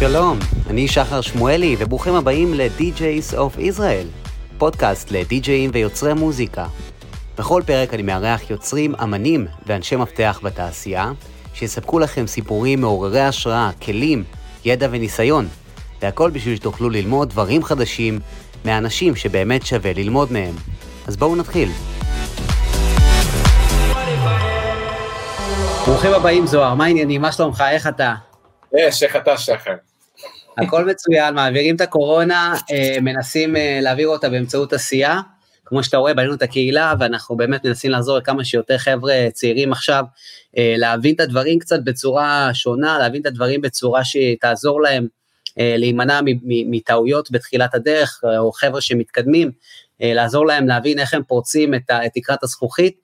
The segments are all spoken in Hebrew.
שלום, אני שחר שמואלי, וברוכים הבאים ל-DJs of Israel, פודקאסט לדי-ג'אים ויוצרי מוזיקה. בכל פרק אני מארח יוצרים, אמנים ואנשי מפתח בתעשייה, שיספקו לכם סיפורים מעוררי השראה, כלים, ידע וניסיון, והכל בשביל שתוכלו ללמוד דברים חדשים מאנשים שבאמת שווה ללמוד מהם. אז בואו נתחיל. ברוכים הבאים זוהר, מה העניינים? מה שלומך? איך אתה? יש, איך אתה שחר? הכל מצוין, מעבירים את הקורונה, אה, מנסים אה, להעביר אותה באמצעות עשייה. כמו שאתה רואה, בנינו את הקהילה, ואנחנו באמת מנסים לעזור לכמה שיותר חבר'ה צעירים עכשיו, אה, להבין את הדברים קצת בצורה שונה, להבין את הדברים בצורה שתעזור להם להימנע מטעויות בתחילת הדרך, או חבר'ה שמתקדמים, לעזור להם להבין איך הם פורצים את תקרת הזכוכית.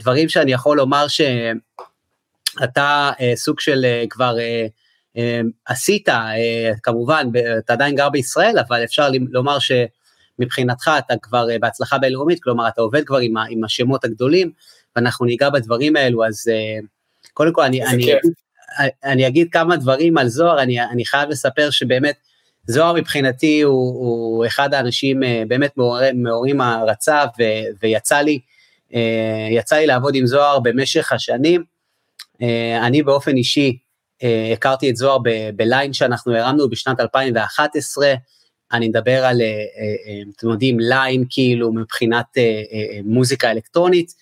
דברים שאני יכול לומר שאתה סוג של כבר עשית, אה, כמובן, אתה עדיין גר בישראל, אבל אפשר לומר שמבחינתך אתה כבר אה, בהצלחה בינלאומית, כלומר אתה עובד כבר עם, עם השמות הגדולים, ואנחנו ניגע בדברים האלו, אז אה, קודם כל אני, אני, אגיד, אני אגיד כמה דברים על זוהר, אני, אני חייב לספר שבאמת, זוהר מבחינתי הוא, הוא אחד האנשים באמת מעוררים הערצה, ויצא לי, יצא לי לעבוד עם זוהר במשך השנים. אני באופן אישי, הכרתי את זוהר בליין שאנחנו הרמנו בשנת 2011, אני מדבר על, אה, אה, אתם יודעים, ליין כאילו מבחינת מוזיקה אלקטרונית,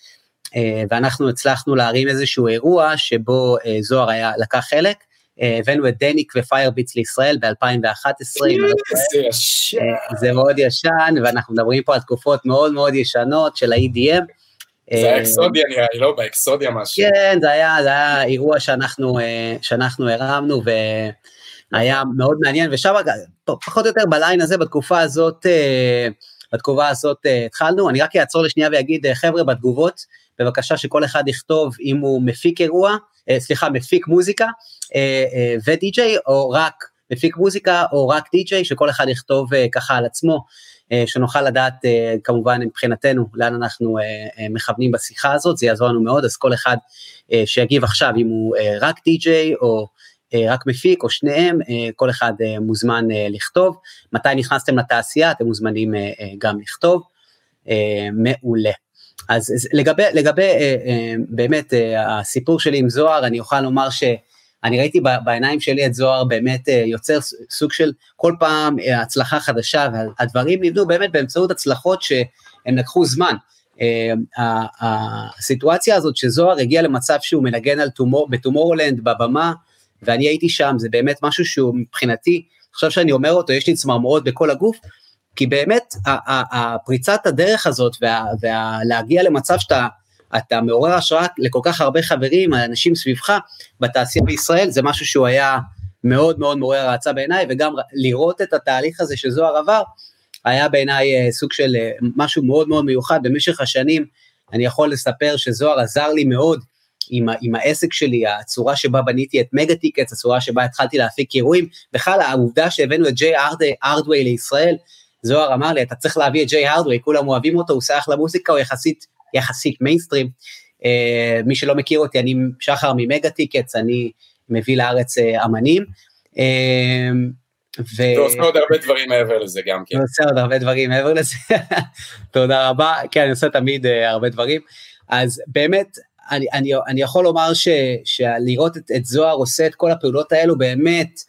ואנחנו הצלחנו להרים איזשהו אירוע שבו זוהר היה, לקח חלק, הבאנו את דניק ופיירביטס לישראל ב-2011. זה מאוד ישן, ואנחנו מדברים פה על תקופות מאוד מאוד ישנות של ה-EDM. זה היה אקסודיה נראה לי, לא? באקסודיה משהו. כן, זה היה, זה היה אירוע שאנחנו, אה, שאנחנו הרמנו, והיה מאוד מעניין, ושם פחות או יותר בליין הזה, בתקופה הזאת, אה, בתקופה הזאת אה, התחלנו. אני רק אעצור לשנייה ואגיד, חבר'ה, בתגובות, בבקשה שכל אחד יכתוב אם הוא מפיק אירוע, סליחה, מפיק מוזיקה ודי-ג'יי, או רק מפיק מוזיקה, או רק די-ג'יי, שכל אחד יכתוב ככה על עצמו. אה, שנוכל לדעת אה, כמובן מבחינתנו לאן אנחנו אה, מכוונים בשיחה הזאת, זה יעזור לנו מאוד, אז כל אחד שיגיב עכשיו אם הוא רק די-ג'יי או רק מפיק או שניהם, כל אחד מוזמן לכתוב. מתי נכנסתם לתעשייה, אתם מוזמנים גם לכתוב. מעולה. אז לגבי, לגבי באמת הסיפור שלי עם זוהר, אני אוכל לומר ש... אני ראיתי בעיניים שלי את זוהר באמת אה, יוצר סוג של כל פעם אה, הצלחה חדשה, והדברים נבנו באמת באמצעות הצלחות שהם לקחו זמן. אה, הסיטואציה הזאת שזוהר הגיע למצב שהוא מנגן על טומור, בטומורלנד בבמה, ואני הייתי שם, זה באמת משהו שהוא מבחינתי, עכשיו שאני אומר אותו, יש לי צמרמורות בכל הגוף, כי באמת הפריצת הדרך הזאת ולהגיע למצב שאתה אתה מעורר השראה לכל כך הרבה חברים, אנשים סביבך בתעשייה בישראל, זה משהו שהוא היה מאוד מאוד מעורר העצה בעיניי, וגם לראות את התהליך הזה שזוהר עבר, היה בעיניי אה, סוג של אה, משהו מאוד מאוד מיוחד. במשך השנים אני יכול לספר שזוהר עזר לי מאוד עם, עם העסק שלי, הצורה שבה בניתי את מגה טיקטס, הצורה שבה התחלתי להפיק אירועים, בכלל העובדה שהבאנו את Jay Hardway לישראל, זוהר אמר לי, אתה צריך להביא את Jay Hardway, כולם אוהבים אותו, הוא עושה אחלה מוזיקה, הוא יחסית יחסית מיינסטרים. אה, מי שלא מכיר אותי, אני שחר מ Mega Tickets, אני מביא לארץ אה, אמנים. אה, ו... אתה עושה עוד הרבה דברים מעבר לזה גם כן. אני עושה עוד הרבה דברים מעבר לזה, תודה רבה, כן, אני עושה תמיד אה, הרבה דברים. אז באמת, אני, אני, אני יכול לומר ש, שלראות את, את זוהר עושה את כל הפעולות האלו, באמת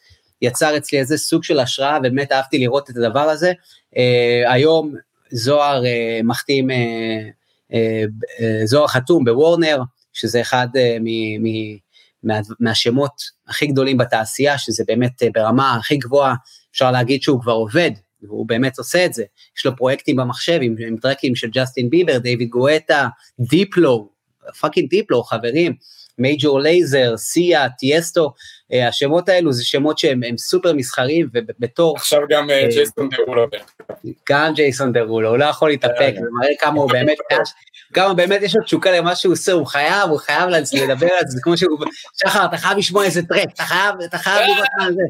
יצר אצלי איזה סוג של השראה, באמת אהבתי לראות את הדבר הזה. Uh, היום זוהר uh, מחתים uh, אה, אה, זוהר חתום בוורנר, שזה אחד אה, מ, מ, מה, מהשמות הכי גדולים בתעשייה, שזה באמת ברמה הכי גבוהה, אפשר להגיד שהוא כבר עובד, והוא באמת עושה את זה. יש לו פרויקטים במחשב עם, עם טרקים של ג'סטין ביבר, דיוויד גואטה, Diplo, fucking Diplo, חברים. Major Lazer, Sia, Tiësto, אה, השמות האלו זה שמות שהם סופר מסחריים ובתור... עכשיו גם אה, אה, Jason Derulo. גם Jason Derulo, הוא לא יכול להתאפק, זה מראה כמה הוא באמת, כמה באמת יש לו תשוקה למה שהוא עושה, הוא חייב, הוא חייב לדבר על זה, זה כמו שהוא, שחר, אתה חייב לשמוע איזה track, אתה חייב, אתה חייב לראות מה זה.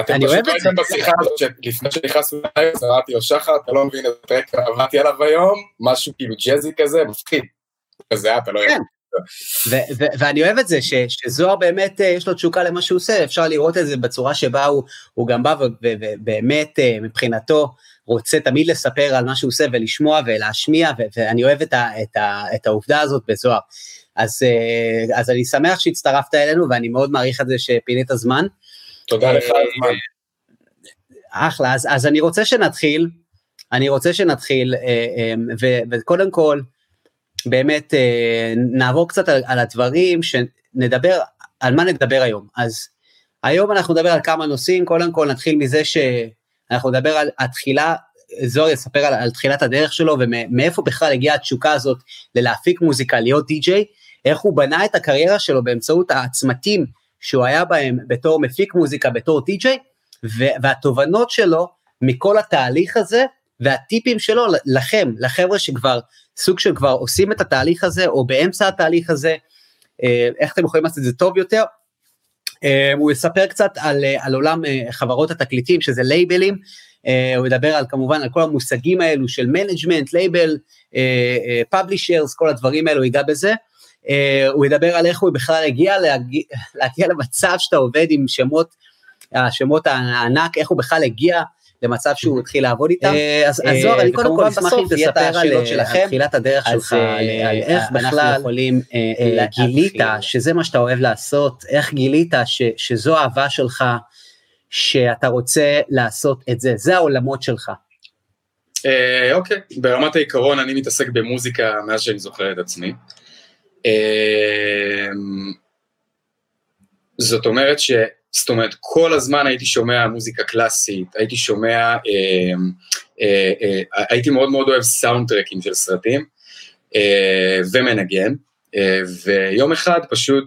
אתם פשוט ראיתם בשיחה הזאת שלפני שנכנסנו אז אמרתי לו, שחר, אתה לא מבין את ה track, עברתי עליו היום, משהו כאילו ג'אזי כזה, מפחיד. כזה, אתה לא יודע. ואני אוהב את זה, שזוהר באמת, אה, יש לו תשוקה למה שהוא עושה, אפשר לראות את זה בצורה שבה הוא גם בא ובאמת מבחינתו רוצה תמיד לספר על מה שהוא עושה ולשמוע ולהשמיע, ואני אוהב את העובדה הזאת בזוהר. אז, אז אני שמח שהצטרפת אלינו ואני מאוד מעריך את זה שפינית זמן. תודה לך על הזמן. אחלה, אז, אז אני רוצה שנתחיל, אני רוצה שנתחיל, אה, אה, וקודם כל, באמת אה, נעבור קצת על, על הדברים, שנדבר, על מה נדבר היום. אז היום אנחנו נדבר על כמה נושאים, קודם כל נתחיל מזה שאנחנו נדבר על התחילה, זוהר יספר על, על תחילת הדרך שלו ומאיפה בכלל הגיעה התשוקה הזאת ללהפיק מוזיקה, להיות די-ג'יי, איך הוא בנה את הקריירה שלו באמצעות הצמתים שהוא היה בהם בתור מפיק מוזיקה, בתור די-ג'יי, והתובנות שלו מכל התהליך הזה, והטיפים שלו לכם, לחבר'ה שכבר, סוג של כבר עושים את התהליך הזה, או באמצע התהליך הזה, אה, איך אתם יכולים לעשות את זה טוב יותר. אה, הוא יספר קצת על, אה, על עולם חברות התקליטים, שזה לייבלים, הוא ידבר על כמובן על כל המושגים האלו של management, label, publishers, כל הדברים האלו, ייגע בזה. הוא ידבר על איך הוא בכלל הגיע להגיע, להגיע למצב שאתה עובד עם שמות השמות הענק, איך הוא בכלל הגיע למצב שהוא התחיל לעבוד איתם. אה, אז זוהר, אני קודם כל אשמח אם תספר על אה, תחילת הדרך שלך, אה, על איך בכלל יכולים, גילית שזה מה שאתה אוהב לעשות, איך גילית שזו האהבה שלך, שאתה רוצה לעשות את זה, זה העולמות שלך. אוקיי, ברמת העיקרון אני מתעסק במוזיקה מאז שאני זוכר את עצמי. זאת אומרת ש... זאת אומרת, כל הזמן הייתי שומע מוזיקה קלאסית, הייתי שומע, אה, אה, אה, הייתי מאוד מאוד אוהב סאונד טרקים של סרטים, אה, ומנגן, אה, ויום אחד פשוט,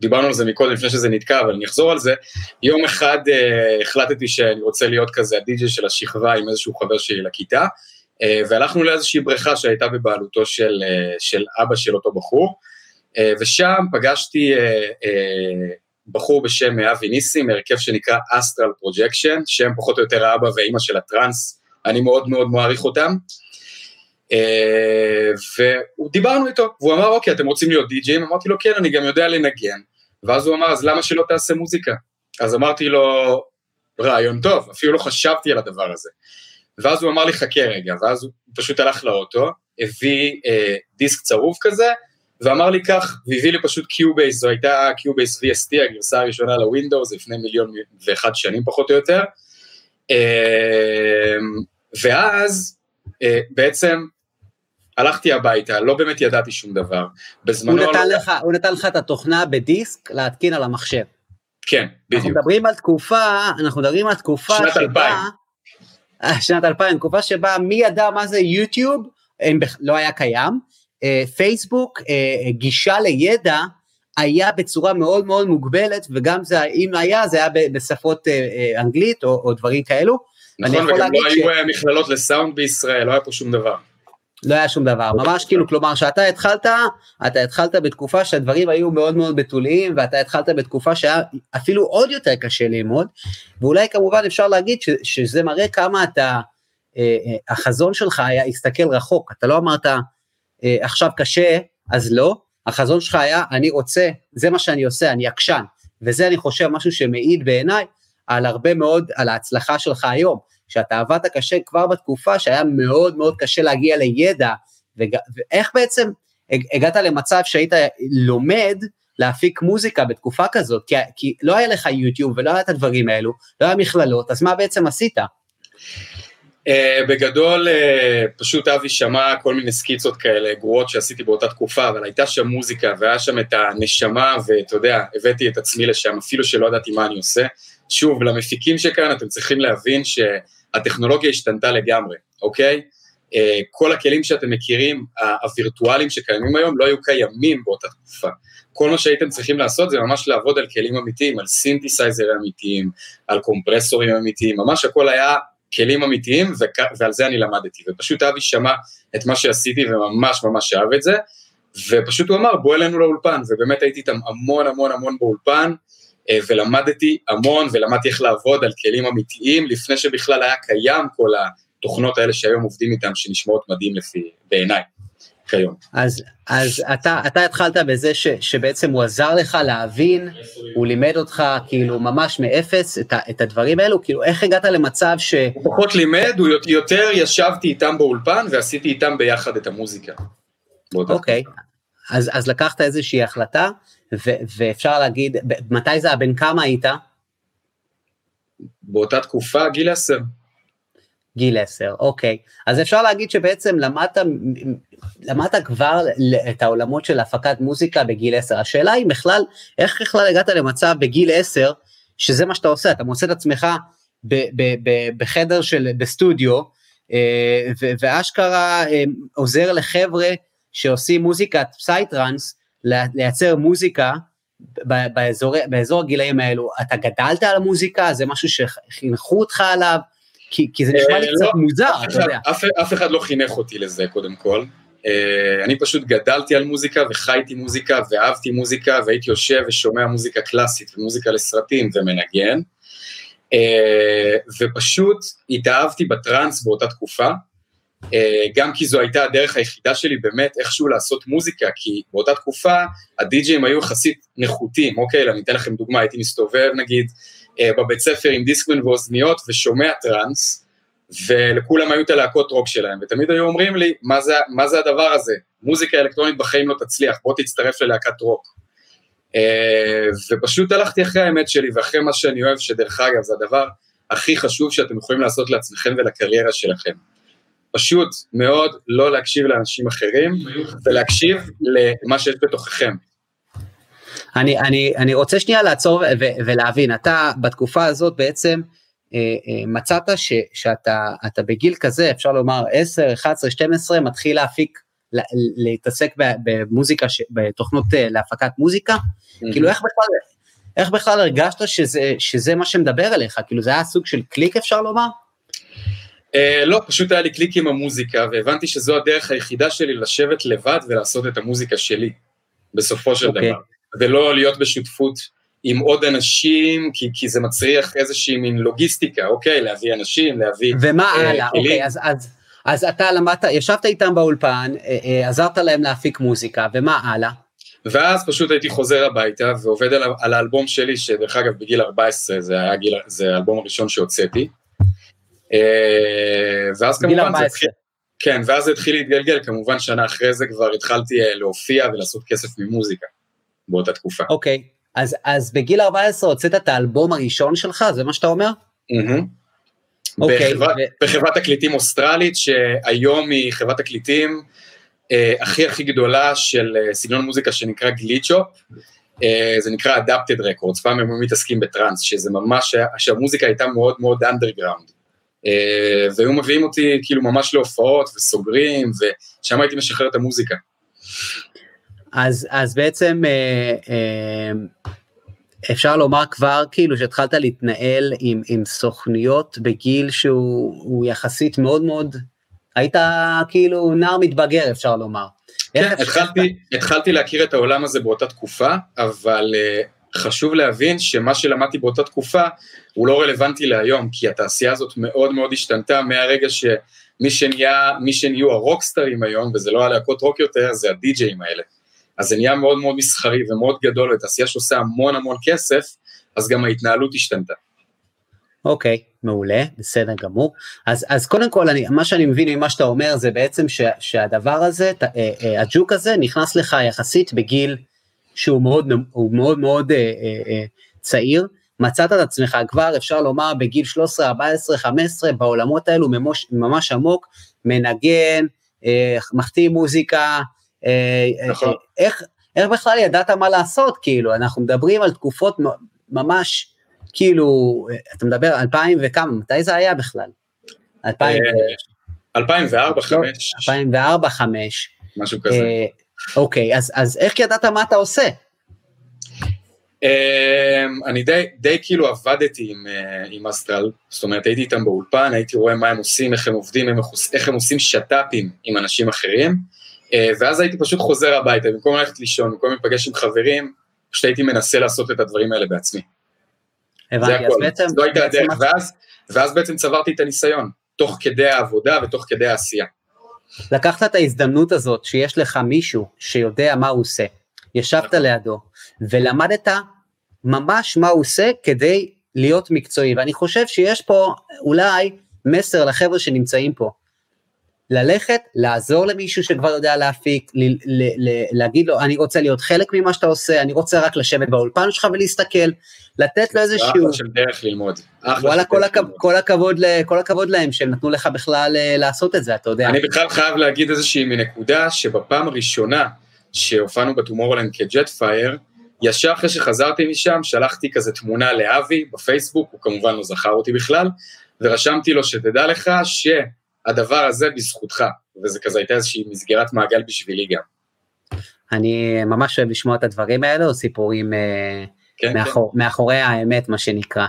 דיברנו על זה מקודם לפני שזה נתקע, אבל אני אחזור על זה, יום אחד אה, החלטתי שאני רוצה להיות כזה הדי-ג'י של השכבה עם איזשהו חבר שלי לכיתה, אה, והלכנו לאיזושהי בריכה שהייתה בבעלותו של, אה, של אבא של אותו בחור, אה, ושם פגשתי אה, אה, בחור בשם אבי ניסים, הרכב שנקרא Astral Projection, שהם פחות או יותר האבא והאימא של הטראנס, אני מאוד מאוד מעריך אותם. אה, ודיברנו איתו, והוא אמר, אוקיי, אתם רוצים להיות די-ג'ים? אמרתי לו, כן, אני גם יודע לנגן. ואז הוא אמר, אז למה שלא תעשה מוזיקה? אז אמרתי לו, רעיון טוב, אפילו לא חשבתי על הדבר הזה. ואז הוא אמר לי, חכה רגע, ואז הוא פשוט הלך לאוטו, הביא אה, דיסק צרוב כזה, ואמר לי כך, והביא לי פשוט Cubase, זו הייתה Cubase VST, הגרסה הראשונה ל Windows, לפני מיליון ואחת שנים פחות או יותר. אמ, ואז אה, בעצם הלכתי הביתה, לא באמת ידעתי שום דבר. בזמנו... הוא נתן, לא... לך, הוא נתן לך את התוכנה בדיסק להתקין על המחשב. כן, בדיוק. אנחנו מדברים על תקופה, אנחנו מדברים על תקופה שנת שבה... 2000. אה, שנת 2000, תקופה שבה מי ידע מה זה יוטיוב, לא היה קיים, פייסבוק, אה, גישה לידע, היה בצורה מאוד מאוד מוגבלת, וגם זה, אם היה, זה היה בשפות אה, אנגלית או, או דברים כאלו. נכון, וגם לא היו ש... מכללות לסאונד בישראל, לא היה פה שום דבר. לא היה שום דבר, ממש כאילו, כלומר שאתה התחלת, אתה התחלת בתקופה שהדברים היו מאוד מאוד בתוליים, ואתה התחלת בתקופה שהיה אפילו עוד יותר קשה ללמוד, ואולי כמובן אפשר להגיד ש, שזה מראה כמה אתה, החזון שלך היה הסתכל רחוק, אתה לא אמרת, אה, עכשיו קשה, אז לא, החזון שלך היה, אני רוצה, זה מה שאני עושה, אני עקשן, וזה אני חושב משהו שמעיד בעיניי על הרבה מאוד, על ההצלחה שלך היום, שאתה עבדת קשה כבר בתקופה שהיה מאוד מאוד קשה להגיע לידע, וג, ואיך בעצם הגעת למצב שהיית לומד להפיק מוזיקה בתקופה כזאת, כי, כי לא היה לך יוטיוב ולא היה את הדברים האלו, לא היה מכללות, אז מה בעצם עשית? Uh, בגדול, uh, פשוט אבי שמע כל מיני סקיצות כאלה גרועות שעשיתי באותה תקופה, אבל הייתה שם מוזיקה והיה שם את הנשמה, ואתה יודע, הבאתי את עצמי לשם, אפילו שלא ידעתי מה אני עושה. שוב, למפיקים שכאן אתם צריכים להבין שהטכנולוגיה השתנתה לגמרי, אוקיי? Uh, כל הכלים שאתם מכירים, הווירטואליים שקיימים היום, לא היו קיימים באותה תקופה. כל מה שהייתם צריכים לעשות זה ממש לעבוד על כלים אמיתיים, על סינתסייזרים אמיתיים, על קומפרסורים אמיתיים, ממש הכל היה כלים אמיתיים, ועל זה אני למדתי, ופשוט אבי שמע את מה שעשיתי וממש ממש אהב את זה, ופשוט הוא אמר בוא אלינו לאולפן, ובאמת הייתי איתם המון המון המון באולפן, אה, ולמדתי המון, ולמדתי איך לעבוד על כלים אמיתיים, לפני שבכלל היה קיים כל התוכנות האלה שהיום עובדים איתם, שנשמעות מדהים לפי, בעיניי. כיום. אז, אז אתה, אתה התחלת בזה ש, שבעצם הוא עזר לך להבין, הוא לימד אותך כאילו ממש מאפס את, ה, את הדברים האלו, כאילו איך הגעת למצב ש... הוא פחות לימד, הוא יותר ישבתי איתם באולפן ועשיתי איתם ביחד את המוזיקה. אוקיי, okay. אז, אז לקחת איזושהי החלטה, ו, ואפשר להגיד, מתי זה היה, בן כמה היית? באותה תקופה, גיל עשר. גיל עשר, אוקיי. אז אפשר להגיד שבעצם למדת, למדת כבר את העולמות של הפקת מוזיקה בגיל עשר. השאלה היא בכלל, איך בכלל הגעת למצב בגיל עשר, שזה מה שאתה עושה, אתה מוצא את עצמך ב, ב, ב, בחדר של, בסטודיו, אה, ואשכרה אה, עוזר לחבר'ה שעושים מוזיקת פסייטרנס, לייצר מוזיקה באזור, באזור הגילאים האלו. אתה גדלת על המוזיקה, זה משהו שחינכו אותך עליו, כי, כי זה נשמע לי אה, קצת לא, מוזר, אתה יודע. אף, אף אחד לא חינך אותי לזה קודם כל. Uh, אני פשוט גדלתי על מוזיקה וחייתי מוזיקה ואהבתי מוזיקה והייתי יושב ושומע מוזיקה קלאסית ומוזיקה לסרטים ומנגן. Uh, ופשוט התאהבתי בטראנס באותה תקופה, גם כי זו הייתה הדרך היחידה שלי באמת איכשהו לעשות מוזיקה, כי באותה תקופה הדי-ג'ים היו יחסית נחותים, אוקיי, אני אתן לכם דוגמה, הייתי מסתובב נגיד אה, בבית ספר עם דיסקמן ואוזניות ושומע טראנס, ולכולם היו את הלהקות רוק שלהם, ותמיד היו אומרים לי, מה זה, מה זה הדבר הזה? מוזיקה אלקטרונית בחיים לא תצליח, בוא תצטרף ללהקת רוק. אה, ופשוט הלכתי אחרי האמת שלי ואחרי מה שאני אוהב, שדרך אגב זה הדבר הכי חשוב שאתם יכולים לעשות לעצמכם ולקריירה שלכם. פשוט מאוד לא להקשיב לאנשים אחרים ולהקשיב למה שיש בתוככם. אני, אני, אני רוצה שנייה לעצור ו, ולהבין, אתה בתקופה הזאת בעצם אה, אה, מצאת ש, שאתה בגיל כזה, אפשר לומר 10, 11, 12, מתחיל להפיק, לה, להתעסק במוזיקה, ש, בתוכנות אה, להפקת מוזיקה, mm-hmm. כאילו איך בכלל, איך בכלל הרגשת שזה, שזה מה שמדבר אליך, כאילו זה היה סוג של קליק אפשר לומר? Uh, לא, פשוט היה לי קליק עם המוזיקה, והבנתי שזו הדרך היחידה שלי לשבת לבד ולעשות את המוזיקה שלי, בסופו של okay. אוקיי. דבר. ולא להיות בשותפות עם עוד אנשים, כי, כי זה מצריך איזושהי מין לוגיסטיקה, אוקיי, להביא אנשים, להביא... ומה אה, הלאה, אוקיי, אז, אז, אז אתה למדת, ישבת איתם באולפן, אה, אה, עזרת להם להפיק מוזיקה, ומה הלאה? ואז פשוט הייתי חוזר הביתה ועובד על, על האלבום שלי, שדרך אגב בגיל 14 זה היה גיל, זה האלבום הראשון שהוצאתי. אה, ואז כמובן זה התחיל, כן, ואז זה התחיל להתגלגל, כמובן שנה אחרי זה כבר התחלתי אה, להופיע ולעשות כסף ממוזיקה. באותה תקופה. אוקיי, אז, אז בגיל 14 הוצאת את האלבום הראשון שלך, זה מה שאתה אומר? Mm-hmm. אוקיי. בחברת, ו... בחברת תקליטים אוסטרלית, שהיום היא חברת תקליטים אה, הכי הכי גדולה של אה, סגנון מוזיקה שנקרא glitch hop. אה, זה נקרא Adapted Records, פעם הם מתעסקים בטראנס, שזה ממש, שהמוזיקה הייתה מאוד מאוד אנדרגראונד. אה, והיו מביאים אותי כאילו ממש להופעות וסוגרים, ושם הייתי משחרר את המוזיקה. אז, אז בעצם אה, אה, אפשר לומר כבר כאילו שהתחלת להתנהל עם, עם סוכניות בגיל שהוא יחסית מאוד מאוד, היית כאילו נער מתבגר אפשר לומר. כן, התחלתי, התחלתי להכיר את העולם הזה באותה תקופה, אבל uh, חשוב להבין שמה שלמדתי באותה תקופה הוא לא רלוונטי להיום, כי התעשייה הזאת מאוד מאוד השתנתה מהרגע שמי שנהיה, מי שנהיו הרוקסטרים היום, וזה לא הלהקות רוק יותר, זה הדי-ג'אים האלה. אז זה נהיה מאוד מאוד מסחרי ומאוד גדול, ותעשייה שעושה המון המון כסף, אז גם ההתנהלות השתנתה. אוקיי, okay, מעולה, בסדר גמור. אז, אז קודם כל, אני, מה שאני מבין ממה שאתה אומר זה בעצם ש, שהדבר הזה, ת, אה, אה, הג'וק הזה נכנס לך יחסית בגיל שהוא מאוד מאוד מאוד אה, אה, אה, צעיר, מצאת את עצמך כבר, אפשר לומר, בגיל 13, 14, 15, בעולמות האלו ממש, ממש עמוק, מנגן, אה, מחטיא מוזיקה, נכון. אה, איך, איך בכלל ידעת מה לעשות, כאילו, אנחנו מדברים על תקופות ממש, כאילו, אתה מדבר 2000 וכמה, מתי זה היה בכלל? 2004, 2005. 2004, 2005. משהו כזה. אוקיי, אז, אז איך ידעת מה אתה עושה? אני די, די כאילו עבדתי עם, עם אסטרל, זאת אומרת הייתי איתם באולפן, הייתי רואה מה הם עושים, איך הם עובדים, איך הם עושים שת"פים עם אנשים אחרים, אה, ואז הייתי פשוט חוזר הביתה, במקום ללכת לישון, במקום להיפגש עם חברים, פשוט הייתי מנסה לעשות את הדברים האלה בעצמי. הבנתי, אז בעצם... זו הייתה הדרך, ואז, ואז בעצם צברתי את הניסיון, תוך כדי העבודה ותוך כדי העשייה. לקחת את ההזדמנות הזאת שיש לך מישהו שיודע מה הוא עושה, ישבת נכון. לידו ולמדת ממש מה הוא עושה כדי להיות מקצועי, ואני חושב שיש פה אולי מסר לחבר'ה שנמצאים פה. ללכת, לעזור למישהו שכבר יודע להפיק, ל- ל- ל- להגיד לו, אני רוצה להיות חלק ממה שאתה עושה, אני רוצה רק לשבת באולפן שלך ולהסתכל, לתת לו איזשהו... אחלה של דרך ללמוד. וואלה, כל, הכ... כל, הכבוד, כל הכבוד להם שהם נתנו לך בכלל אה, לעשות את זה, אתה יודע. אני בכלל חייב להגיד איזושהי מנקודה שבפעם הראשונה שהופענו בטומורלנד כג'ט פייר, ישר אחרי שחזרתי משם, שלחתי כזה תמונה לאבי בפייסבוק, הוא כמובן לא זכר אותי בכלל, ורשמתי לו שתדע לך שהדבר הזה בזכותך, וזה כזה הייתה איזושהי מסגרת מעגל בשבילי גם. אני ממש אוהב לשמוע את הדברים האלו, סיפורים אה, כן, מאחור, כן. מאחורי האמת, מה שנקרא,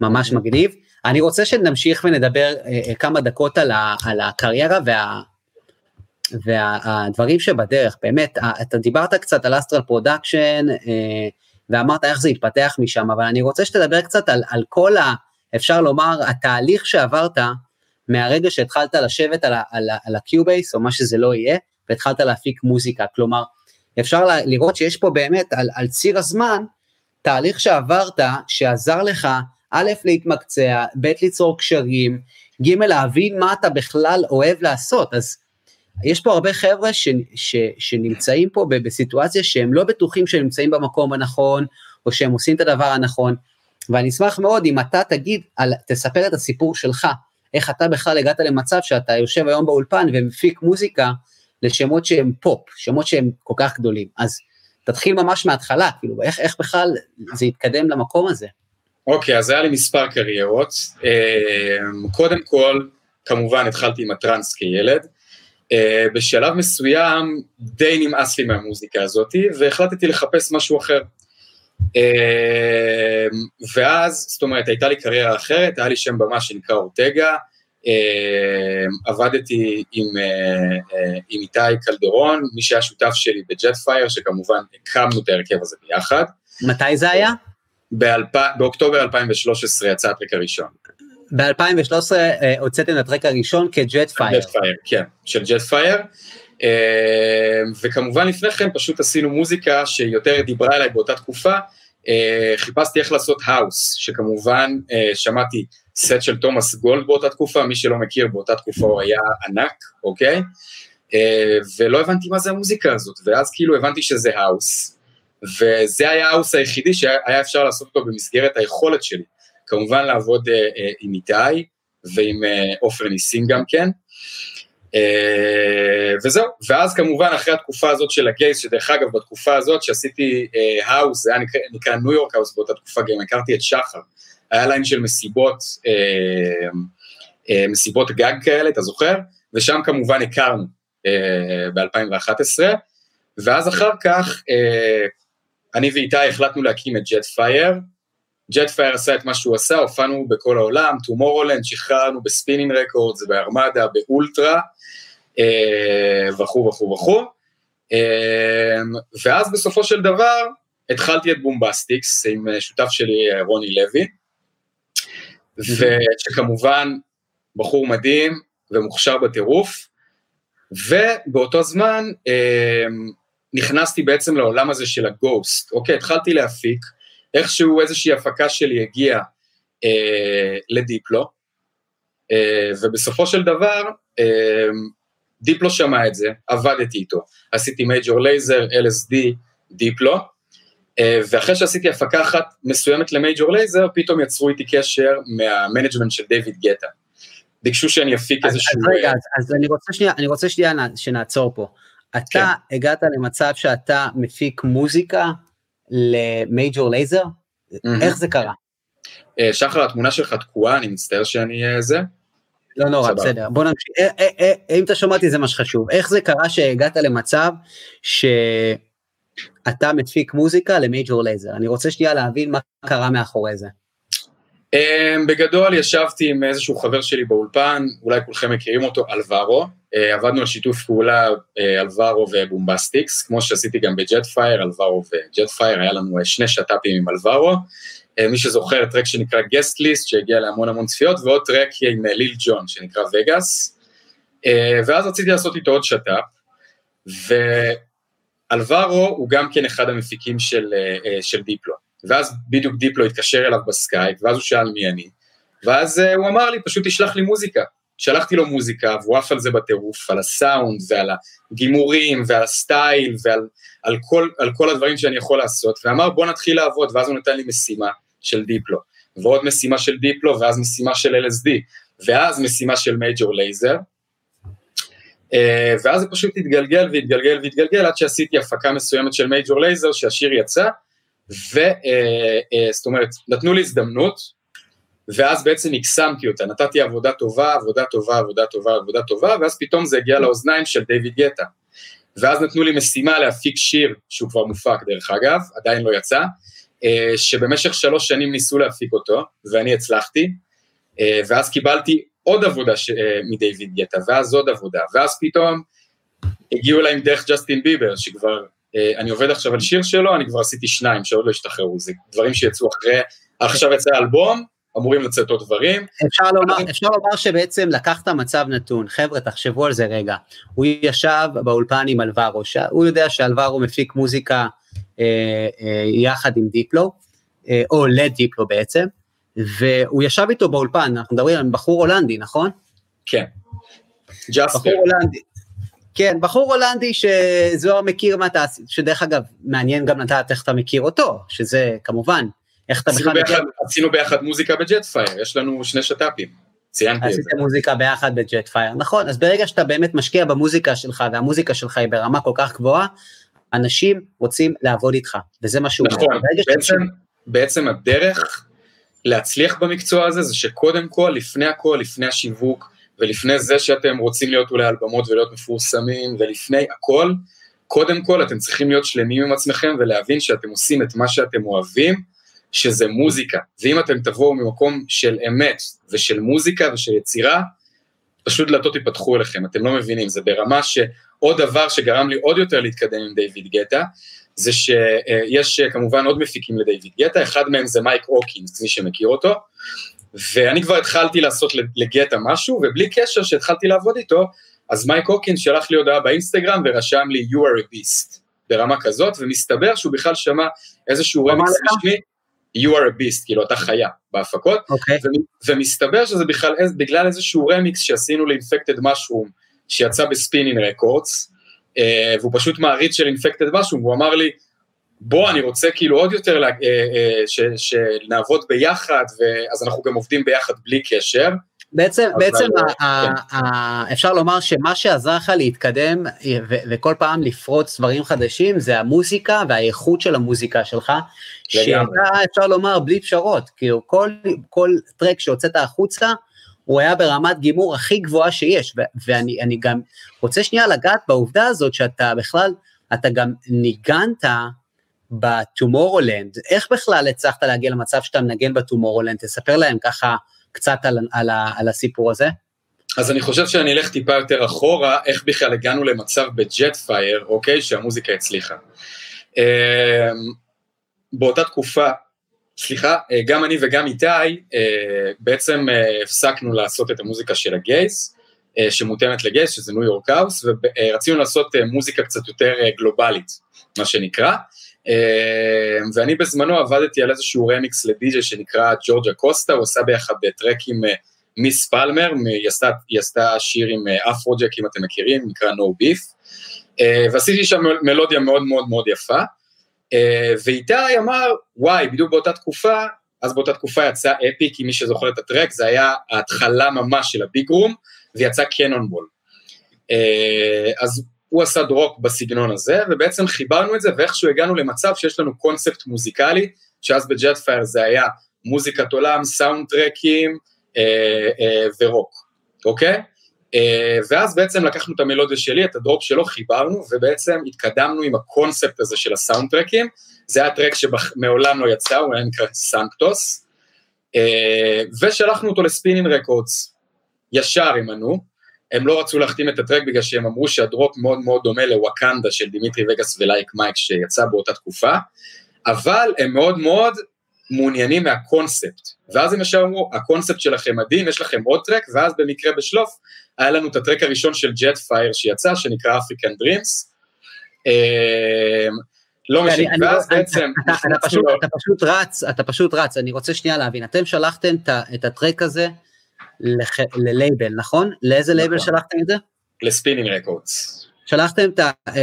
ממש mm-hmm. מגניב. אני רוצה שנמשיך ונדבר אה, אה, כמה דקות על, ה, על הקריירה וה, והדברים שבדרך, באמת, אתה דיברת קצת על Astral Projection, אה, ואמרת איך זה התפתח משם, אבל אני רוצה שתדבר קצת על, על כל ה... אפשר לומר, התהליך שעברת מהרגע שהתחלת לשבת על, על, על ה Cubase, או מה שזה לא יהיה, והתחלת להפיק מוזיקה. כלומר, אפשר לראות שיש פה באמת, על, על ציר הזמן, תהליך שעברת, שעזר לך, א', להתמקצע, ב', ליצור קשרים, ג', להבין מה אתה בכלל אוהב לעשות. אז יש פה הרבה חבר'ה ש, ש, שנמצאים פה בסיטואציה שהם לא בטוחים שהם נמצאים במקום הנכון, או שהם עושים את הדבר הנכון, ואני אשמח מאוד אם אתה תגיד, על, תספר את הסיפור שלך, איך אתה בכלל הגעת למצב שאתה יושב היום באולפן ומפיק מוזיקה לשמות שהם פופ, שמות שהם כל כך גדולים. אז תתחיל ממש מההתחלה, כאילו, איך, איך בכלל זה התקדם למקום הזה? אוקיי, okay, אז היה לי מספר קריירות. אה, קודם כל, כמובן התחלתי עם הטראנס כילד. Uh, בשלב מסוים די נמאס לי מהמוזיקה הזאת, והחלטתי לחפש משהו אחר. Uh, ואז, זאת אומרת, הייתה לי קריירה אחרת, היה לי שם במה שנקרא אורטגה, uh, עבדתי עם, uh, uh, עם איתי קלדרון, מי שהיה שותף שלי ב Jetfire, שכמובן הקמנו את ההרכב הזה ביחד. מתי זה היה? באלפ... באוקטובר 2013 יצא הטרק הראשון. ב-2013 אה, הוצאתם את הטרק הראשון כ Jetfire. Jetfire, כן, של Jetfire. אה, וכמובן לפני כן פשוט עשינו מוזיקה שיותר דיברה אליי באותה תקופה. אה, חיפשתי איך לעשות האוס, שכמובן שמעתי סט של Thomas Gold באותה תקופה, מי שלא מכיר באותה תקופה הוא היה ענק, אוקיי? ולא הבנתי מה זה המוזיקה הזאת, ואז כאילו הבנתי שזה האוס, וזה היה האוס היחידי שהיה אפשר לעשות אותו במסגרת היכולת שלי. כמובן לעבוד עם איתי ועם אה, עופר ניסים גם כן. Uh, וזהו, ואז כמובן אחרי התקופה הזאת של הגייז, שדרך אגב בתקופה הזאת שעשיתי האוס, uh, זה היה נקרא, נקרא New York house באותה תקופה, גם הכרתי את שחר, היה ליין של מסיבות, uh, מסיבות גג כאלה, אתה זוכר? ושם כמובן הכרנו uh, ב-2011, ואז אחר כך אני ואיתי החלטנו להקים את Jetfire, Jetfire עשה את מה שהוא עשה, הופענו בכל העולם, Tomorrowland, שחררנו ב Spinnin' Records, ב Armada, ב Ultra, אה, וכו' וכו' וכו'. אה, ואז בסופו של דבר התחלתי את Bombastix עם אה, שותף שלי רוני לוי, ושכמובן בחור מדהים ומוכשר בטירוף, ובאותו זמן נכנסתי בעצם לעולם הזה של ה ghost, אוקיי, התחלתי להפיק, איכשהו איזושהי הפקה שלי הגיעה אה, ל Diplo, אה, ובסופו של דבר, אה, Diplo שמע את זה, עבדתי איתו, עשיתי Major Lazer, LSD, Diplo, אה, ואחרי שעשיתי הפקה אחת מסוימת ל Major Lazer, פתאום יצרו איתי קשר מה management של David Guetta. ביקשו שאני אפיק איזשהו... אז רגע, אז, אז אני רוצה שנייה, אני רוצה שנייה שנעצור פה. אתה כן. הגעת למצב שאתה מפיק מוזיקה ל Major Lazer? איך זה קרה? אה, שחר, התמונה שלך תקועה, אני מצטער שאני אה, זה. לא נורא, בסדר, בוא נמשיך. אה, אם אתה שומע אותי זה מה שחשוב. איך זה קרה שהגעת למצב שאתה מפיק מוזיקה ל Major Lazer? אני רוצה שנייה להבין מה קרה מאחורי זה. Um, בגדול ישבתי עם איזשהו חבר שלי באולפן, אולי כולכם מכירים אותו, אלברו, uh, עבדנו על שיתוף פעולה uh, אלברו ו Bombastix, כמו שעשיתי גם ב Jetfire, אלברו ו Jetfire, היה לנו uh, שני שת"פים עם אלברו, מי שזוכר טרק שנקרא Guest List, שהגיע להמון המון צפיות, ועוד טרק עם Lil Jon שנקרא Vegas, ואז רציתי לעשות איתו עוד שת"פ, ואלברו הוא גם כן אחד המפיקים של, של Diplo. ואז בדיוק Diplo התקשר אליו בסקייפ, ואז הוא שאל מי אני, ואז הוא אמר לי, פשוט תשלח לי מוזיקה. שלחתי לו מוזיקה, והוא עף על זה בטירוף, על הסאונד ועל הגימורים ועל ה style ועל על כל, על כל הדברים שאני יכול לעשות, ואמר בוא נתחיל לעבוד, ואז הוא נתן לי משימה של Diplo, ועוד משימה של Diplo, ואז משימה של LSD, ואז משימה של Major Lazer, ואז זה פשוט התגלגל והתגלגל והתגלגל עד שעשיתי הפקה מסוימת של Major Lazer שהשיר יצא, וזאת אה, אה, אומרת, נתנו לי הזדמנות, ואז בעצם הקסמתי אותה, נתתי עבודה טובה, עבודה טובה, עבודה טובה, עבודה טובה, ואז פתאום זה הגיע לאוזניים של David Guetta. ואז נתנו לי משימה להפיק שיר, שהוא כבר מופק דרך אגב, עדיין לא יצא, אה, שבמשך שלוש שנים ניסו להפיק אותו, ואני הצלחתי, ואז קיבלתי עוד עבודה ש... מדיוויד גטה, ואז עוד עבודה, ואז פתאום הגיעו אליי עם דרך ג'סטין ביבר, שכבר, אני עובד עכשיו על שיר שלו, אני כבר עשיתי שניים שעוד לא השתחררו, זה דברים שיצאו אחרי, עכשיו יצא אלבום, אמורים לצאת עוד דברים. אפשר לומר, אפשר לומר שבעצם לקחת מצב נתון, חבר'ה תחשבו על זה רגע, הוא ישב באולפן עם אלברו, הוא יודע שאלברו מפיק מוזיקה אה, אה, יחד עם דיפלו, אה, או לדיפלו בעצם, והוא ישב איתו באולפן, אנחנו מדברים על בחור הולנדי, נכון? כן. ג'ספר. בחור הולנדי. כן, בחור הולנדי שזוהר מכיר מה אתה, שדרך אגב, מעניין גם לדעת איך אתה מכיר אותו, שזה כמובן איך אתה בכלל... ביחד, עשינו ביחד מוזיקה בג'ט פייר, יש לנו שני שת"פים. ציינתי את זה. עשיתם מוזיקה ביחד בג'ט פייר, נכון, אז ברגע שאתה באמת משקיע במוזיקה שלך, והמוזיקה שלך היא ברמה כל כך גבוהה, אנשים רוצים לעבוד איתך, וזה מה שהוא נכון, בעצם, בעצם הדרך להצליח במקצוע הזה, זה שקודם כל, לפני הכל, לפני השיווק, ולפני זה שאתם רוצים להיות אולי על במות ולהיות מפורסמים, ולפני הכל, קודם כל אתם צריכים להיות שלמים עם עצמכם ולהבין שאתם עושים את מה שאתם אוהבים, שזה מוזיקה, ואם אתם תבואו ממקום של אמת ושל מוזיקה ושל יצירה, פשוט דלתות ייפתחו אליכם, אתם לא מבינים, זה ברמה שעוד דבר שגרם לי עוד יותר להתקדם עם דיוויד גטה, זה שיש כמובן עוד מפיקים לדיוויד גטה, אחד מהם זה מייק אוקינס, מי שמכיר אותו, ואני כבר התחלתי לעשות לגטה משהו, ובלי קשר שהתחלתי לעבוד איתו, אז מייק אוקינס שלח לי הודעה באינסטגרם ורשם לי you are a beast, ברמה כזאת, ומסתבר שהוא בכלל שמע איזשהו רמיקס רשמי, you are a beast, כאילו אתה חיה בהפקות, okay. אוקיי. ומסתבר שזה בכלל בגלל איזשהו רמיקס שעשינו ל Infected Mushroom, שיצא ב Spinnin' Records, אה, והוא פשוט מעריץ של Infected Mushroom, והוא אמר לי, בוא, אני רוצה כאילו עוד יותר לה, אה, אה, ש, שנעבוד ביחד, ואז אנחנו גם עובדים ביחד בלי קשר, בעצם, בעצם ה, ה, כן. ה, אפשר לומר שמה שעזר לך להתקדם ו, וכל פעם לפרוץ דברים חדשים זה המוזיקה והאיכות של המוזיקה שלך, שאתה אפשר לומר בלי פשרות, כאילו כל, כל טרק שהוצאת החוצה, הוא היה ברמת גימור הכי גבוהה שיש, ו- ואני גם רוצה שנייה לגעת בעובדה הזאת שאתה בכלל, אתה גם ניגנת בטומורולנד, איך בכלל הצלחת להגיע למצב שאתה מנגן בטומורולנד, תספר להם ככה קצת על, על, על הסיפור הזה? אז אני חושב שאני אלך טיפה יותר אחורה, איך בכלל הגענו למצב ב Jetfire, אוקיי, שהמוזיקה הצליחה. אמ, באותה תקופה, סליחה, אה, גם אני וגם איתי, אה, בעצם אה, הפסקנו לעשות את המוזיקה של ה gays, שמותאמת ל gays, שזה New York house, ורצינו לעשות מוזיקה קצת יותר גלובלית, מה שנקרא. אמ, ואני בזמנו עבדתי על איזשהו רמיקס לדי.ג'יי שנקרא George Acosta, הוא עשה ביחד track עם Miss Palmer, היא עשתה, היא עשתה שיר עם Afrojack, אם אתם מכירים, נקרא No Beef, ועשיתי שם מלודיה מאוד מאוד מאוד יפה. אה, ואיתי אמר, וואי, בדיוק באותה תקופה, אז באותה תקופה יצא Epic, כי מי שזוכר את ה track, זה היה ההתחלה ממש של ה big room, ויצא Cannonball. אה, אז הוא עשה drop בסגנון הזה, ובעצם חיברנו את זה, ואיכשהו הגענו למצב שיש לנו קונספט מוזיקלי, שאז ב Jetfire זה היה מוזיקת עולם, סאונדטרקים אה, אה, ורוק, אוקיי? אה, ואז בעצם לקחנו את המלודיה שלי, את ה drop שלו, חיברנו, ובעצם התקדמנו עם הקונספט הזה של הסאונדטרקים, זה היה track שמעולם לא יצא, הוא היה נקרא Sanctus, אה, ושלחנו אותו ל Spinnin' Records, ישר ענו, הם לא רצו להחתים את ה track בגלל שהם אמרו שה drop מאוד מאוד דומה ל Wakanda של Dimitri Vegas ו Like Mike שיצא באותה תקופה, אבל הם מאוד מאוד מעוניינים מהקונספט. ואז הם ישר אמרו, הקונספט שלכם מדהים, יש לכם עוד track, ואז במקרה בשלוף, היה לנו את ה track הראשון של Jetfire שיצא, שנקרא African Dreams. לא משנה, ואז בעצם... אתה פשוט רץ, אתה פשוט רץ, אני רוצה שנייה להבין, אתם שלחתם את ה track הזה ללייבל, נכון? לאיזה לייבל נכון. שלחתם את זה? ל Spinnin' Records. שלחתם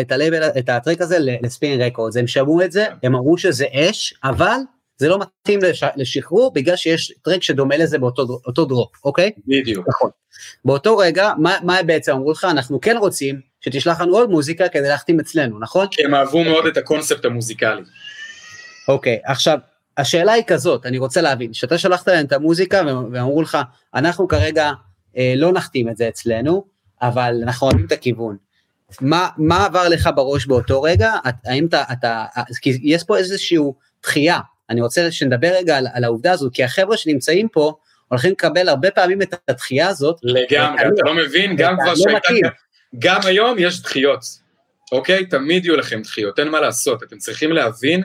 את הלייבל, את ה track הזה ל Spinnin' Records, הם שמעו את זה, הם אמרו שזה אש, אבל זה לא מתאים לש, לשחרור בגלל שיש track שדומה לזה באותו drop, אוקיי? בדיוק. נכון. באותו רגע, מה, מה בעצם אמרו לך? אנחנו כן רוצים שתשלח לנו עוד מוזיקה כדי להחתים אצלנו, נכון? הם אהבו מאוד את הקונספט המוזיקלי. אוקיי, עכשיו, השאלה היא כזאת, אני רוצה להבין, שאתה שלחת להם את המוזיקה ואמרו לך, אנחנו כרגע אה, לא נחתים את זה אצלנו, אבל אנחנו אוהבים את הכיוון. מה, מה עבר לך בראש באותו רגע? האם אתה, אתה, כי יש פה איזשהו דחייה, אני רוצה שנדבר רגע על, על העובדה הזו, כי החבר'ה שנמצאים פה הולכים לקבל הרבה פעמים את הדחייה הזאת. לגמרי, אתה לא מבין, גם כבר לא שהייתה, גם היום יש דחיות, אוקיי? תמיד יהיו לכם דחיות, אין מה לעשות, אתם צריכים להבין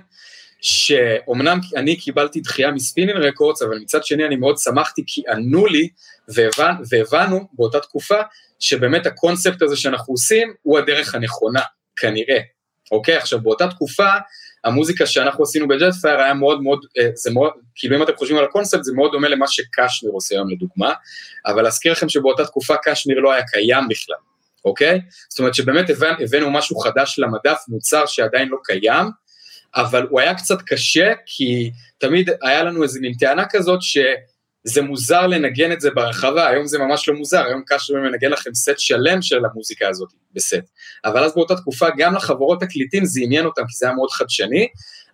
שאומנם אני קיבלתי דחייה מ Spinnin' Records, אבל מצד שני אני מאוד שמחתי כי ענו לי והבנ, והבנו באותה תקופה שבאמת הקונספט הזה שאנחנו עושים הוא הדרך הנכונה, כנראה. אוקיי, עכשיו באותה תקופה המוזיקה שאנחנו עשינו בג'ט פייר היה מאוד מאוד, אה, זה מאוד, כאילו אם אתם חושבים על הקונספט זה מאוד דומה למה שקשמיר עושה היום לדוגמה, אבל להזכיר לכם שבאותה תקופה קשמיר לא היה קיים בכלל, אוקיי? זאת אומרת שבאמת הבאנו משהו חדש למדף, מוצר שעדיין לא קיים, אבל הוא היה קצת קשה כי תמיד היה לנו איזה מין טענה כזאת ש... זה מוזר לנגן את זה ברחבה, היום זה ממש לא מוזר, היום קשה לנגן לכם סט שלם של המוזיקה הזאת בסט. אבל אז באותה תקופה גם לחברות תקליטים זה עניין אותם, כי זה היה מאוד חדשני,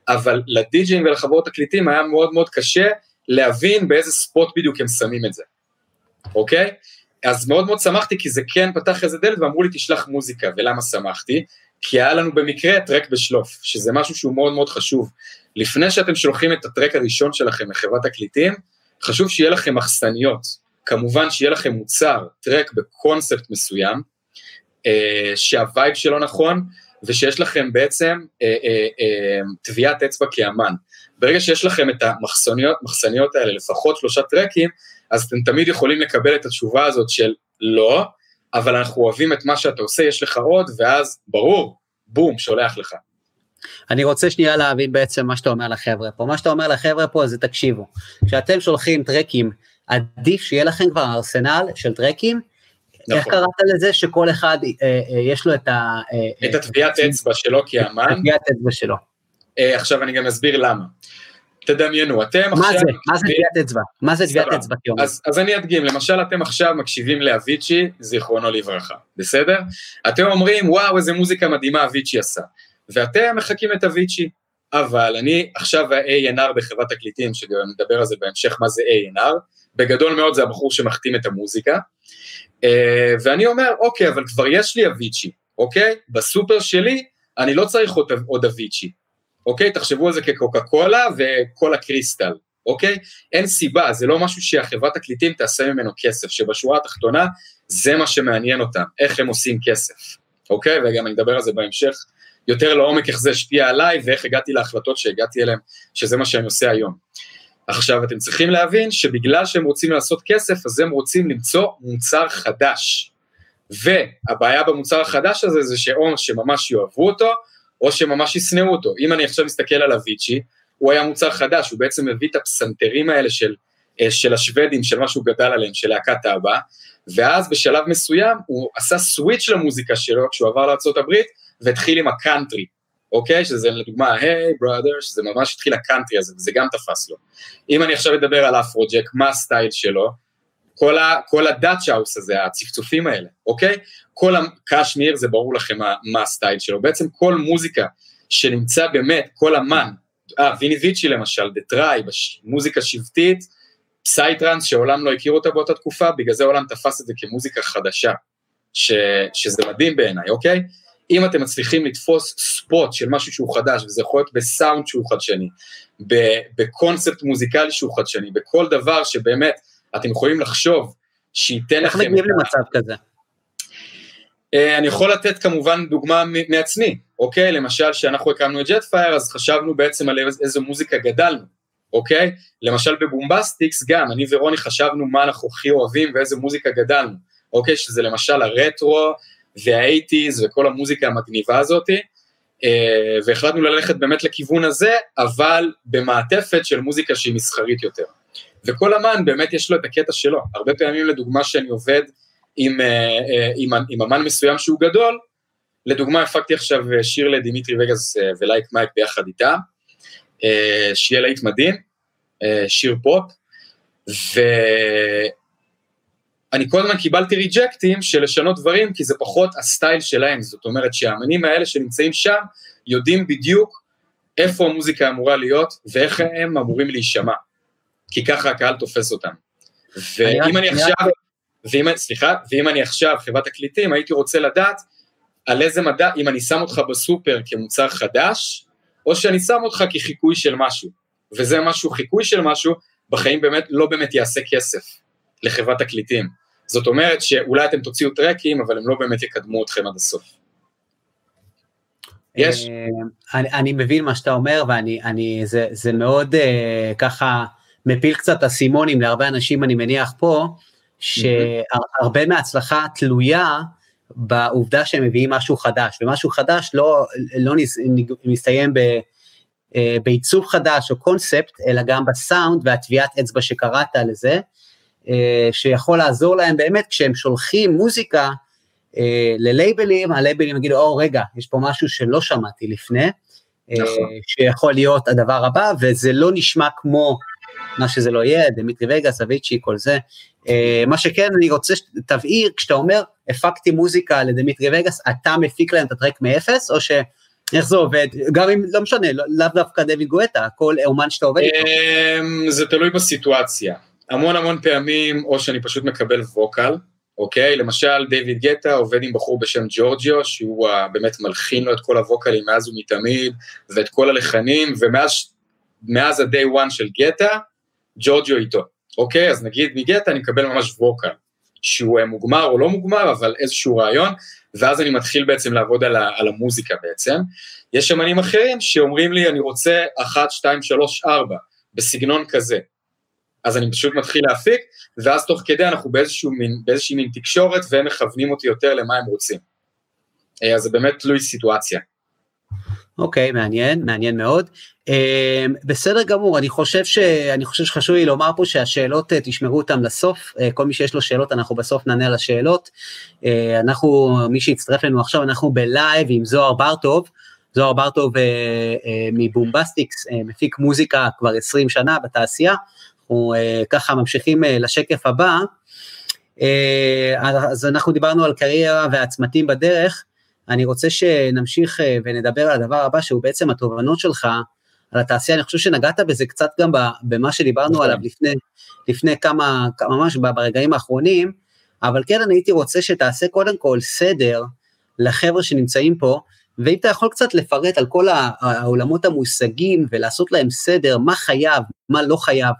אבל לדי-ג'אים ולחברות תקליטים היה מאוד מאוד קשה להבין באיזה ספוט בדיוק הם שמים את זה, אוקיי? אז מאוד מאוד שמחתי, כי זה כן פתח איזה דלת ואמרו לי תשלח מוזיקה, ולמה שמחתי? כי היה לנו במקרה טרק בשלוף, שזה משהו שהוא מאוד מאוד חשוב. לפני שאתם שולחים את הטרק הראשון שלכם לחברת תקליטים, חשוב שיהיה לכם מחסניות, כמובן שיהיה לכם מוצר, טרק בקונספט מסוים, אה, שהווייב שלו נכון, ושיש לכם בעצם אה, אה, אה, טביעת אצבע כאמן. ברגע שיש לכם את המחסניות האלה, לפחות שלושה טרקים, אז אתם תמיד יכולים לקבל את התשובה הזאת של לא, אבל אנחנו אוהבים את מה שאתה עושה, יש לך עוד, ואז ברור, בום, שולח לך. אני רוצה שנייה להבין בעצם מה שאתה אומר לחבר'ה פה. מה שאתה אומר לחבר'ה פה זה תקשיבו, כשאתם שולחים טרקים, עדיף שיהיה לכם כבר ארסנל של טרקים, נכון. איך קראת לזה שכל אחד אה, אה, יש לו את ה... אה, את הטביעת אצבע שלו כאמן. את הטביעת אצבע שלו. אה, עכשיו אני גם אסביר למה. תדמיינו, אתם מה עכשיו... זה? מה זה טביעת אצבע? מה זה טביעת אצבע? אז, אז אני אדגים, למשל אתם עכשיו מקשיבים לאביצ'י, זיכרונו לברכה, בסדר? אתם אומרים, וואו, איזה מוזיקה מדהימה אביצ'י עשה. ואתם מחקים את הוויצ'י. אבל אני עכשיו ה-A&R בחברת תקליטים, שגם נדבר על זה בהמשך מה זה A&R, בגדול מאוד זה הבחור שמחתים את המוזיקה, אה, ואני אומר, אוקיי, אבל כבר יש לי אביצ'י, אוקיי? בסופר שלי אני לא צריך עוד, עוד אביצ'י, אוקיי? תחשבו על זה כקוקה קולה וקולה קריסטל, אוקיי? אין סיבה, זה לא משהו שהחברת תקליטים תעשה ממנו כסף, שבשורה התחתונה זה מה שמעניין אותם, איך הם עושים כסף, אוקיי? וגם אני אדבר על זה בהמשך. יותר לעומק איך זה השפיע עליי ואיך הגעתי להחלטות שהגעתי אליהן, שזה מה שאני עושה היום. עכשיו, אתם צריכים להבין שבגלל שהם רוצים לעשות כסף, אז הם רוצים למצוא מוצר חדש. והבעיה במוצר החדש הזה זה שאו שממש יאהבו אותו, או שממש ישנאו אותו. אם אני עכשיו מסתכל על אביצ'י, הוא היה מוצר חדש, הוא בעצם הביא את הפסנתרים האלה של, אה, של השוודים, של מה שהוא גדל עליהם, של להקת אבא, ואז בשלב מסוים הוא עשה switch למוזיקה שלו כשהוא עבר לארה"ב, והתחיל עם הקאנטרי, אוקיי? שזה לדוגמה, Hey Brother, שזה ממש התחיל הקאנטרי הזה, וזה גם תפס לו. אם אני עכשיו אדבר על Afrojack, מה הסטייל שלו? כל, ה, כל ה Dutch הזה, הצפצופים האלה, אוקיי? כל הקשמיר, זה ברור לכם מה, מה הסטייל שלו. בעצם כל מוזיקה שנמצא באמת, כל אמן, אה, Vini Vici למשל, The Tribe, מוזיקה שבטית, psytrance, שעולם לא הכיר אותה באותה תקופה, בגלל זה העולם תפס את זה כמוזיקה חדשה, ש, שזה מדהים בעיניי, אוקיי? אם אתם מצליחים לתפוס spot של משהו שהוא חדש, וזה יכול להיות בסאונד שהוא חדשני, בקונספט מוזיקלי שהוא חדשני, בכל דבר שבאמת אתם יכולים לחשוב שייתן לכם... איך מגיעים למצב כזה? אה, אני יכול לתת כמובן דוגמה מעצמי, אוקיי? למשל, כשאנחנו הקמנו את Jetfire, אז חשבנו בעצם על איזו מוזיקה גדלנו, אוקיי? למשל בבומבסטיקס גם, אני ורוני חשבנו מה אנחנו הכי אוהבים ואיזה מוזיקה גדלנו, אוקיי? שזה למשל הרטרו וה eighties וכל המוזיקה המגניבה הזאתי, אה, והחלטנו ללכת באמת לכיוון הזה, אבל במעטפת של מוזיקה שהיא מסחרית יותר. וכל אמן באמת יש לו את הקטע שלו. הרבה פעמים לדוגמה שאני עובד עם, אה, אה, עם, עם אמן מסוים שהוא גדול, לדוגמה הפקתי עכשיו שיר ל Dimitri Vegas ו Like Mike ביחד איתה, שיהיה להיט מדהים, שיר פופ, ואני כל הזמן קיבלתי ריג'קטים של לשנות דברים, כי זה פחות הסטייל שלהם, זאת אומרת שהאמנים האלה שנמצאים שם, יודעים בדיוק איפה המוזיקה אמורה להיות ואיך הם אמורים להישמע. כי ככה הקהל תופס אותם. ואם אני עכשיו, ואם, סליחה, ואם אני עכשיו חברת תקליטים, הייתי רוצה לדעת על איזה מדע, אם אני שם אותך בסופר כמוצר חדש, או שאני שם אותך כחיקוי של משהו. וזה משהו, חיקוי של משהו, בחיים באמת לא באמת יעשה כסף לחברת תקליטים. זאת אומרת שאולי אתם תוציאו טרקים, אבל הם לא באמת יקדמו אתכם עד הסוף. יש? אה, אני, מבין מה שאתה אומר, ואני, אני, זה, זה מאוד uh, ככה, מפיל קצת אסימונים להרבה אנשים, אני מניח פה, שהרבה מההצלחה תלויה בעובדה שהם מביאים משהו חדש, ומשהו חדש לא, לא מסתיים ב, אה, בעיצוב חדש או קונספט, אלא גם בסאונד והטביעת אצבע שקראת לזה, אה, שיכול לעזור להם באמת כשהם שולחים מוזיקה אה, ללייבלים, הלייבלים יגידו, או רגע, יש פה משהו שלא שמעתי לפני, נכון. שיכול להיות הדבר הבא, וזה לא נשמע כמו מה שזה לא יהיה, דמיטרי וגאס, אביצ'י, כל זה. Uh, מה שכן, אני רוצה שתבהיר, כשאתה אומר, הפקתי מוזיקה לדמיטרי וגאס, אתה מפיק להם את הטרק מאפס, או ש... איך זה עובד? גם אם, לא משנה, לא, לאו דווקא דויד גואטה, כל אומן שאתה עובד איתו. אמ, זה תלוי בסיטואציה. המון המון פעמים, או שאני פשוט מקבל ווקל, אוקיי? למשל, דיוויד גטה עובד עם בחור בשם ג'ורג'יו, שהוא באמת מלחין לו את כל הווקלים מאז ומתמיד, ואת כל הלחנים, ומאז ה-day one של גטה, ג'ורג'יו איתו, אוקיי? אז נגיד מגטה אני מקבל ממש ווקל, שהוא מוגמר או לא מוגמר, אבל איזשהו רעיון, ואז אני מתחיל בעצם לעבוד על, ה, על המוזיקה בעצם. יש אמנים אחרים שאומרים לי, אני רוצה 1, 2, 3, 4, בסגנון כזה. אז אני פשוט מתחיל להפיק, ואז תוך כדי אנחנו באיזשהו מין, באיזושהי מין תקשורת, והם מכוונים אותי יותר למה הם רוצים. אה, אז זה באמת תלוי סיטואציה. אוקיי, מעניין, מעניין מאוד. אה, בסדר גמור, אני חושב, ש... אני חושב שחשוב לי לומר פה שהשאלות, אה, תשמרו אותן לסוף, אה, כל מי שיש לו שאלות, אנחנו בסוף נענה על השאלות. אה, אנחנו, מי שהצטרף לנו עכשיו, אנחנו בלייב עם זוהר ברטוב, זוהר ברטוב מבומבסטיקס, מפיק מוזיקה כבר 20 שנה בתעשייה, אנחנו ככה ממשיכים לשקף הבא. אז אנחנו דיברנו על קריירה והצמתים בדרך, אני רוצה שנמשיך אה, ונדבר על הדבר הבא, שהוא בעצם התובנות שלך על התעשייה, אני חושב שנגעת בזה קצת גם במה שדיברנו נכון. עליו לפני, לפני כמה, ממש ברגעים האחרונים, אבל כן אני הייתי רוצה שתעשה קודם כל סדר לחבר'ה שנמצאים פה, ואם אתה יכול קצת לפרט על כל העולמות המושגים ולעשות להם סדר, מה חייב, מה לא חייב,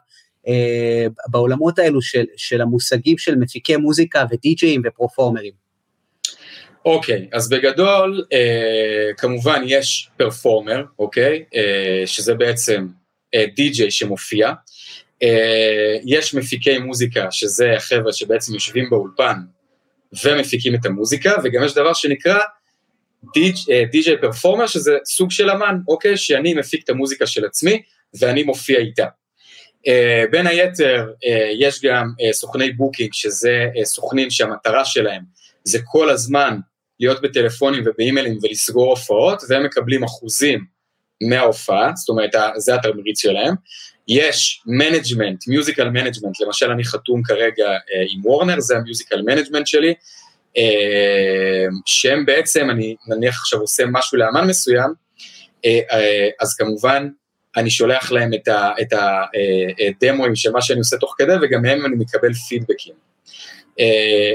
אה, בעולמות האלו של, של המושגים של מפיקי מוזיקה ודי-ג'אים ופרופורמרים. אוקיי, אז בגדול, אה, כמובן יש performer, אוקיי? אה, שזה בעצם אה, די-ג'יי שמופיע. אה, יש מפיקי מוזיקה, שזה החבר'ה שבעצם יושבים באולפן ומפיקים את המוזיקה, וגם יש דבר שנקרא די-ג'יי performer, שזה סוג של אמן, אוקיי? שאני מפיק את המוזיקה של עצמי ואני מופיע איתה. אה, בין היתר, אה, יש גם אה, סוכני booking, שזה אה, סוכנים שהמטרה שלהם זה כל הזמן להיות בטלפונים ובאימיילים ולסגור הופעות, והם מקבלים אחוזים מההופעה, זאת אומרת, זה התמריץ שלהם. יש management, musical management, למשל אני חתום כרגע אה, עם Warner, זה ה musical management שלי, אה, שהם בעצם, אני נניח עכשיו עושה משהו לאמן מסוים, אה, אז כמובן אני שולח להם את הדמואים אה, של מה שאני עושה תוך כדי, וגם מהם אני מקבל פידבקים.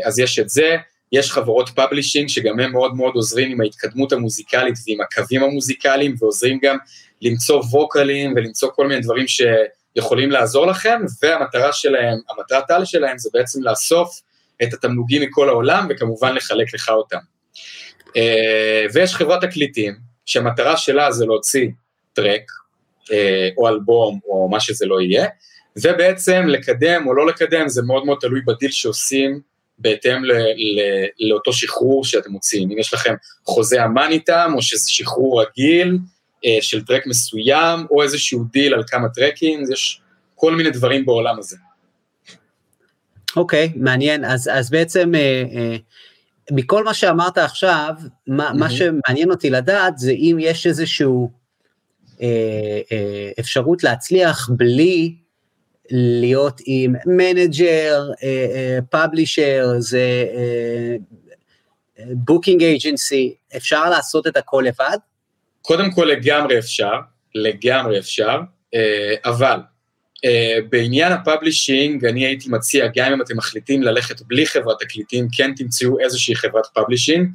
אז יש את זה, יש חברות publishing שגם הם מאוד מאוד עוזרים עם ההתקדמות המוזיקלית ועם הקווים המוזיקליים, ועוזרים גם למצוא ווקלים ולמצוא כל מיני דברים שיכולים לעזור לכם, והמטרה שלהם, המטרת על שלהם זה בעצם לאסוף את התמלוגים מכל העולם, וכמובן לחלק לך אותם. אה, ויש חברת תקליטים, שהמטרה שלה זה להוציא טרק, או אלבום, או מה שזה לא יהיה, ובעצם לקדם או לא לקדם, זה מאוד מאוד תלוי בדיל שעושים בהתאם ל, ל, לאותו שחרור שאתם מוציאים. אם יש לכם חוזה אמן איתם, או שזה שחרור רגיל אה, של טרק מסוים, או איזשהו דיל על כמה טרקים, יש כל מיני דברים בעולם הזה. אוקיי, okay, מעניין. אז, אז בעצם, אה, אה, מכל מה שאמרת עכשיו, מה, mm-hmm. מה שמעניין אותי לדעת זה אם יש איזשהו אה, אה, אפשרות להצליח בלי להיות עם manager, publisher, זה booking agency, אפשר לעשות את הכל לבד? קודם כל לגמרי אפשר, לגמרי אפשר, אה, אבל אה, בעניין ה publishing אני הייתי מציע, גם אם אתם מחליטים ללכת בלי חברת תקליטים, כן תמצאו איזושהי חברת publishing.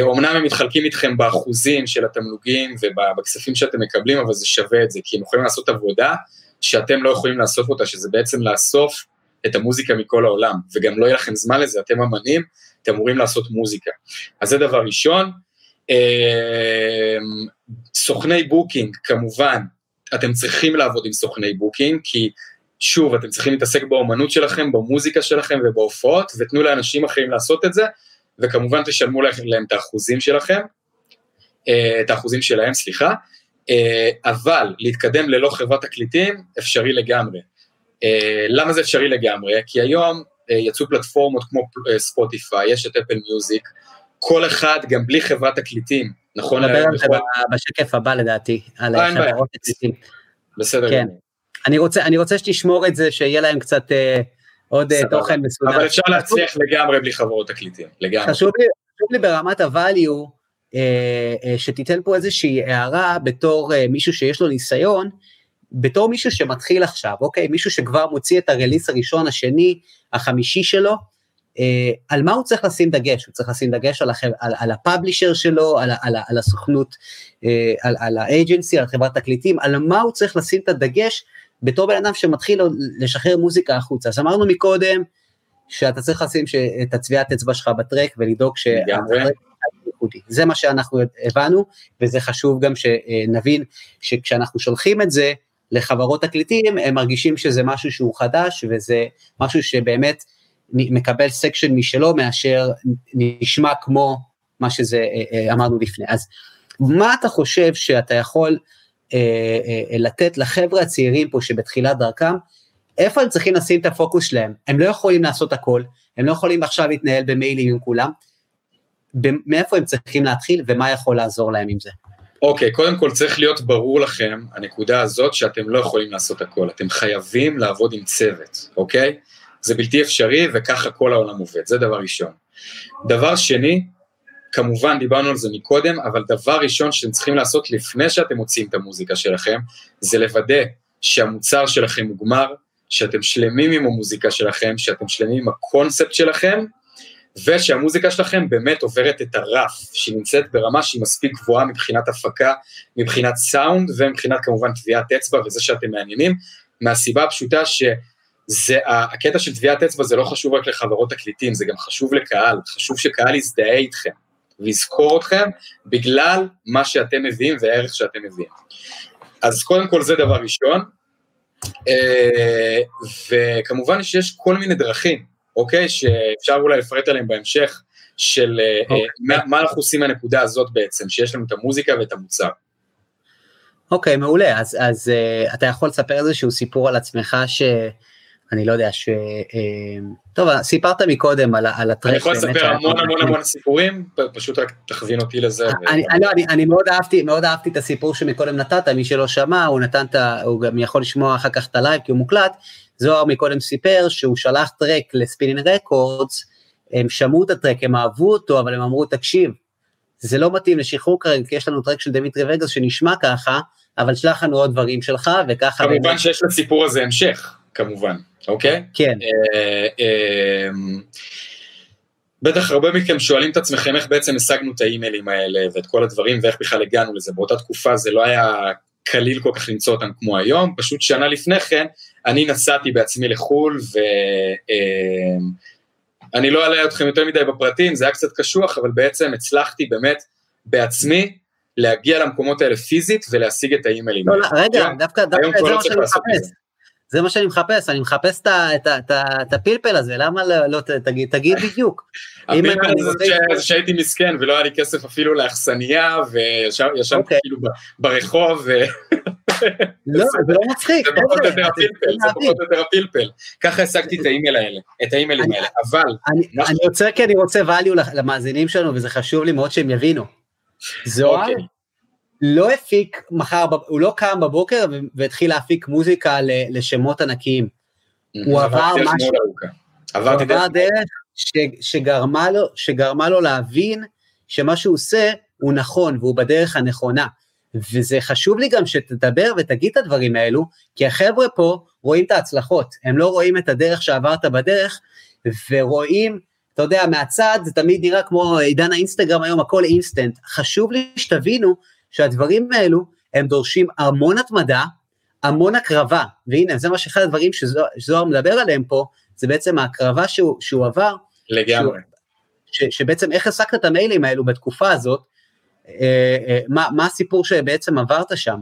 אומנם הם מתחלקים איתכם באחוזים של התמלוגים ובכספים שאתם מקבלים, אבל זה שווה את זה, כי הם יכולים לעשות עבודה שאתם לא יכולים לאסוף אותה, שזה בעצם לאסוף את המוזיקה מכל העולם, וגם לא יהיה לכם זמן לזה, אתם אמנים, אתם אמורים לעשות מוזיקה. אז זה דבר ראשון. אמ, סוכני booking, כמובן, אתם צריכים לעבוד עם סוכני booking, כי שוב, אתם צריכים להתעסק באומנות שלכם, במוזיקה שלכם ובהופעות, ותנו לאנשים אחרים לעשות את זה, וכמובן תשלמו להם את האחוזים שלכם, אה, את האחוזים שלהם, סליחה, אבל להתקדם ללא חברת תקליטים אפשרי לגמרי. אה, למה זה אפשרי לגמרי? כי היום אה, יצאו פלטפורמות כמו ספוטיפיי, יש את אפל מיוזיק, כל אחד גם בלי חברת תקליטים, נכון? נדבר על זה בשקף הבא לדעתי, על חברות תקליטים. בסדר. כן. אני רוצה, אני רוצה שתשמור את זה, שיהיה להם קצת אה, עוד סבבה. תוכן מסודר. אבל אפשר להצליח לגמרי בלי חברות תקליטים, לגמרי. חשוב לי, חשוב לי ברמת הvalue, אה, אה, שתיתן פה איזושהי הערה בתור אה, מישהו שיש לו ניסיון, בתור מישהו שמתחיל עכשיו, אוקיי? מישהו שכבר מוציא את הרליס הראשון, השני, החמישי שלו, על מה הוא צריך לשים דגש? הוא צריך לשים דגש על, החב... על, על הפאבלישר שלו, על, על, על הסוכנות, על, על האג'נסי, על חברת תקליטים, על מה הוא צריך לשים את הדגש בתור בן אדם שמתחיל לשחרר מוזיקה החוצה. אז אמרנו מקודם, שאתה צריך לשים את הטביעת אצבע שלך בטרק ולדאוג שהטרק ייחודי. זה מה שאנחנו הבנו, וזה חשוב גם שנבין שכשאנחנו שולחים את זה לחברות תקליטים, הם מרגישים שזה משהו שהוא חדש, וזה משהו שבאמת מקבל section משלו, מאשר נשמע כמו מה שזה אה, אה, אמרנו לפני. אז מה אתה חושב שאתה יכול אה, לתת לחבר'ה הצעירים פה שבתחילת דרכם, איפה הם צריכים לשים את הפוקוס שלהם? הם לא יכולים לעשות הכל, הם לא יכולים עכשיו להתנהל במיילים עם כולם, מאיפה הם צריכים להתחיל ומה יכול לעזור להם עם זה. אוקיי, okay, קודם כל צריך להיות ברור לכם, הנקודה הזאת, שאתם לא יכולים לעשות הכל, אתם חייבים לעבוד עם צוות, אוקיי? Okay? זה בלתי אפשרי וככה כל העולם עובד, זה דבר ראשון. דבר שני, כמובן דיברנו על זה מקודם, אבל דבר ראשון שאתם צריכים לעשות לפני שאתם מוציאים את המוזיקה שלכם, זה לוודא שהמוצר שלכם מוגמר, שאתם שלמים עם המוזיקה שלכם, שאתם שלמים עם הקונספט שלכם, ושהמוזיקה שלכם באמת עוברת את הרף, שהיא נמצאת ברמה שהיא מספיק גבוהה מבחינת הפקה, מבחינת סאונד ומבחינת כמובן טביעת אצבע וזה שאתם מעניינים, מהסיבה הפשוטה שזה, הקטע של טביעת אצבע זה לא חשוב רק לחברות תקליטים, זה גם חשוב לקהל, חשוב שקהל יזדהה איתכם ויזכור אתכם בגלל מה שאתם מביאים והערך שאתם מביאים. אז קודם כל זה דבר ראשון, אה, וכמובן שיש כל מיני דרכים אוקיי? שאפשר אולי לפרט עליהם בהמשך, של אה, אה, אוקיי. מה, מה אנחנו עושים מהנקודה הזאת בעצם, שיש לנו את המוזיקה ואת המוצר. אוקיי, מעולה, אז, אז uh, אתה יכול לספר איזשהו סיפור על עצמך ש... אני לא יודע, ש... טוב, סיפרת מקודם על, על הטרק. אני יכול לספר המון המון המון סיפורים, פשוט רק תכווין אותי לזה. אני, ו... לא, אני, אני מאוד אהבתי, מאוד אהבתי את הסיפור שמקודם נתת, מי שלא שמע, הוא נתן את ה... הוא גם יכול לשמוע אחר כך את הלייב כי הוא מוקלט, זוהר מקודם סיפר שהוא שלח טרק ל Spinnin' Records, הם שמעו את הטרק, הם אהבו אותו, אבל הם אמרו, תקשיב, זה לא מתאים לשחרור כרגע, כי יש לנו טרק של דמיטרי וגאס שנשמע ככה, אבל שלח לנו עוד דברים שלך, וככה... כמובן באמת... שיש לסיפור הזה המשך, כמובן, אוקיי? כן. אה, אה, בטח הרבה מכם שואלים את עצמכם איך בעצם השגנו את האימיילים האלה ואת כל הדברים ואיך בכלל הגענו לזה. באותה תקופה זה לא היה קליל כל כך למצוא אותם כמו היום, פשוט שנה לפני כן אני נסעתי בעצמי לחו"ל ואני אמ, לא אעלה אתכם יותר מדי בפרטים, זה היה קצת קשוח, אבל בעצם הצלחתי באמת בעצמי להגיע למקומות האלה פיזית ולהשיג את האימיילים לא, לא, רגע, דווקא, דווקא זה לא מה שאני מחפש. זה מה שאני מחפש, אני מחפש את הפלפל הזה, למה לא, לא תגיד, תגיד בדיוק. הפלפל הזה שהייתי מסכן ולא היה לי כסף אפילו לאכסניה, וישבתי אוקיי. כאילו ברחוב. לא, זה לא מצחיק. זה פחות או יותר הפלפל, זה פחות או יותר הפלפל. ככה השגתי את האימייל האלה, את האימיילים האלה, אבל... אני עוצר כי אני רוצה value למאזינים שלנו, וזה חשוב לי מאוד שהם יבינו. זוהר אוקיי. לא הפיק מחר, הוא לא קם בבוקר והתחיל להפיק מוזיקה לשמות ענקיים. הוא עבר משהו, הוא עבר דרך שגרמה לו, שגרמה לו להבין שמה שהוא עושה הוא נכון והוא בדרך הנכונה. וזה חשוב לי גם שתדבר ותגיד את הדברים האלו, כי החבר'ה פה רואים את ההצלחות, הם לא רואים את הדרך שעברת בדרך, ורואים, אתה יודע, מהצד זה תמיד נראה כמו עידן האינסטגרם היום, הכל אינסטנט. חשוב לי שתבינו שהדברים האלו, הם דורשים המון התמדה, המון הקרבה, והנה, זה מה שאחד הדברים שזוהר מדבר עליהם פה, זה בעצם ההקרבה שהוא, שהוא עבר. לגמרי. שהוא, ש, שבעצם איך הסקת את המיילים האלו בתקופה הזאת, אה, אה, מה, מה הסיפור שבעצם עברת שם?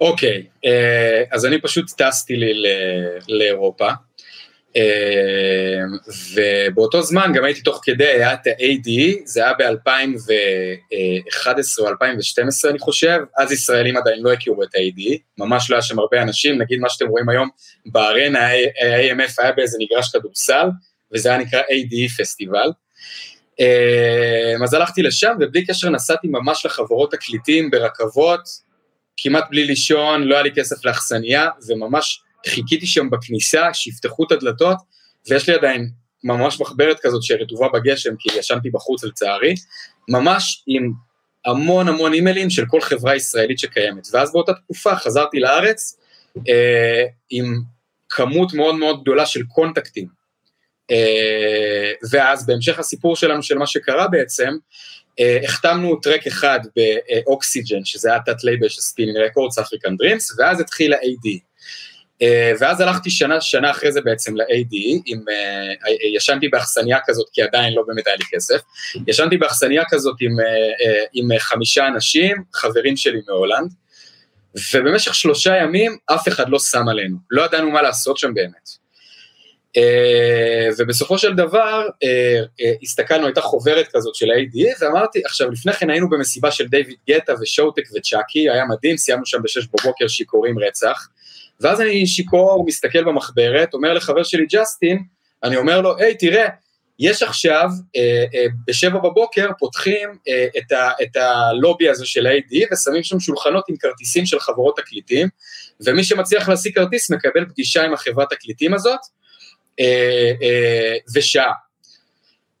אוקיי, אה, אז אני פשוט טסתי לי לאירופה, ובאותו זמן גם הייתי תוך כדי, היה את ה-AD, זה היה ב-2011 או 2012 אני חושב, אז ישראלים עדיין לא הכירו את ה-AD, ממש לא היה שם הרבה אנשים, נגיד מה שאתם רואים היום בארנה, ה-AMF היה באיזה מגרש כדורסל, וזה היה נקרא AD פסטיבל. אמ, אז הלכתי לשם, ובלי קשר נסעתי ממש לחברות תקליטים ברכבות, כמעט בלי לישון, לא היה לי כסף לאכסניה, וממש חיכיתי שם בכניסה, שיפתחו את הדלתות, ויש לי עדיין ממש מחברת כזאת שרטובה בגשם, כי ישנתי בחוץ לצערי, ממש עם המון המון אימיילים של כל חברה ישראלית שקיימת. ואז באותה תקופה חזרתי לארץ אה, עם כמות מאוד מאוד גדולה של קונטקטים. אה, ואז בהמשך הסיפור שלנו של מה שקרה בעצם, אה, החתמנו טרק אחד ב Oxygen, שזה היה תת לייבל של Spinnin' Records, African Dreams, ואז התחיל ה-ADE. אה, ואז הלכתי שנה, שנה אחרי זה בעצם ל-ADE, עם, ישנתי באכסניה כזאת, כי עדיין לא באמת היה לי כסף, ישנתי באכסניה כזאת עם, עם חמישה אנשים, חברים שלי מהולנד, ובמשך שלושה ימים אף אחד לא שם עלינו, לא ידענו מה לעשות שם באמת. Uh, ובסופו של דבר uh, uh, הסתכלנו, הייתה חוברת כזאת של ה-ADE, ואמרתי, עכשיו לפני כן היינו במסיבה של דיוויד גטה ושואוטק וצ'אקי, היה מדהים, סיימנו שם בשש בבוקר שיכורים רצח, ואז אני שיכור, מסתכל במחברת, אומר לחבר שלי ג'סטין, אני אומר לו, היי תראה, יש עכשיו, uh, uh, בשבע בבוקר פותחים uh, את, ה, את הלובי הזה של ה-AD ושמים שם שולחנות עם כרטיסים של חברות תקליטים, ומי שמצליח להשיג כרטיס מקבל פגישה עם החברת תקליטים הזאת, אה, אה, ושעה.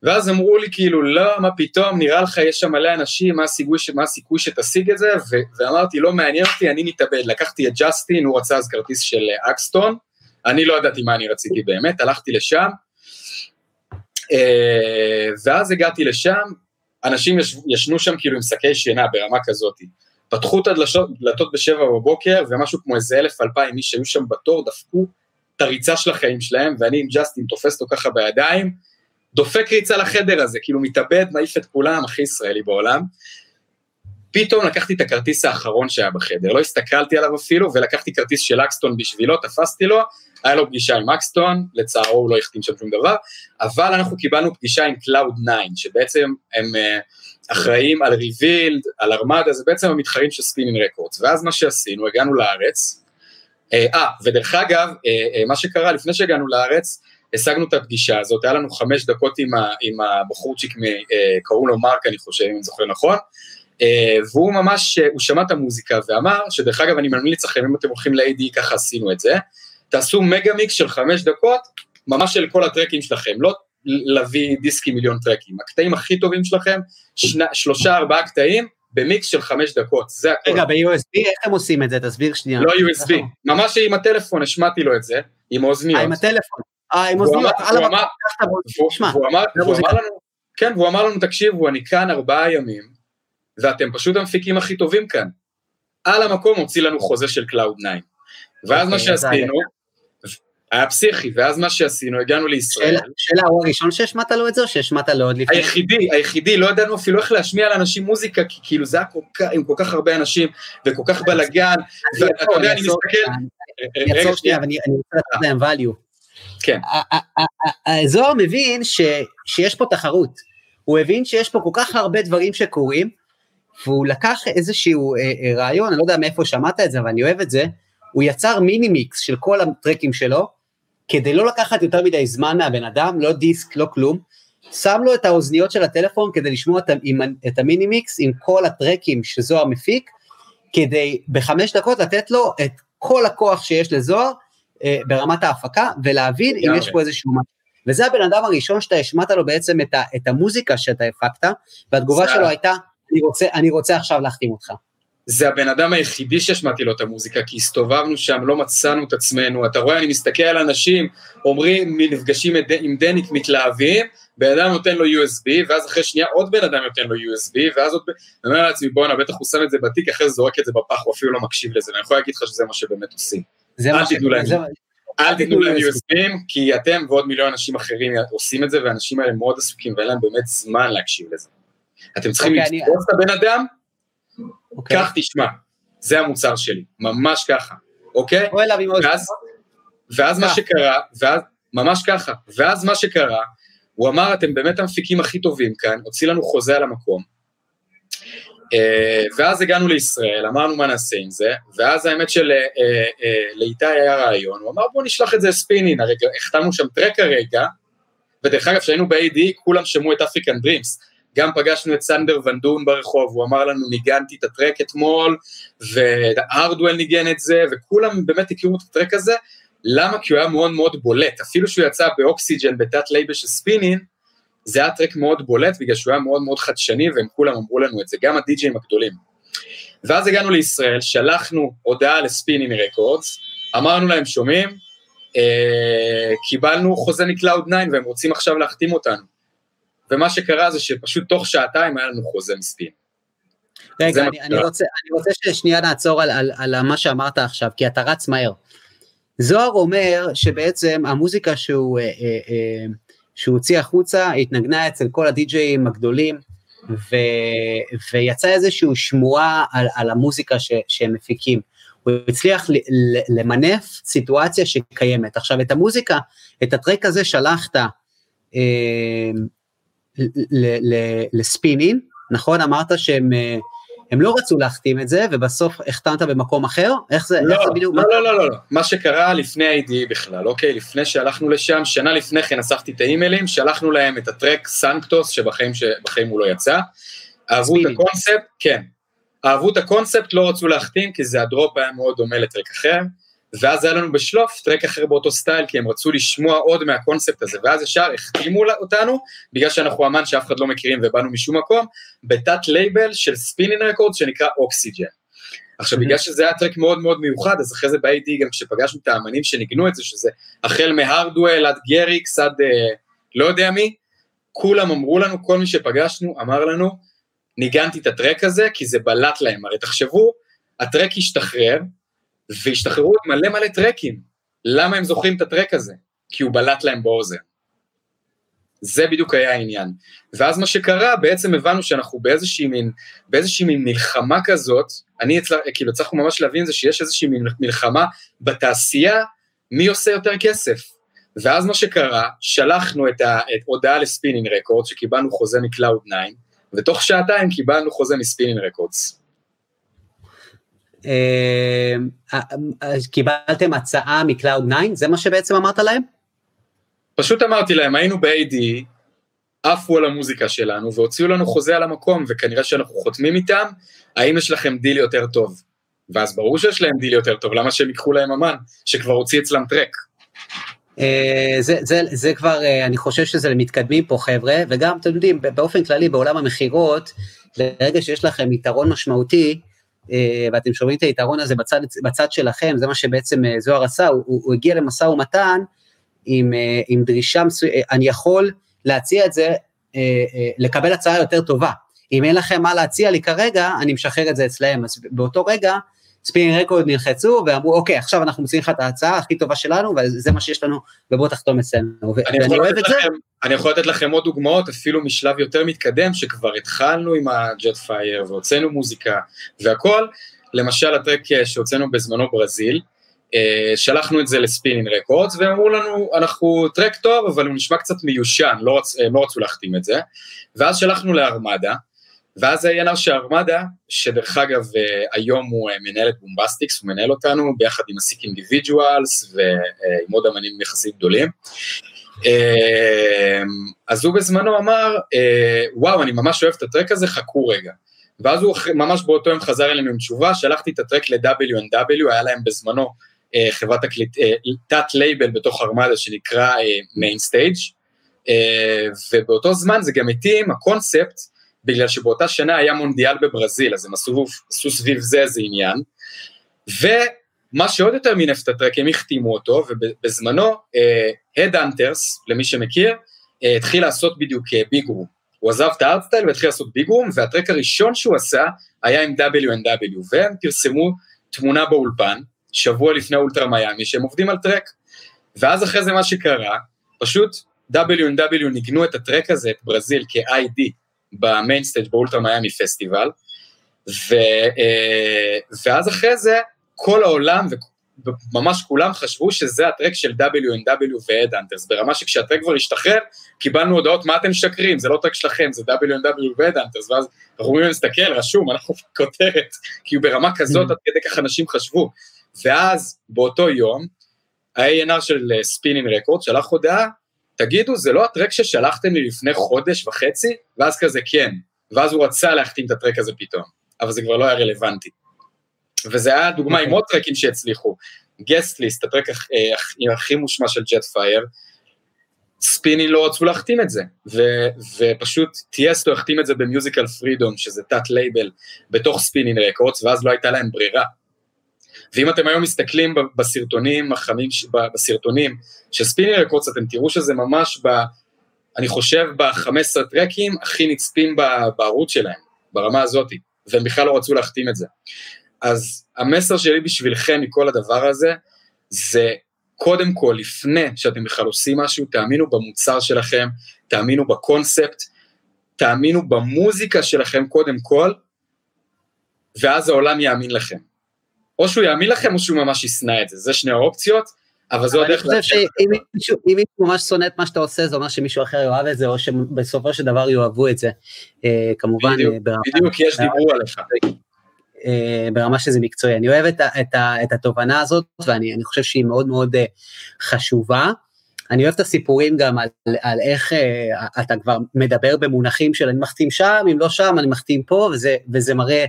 ואז אמרו לי כאילו, לא, מה פתאום, נראה לך יש שם מלא אנשים, מה הסיכוי, מה הסיכוי שתשיג את זה? ו- ואמרתי, לא מעניין אותי, אני מתאבד. לקחתי את ג'סטין, הוא רצה אז כרטיס של אה, אקסטון, אני לא ידעתי מה אני רציתי באמת, הלכתי לשם, ואז הגעתי לשם, אנשים יש, ישנו שם כאילו עם שקי שינה ברמה כזאת. פתחו את הדלתות בשבע בבוקר, ומשהו כמו איזה אלף אלפיים איש שהיו שם בתור, דפקו את הריצה של החיים שלהם, ואני עם ג'סטין תופס אותו ככה בידיים, דופק ריצה לחדר הזה, כאילו מתאבד, מעיף את כולם, הכי ישראלי בעולם. פתאום לקחתי את הכרטיס האחרון שהיה בחדר, לא הסתכלתי עליו אפילו, ולקחתי כרטיס של אקסטון בשבילו, תפסתי לו, היה לו פגישה עם Axtone, לצערו הוא לא החתים שם שום דבר, אבל אנחנו קיבלנו פגישה עם Cloud 9, שבעצם הם uh, אחראים על Revealed, על ארמדה, זה בעצם המתחרים של Spinnin' Records, ואז מה שעשינו, הגענו לארץ, אה, אה, ודרך אגב, אה, אה, מה שקרה לפני שהגענו לארץ, השגנו את הפגישה הזאת, היה לנו חמש דקות עם, ה, עם הבחורצ'יק, אה, קראו לו מרק, אני חושב, אם אני זוכר נכון, אה, והוא ממש, הוא שמע את המוזיקה ואמר, שדרך אגב, אני ממליץ לכם, אם אתם הולכים ל-ADE, ככה עשינו את זה, תעשו מגה מיקס של חמש דקות, ממש של כל הטרקים שלכם, לא להביא דיסקי מיליון טרקים, הקטעים הכי טובים שלכם, שנה, שלושה ארבעה קטעים, במיקס של חמש דקות, זה הכל. רגע, ב-USB, איך הם עושים את זה? תסביר שנייה. לא USB, ממש עם הטלפון, השמעתי לו את זה, עם אוזניות. אה, עם הטלפון. אה, עם אוזניות, על לנו, כן, והוא אמר לנו, תקשיבו, אני כאן ארבעה ימים, ואתם פשוט המפיקים הכי טובים כאן. על המקום הוציא לנו חוזה של Cloud 9. ואז מה אוקיי, שעשינו, היה פסיכי, ואז מה שעשינו, הגענו לישראל. שאלה, הוא הראשון שהשמעת לו את זה, או שהשמעת לו עוד לפני? היחידי, היחידי, לא ידענו אפילו איך להשמיע לאנשים מוזיקה, כי כאילו זה היה עם כל כך הרבה אנשים, וכל כך בלאגן, ואתה יודע, אני מסתכל... אני אעצור שנייה, ואני רוצה לתת להם value. כן. זוהר מבין שיש פה תחרות. הוא הבין שיש פה כל כך הרבה דברים שקורים, והוא לקח איזשהו אה, אה, רעיון, אני לא יודע מאיפה שמעת את זה, אבל אני אוהב את זה, הוא יצר מיני מיקס של כל הטרקים שלו, כדי לא לקחת יותר מדי זמן מהבן אדם, לא דיסק, לא כלום, שם לו את האוזניות של הטלפון כדי לשמוע את, את המיני מיקס עם כל הטרקים שזוהר מפיק, כדי בחמש דקות לתת לו את כל הכוח שיש לזוהר אה, ברמת ההפקה, ולהבין אם יש פה איזשהו משהו. וזה הבן אדם הראשון שאתה השמעת לו בעצם את, ה, את המוזיקה שאתה הפקת, והתגובה שלו הייתה, אני רוצה, אני רוצה עכשיו להחתים אותך. זה הבן אדם היחידי שהשמעתי לו את המוזיקה, כי הסתובבנו שם, לא מצאנו את עצמנו. אתה רואה, אני מסתכל על אנשים, אומרים, נפגשים עם דניק, מתלהבים, בן אדם נותן לו USB, ואז אחרי שנייה עוד בן אדם נותן לו USB, ואז עוד... אני אומר לעצמי, בואנה, בטח הוא שם את זה בתיק, אחרי זה זורק את זה בפח, הוא אפילו לא מקשיב לזה, ואני יכול להגיד לך שזה מה שבאמת עושים. אל תדעו להם. אל תיתנו להם USBים, כי אתם ועוד מיליון אנשים אחרים עושים את זה, והאנשים האלה מאוד עסוקים, ואין להם באמת זמן להקשיב לזה. אתם צריכים okay, אוקיי, לתפוס את הבן אדם, אוקיי. קח תשמע, זה המוצר שלי, ממש ככה, אוקיי? ואז, ואז מה אה. שקרה, ואז, ממש ככה, ואז מה שקרה, הוא אמר, אתם באמת המפיקים הכי טובים כאן, הוציא לנו חוזה על המקום, ואז הגענו לישראל, אמרנו מה נעשה עם זה, ואז האמת שלאיתי uh, uh, היה רעיון, הוא אמר בוא נשלח את זה ספינין, הרגע, החתמנו שם טרק הרגע, ודרך אגב כשהיינו ב-ADE כולם שמעו את African Dreams, גם פגשנו את סנדר ואן דורן ברחוב, הוא אמר לנו ניגנתי את הטרק אתמול, והארדוול ניגן את זה, וכולם באמת הכירו את הטרק הזה, למה? כי הוא היה מאוד מאוד בולט, אפילו שהוא יצא ב Oxygen בתת לייבל של Spinnin', זה היה טרק מאוד בולט, בגלל שהוא היה מאוד מאוד חדשני, והם כולם אמרו לנו את זה, גם הדי-ג'אים הגדולים. ואז הגענו לישראל, שלחנו הודעה ל Spinnin' Records, אמרנו להם, שומעים, אה, קיבלנו חוזה מקלאוד 9 והם רוצים עכשיו להחתים אותנו. ומה שקרה זה שפשוט תוך שעתיים היה לנו חוזה מספין. רגע, אני, אני, רוצה, אני רוצה ששנייה נעצור על, על, על מה שאמרת עכשיו, כי אתה רץ מהר. זוהר אומר שבעצם המוזיקה שהוא... אה, אה, אה, שהוא הוציא החוצה, התנגנה אצל כל הדי-ג'אים הגדולים, ו, ויצא איזושהי שמועה על, על המוזיקה ש, שהם מפיקים. הוא הצליח ל, ל, למנף סיטואציה שקיימת. עכשיו, את המוזיקה, את הטרק הזה שלחת אה, לספינין, נכון? אמרת שהם... אה, הם לא רצו להחתים את זה, ובסוף החתמת במקום אחר? איך זה, לא, איך זה בדיוק? לא, לא, לא, לא, לא, מה שקרה לפני ה-IDE בכלל, אוקיי? לפני שהלכנו לשם, שנה לפני כן אספתי את האימיילים, שלחנו להם את הטרק סנקטוס, שבחיים, שבחיים הוא לא יצא. אהבו את הקונספט, כן. אהבו את הקונספט, לא רצו להחתים, כי זה ה drop היה מאוד דומה לטרק אחר. ואז היה לנו בשלוף טרק אחר באותו סטייל, כי הם רצו לשמוע עוד מהקונספט הזה, ואז ישר החתימו אותנו, בגלל שאנחנו אמן שאף אחד לא מכירים ובאנו משום מקום, בתת לייבל של Spinnin' Records שנקרא Oxygen. עכשיו, בגלל שזה היה טרק מאוד מאוד מיוחד, אז אחרי זה ב-ADE גם כשפגשנו את האמנים שניגנו את זה, שזה החל מהרדוול עד גריקס עד אה, לא יודע מי, כולם אמרו לנו, כל מי שפגשנו אמר לנו, ניגנתי את הטרק הזה כי זה בלט להם, הרי תחשבו, הטרק השתחרר, והשתחררו מלא מלא טרקים. למה הם זוכרים את הטרק הזה? כי הוא בלט להם באוזן. זה בדיוק היה העניין. ואז מה שקרה, בעצם הבנו שאנחנו באיזושהי מין, באיזושהי מין מלחמה כזאת, אני אצל, כאילו הצלחנו ממש להבין זה שיש איזושהי מין מלחמה בתעשייה, מי עושה יותר כסף. ואז מה שקרה, שלחנו את ההודעה ל Spinnin' Records, שקיבלנו חוזה מ Cloud 9, ותוך שעתיים קיבלנו חוזה מ Spinnin' Records. אה, אה, קיבלתם הצעה מ Cloud 9? זה מה שבעצם אמרת להם? פשוט אמרתי להם, היינו ב-ADE, עפו על המוזיקה שלנו והוציאו לנו חוזה על המקום, וכנראה שאנחנו חותמים איתם, האם יש לכם דיל יותר טוב? ואז ברור שיש להם דיל יותר טוב, למה שהם ייקחו להם אמן, שכבר הוציא אצלם טרק? אה, זה, זה, זה כבר, אני חושב שזה למתקדמים פה חבר'ה, וגם אתם יודעים, באופן כללי בעולם המכירות, ברגע שיש לכם יתרון משמעותי, אה, ואתם שומעים את היתרון הזה בצד, בצד שלכם, זה מה שבעצם אה, זוהר עשה, הוא, הוא הגיע למשא ומתן עם, אה, עם דרישה מסוימת, אני יכול להציע את זה, לקבל הצעה יותר טובה. אם אין לכם מה להציע לי כרגע, אני משחרר את זה אצלהם. אז באותו רגע, Spinnin' Records נלחצו ואמרו אוקיי עכשיו אנחנו מציעים לך את ההצעה הכי טובה שלנו וזה מה שיש לנו ובוא תחתום אצלנו. ואני אוהב את זה. אני יכול לתת לכם עוד דוגמאות אפילו משלב יותר מתקדם שכבר התחלנו עם ה Jetfire והוצאנו מוזיקה והכל. למשל הטרק שהוצאנו בזמנו ברזיל אה, שלחנו את זה ל Spinnin' Records והם אמרו לנו אנחנו טרק טוב אבל הוא נשמע קצת מיושן לא, רצ, לא רצו להחתים את זה. ואז שלחנו לארמדה ואז ה A&R של ארמדה, שדרך אגב אה, היום הוא אה, מנהל את בומבסטיקס, הוא מנהל אותנו ביחד עם ה Sick Individuals ועם עוד אמנים יחסית גדולים. אז הוא בזמנו אמר, וואו, אני ממש אוהב את הטרק הזה, חכו רגע. ואז הוא ממש באותו יום חזר אלינו עם תשובה, שלחתי את הטרק ל-W&W, היה להם בזמנו חברת תקליט, תת לייבל בתוך ארמדה שנקרא Mainstage, ובאותו זמן זה גם התאים, הקונספט, בגלל שבאותה שנה היה מונדיאל בברזיל, אז הם עשו, עשו סביב זה איזה עניין. ומה שעוד יותר מינף את הטרק, הם החתימו אותו, ובזמנו, Head אה, hunterz, למי שמכיר, אה, התחיל לעשות בדיוק big אה, room. הוא עזב את ה hardstyle והתחיל לעשות big room, והטרק הראשון שהוא עשה היה עם W&W, והם פרסמו תמונה באולפן, שבוע לפני Ultra Miami, שהם עובדים על טרק. ואז אחרי זה מה שקרה, פשוט W&W ניגנו את הטרק הזה, את ברזיל, כ-ID, ב mainstage ב Ultra Miami פסטיבל, ו, אה, ואז אחרי זה כל העולם וממש כולם חשבו שזה הטרק של W&W ו-Headhunterz, ברמה שכשהטרק כבר השתחרר, קיבלנו הודעות מה אתם משקרים, זה לא טרק שלכם, זה W&W ו-Headhunterz, ואז אנחנו אומרים להם תסתכל, רשום, אנחנו בכותרת, כי ברמה כזאת, אממ. עד כדי כך אנשים חשבו. ואז באותו יום, ה-A&R של Spinnin' אה, Records שלח הודעה תגידו, זה לא הטרק ששלחתם לי לפני חודש וחצי? ואז כזה, כן. ואז הוא רצה להחתים את הטרק הזה פתאום, אבל זה כבר לא היה רלוונטי. וזה היה דוגמה עם אוקיי. עוד טרקים שהצליחו. Guestlist, הטרק הכי, הכי מושמע של Jetfire, Spinnin' לא רצו להחתים את זה, ו, ופשוט Tiësto החתים את זה ב Musical Freedom, שזה תת לייבל, בתוך Spinnin' Records, ואז לא הייתה להם ברירה. ואם אתם היום מסתכלים בסרטונים החמים, בסרטונים של Spinnin' Records, אתם תראו שזה ממש, ב, אני חושב, ב-15 טרקים הכי נצפים בערוץ שלהם, ברמה הזאת, והם בכלל לא רצו להחתים את זה. אז המסר שלי בשבילכם מכל הדבר הזה, זה קודם כל, לפני שאתם בכלל עושים משהו, תאמינו במוצר שלכם, תאמינו בקונספט, תאמינו במוזיקה שלכם קודם כל, ואז העולם יאמין לכם. או שהוא יאמין לכם או שהוא ממש ישנא את זה, זה שני האופציות, אבל זו הדרך... אני חושב שאם מישהו ממש שונא את מה שאתה עושה, זה אומר שמישהו אחר יאהב את זה, או שבסופו של דבר יאהבו את זה. אה, כמובן, בדיוק, אה, יש דיבור עליך. אה, ברמה שזה מקצועי. אני אוהב את, את, את התובנה הזאת, ואני חושב שהיא מאוד מאוד חשובה. אני אוהב את הסיפורים גם על, על איך אה, אתה כבר מדבר במונחים של אני מחתים שם, אם לא שם אני מחתים פה, וזה, וזה מראה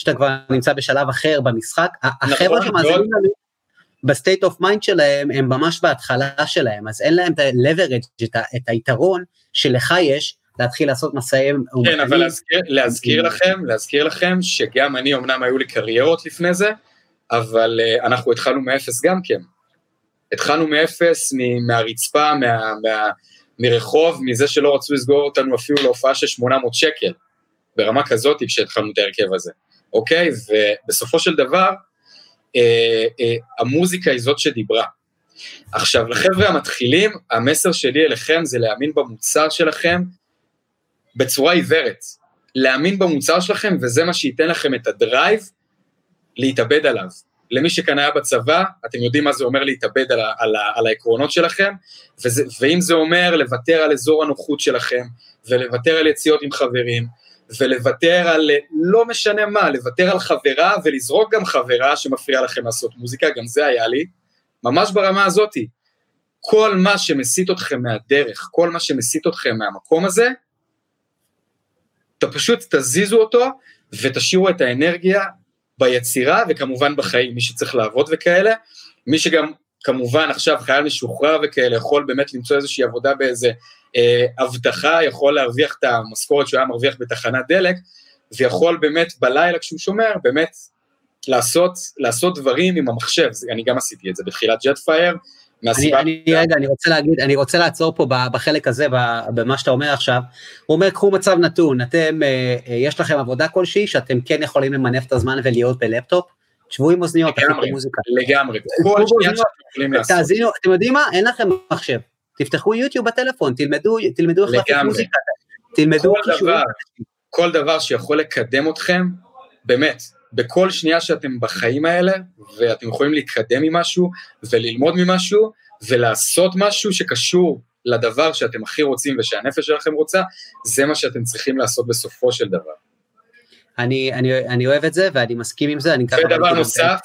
שאתה כבר נמצא בשלב אחר במשחק. נכון, החבר'ה שמאזינים לנו, ב state of mind שלהם, הם ממש בהתחלה שלהם, אז אין להם את ה-leverage, את, את היתרון שלך יש, להתחיל לעשות מסעים. כן, אבל להזכיר, להזכיר לכם, להזכיר לכם שגם אני, אמנם היו לי קריירות לפני זה, אבל uh, אנחנו התחלנו מאפס גם כן. התחלנו מאפס, מהרצפה, מה, מה, מרחוב, מזה שלא רצו לסגור אותנו אפילו להופעה של 800 שקל, ברמה כזאת כשהתחלנו את ההרכב הזה. אוקיי? ובסופו של דבר, אה, אה, המוזיקה היא זאת שדיברה. עכשיו, לחבר'ה המתחילים, המסר שלי אליכם זה להאמין במוצר שלכם בצורה עיוורת. להאמין במוצר שלכם, וזה מה שייתן לכם את הדרייב להתאבד עליו. למי שכאן היה בצבא, אתם יודעים מה זה אומר להתאבד על, על, על העקרונות שלכם, וזה, ואם זה אומר לוותר על אזור הנוחות שלכם, ולוותר על יציאות עם חברים, ולוותר על לא משנה מה, לוותר על חברה ולזרוק גם חברה שמפריעה לכם לעשות מוזיקה, גם זה היה לי, ממש ברמה הזאתי. כל מה שמסיט אתכם מהדרך, כל מה שמסיט אתכם מהמקום הזה, אתה פשוט תזיזו אותו ותשאירו את האנרגיה ביצירה וכמובן בחיים, מי שצריך לעבוד וכאלה, מי שגם כמובן עכשיו חייל משוחרר וכאלה יכול באמת למצוא איזושהי עבודה באיזה אה, אבטחה, יכול להרוויח את המשכורת שהוא היה מרוויח בתחנת דלק, ויכול באמת בלילה כשהוא שומר, באמת לעשות, לעשות דברים עם המחשב, אני גם עשיתי את זה בתחילת ג'ט פייר, מהסיבה... אני, אני, רגע, אני רוצה להגיד, אני רוצה לעצור פה בחלק הזה, במה שאתה אומר עכשיו. הוא אומר, קחו מצב נתון, אתם, אה, אה, יש לכם עבודה כלשהי, שאתם כן יכולים למנף את הזמן ולהיות בלפטופ, שבו עם אוזניות, לגמרי, לגמרי, כל שנייה שאתם יכולים לעשות. תאזינו, אתם יודעים מה? אין לכם מחשב. תפתחו יוטיוב בטלפון, תלמדו, תלמדו איך לעשות מוזיקה, תלמדו כישורים. כל דבר שיכול לקדם אתכם, באמת, בכל שנייה שאתם בחיים האלה, ואתם יכולים להתקדם ממשהו, וללמוד ממשהו, ולעשות משהו שקשור לדבר שאתם הכי רוצים ושהנפש שלכם רוצה, זה מה שאתם צריכים לעשות בסופו של דבר. אני, אני, אני אוהב את זה ואני מסכים עם זה, אני ככה... ודבר נוסף,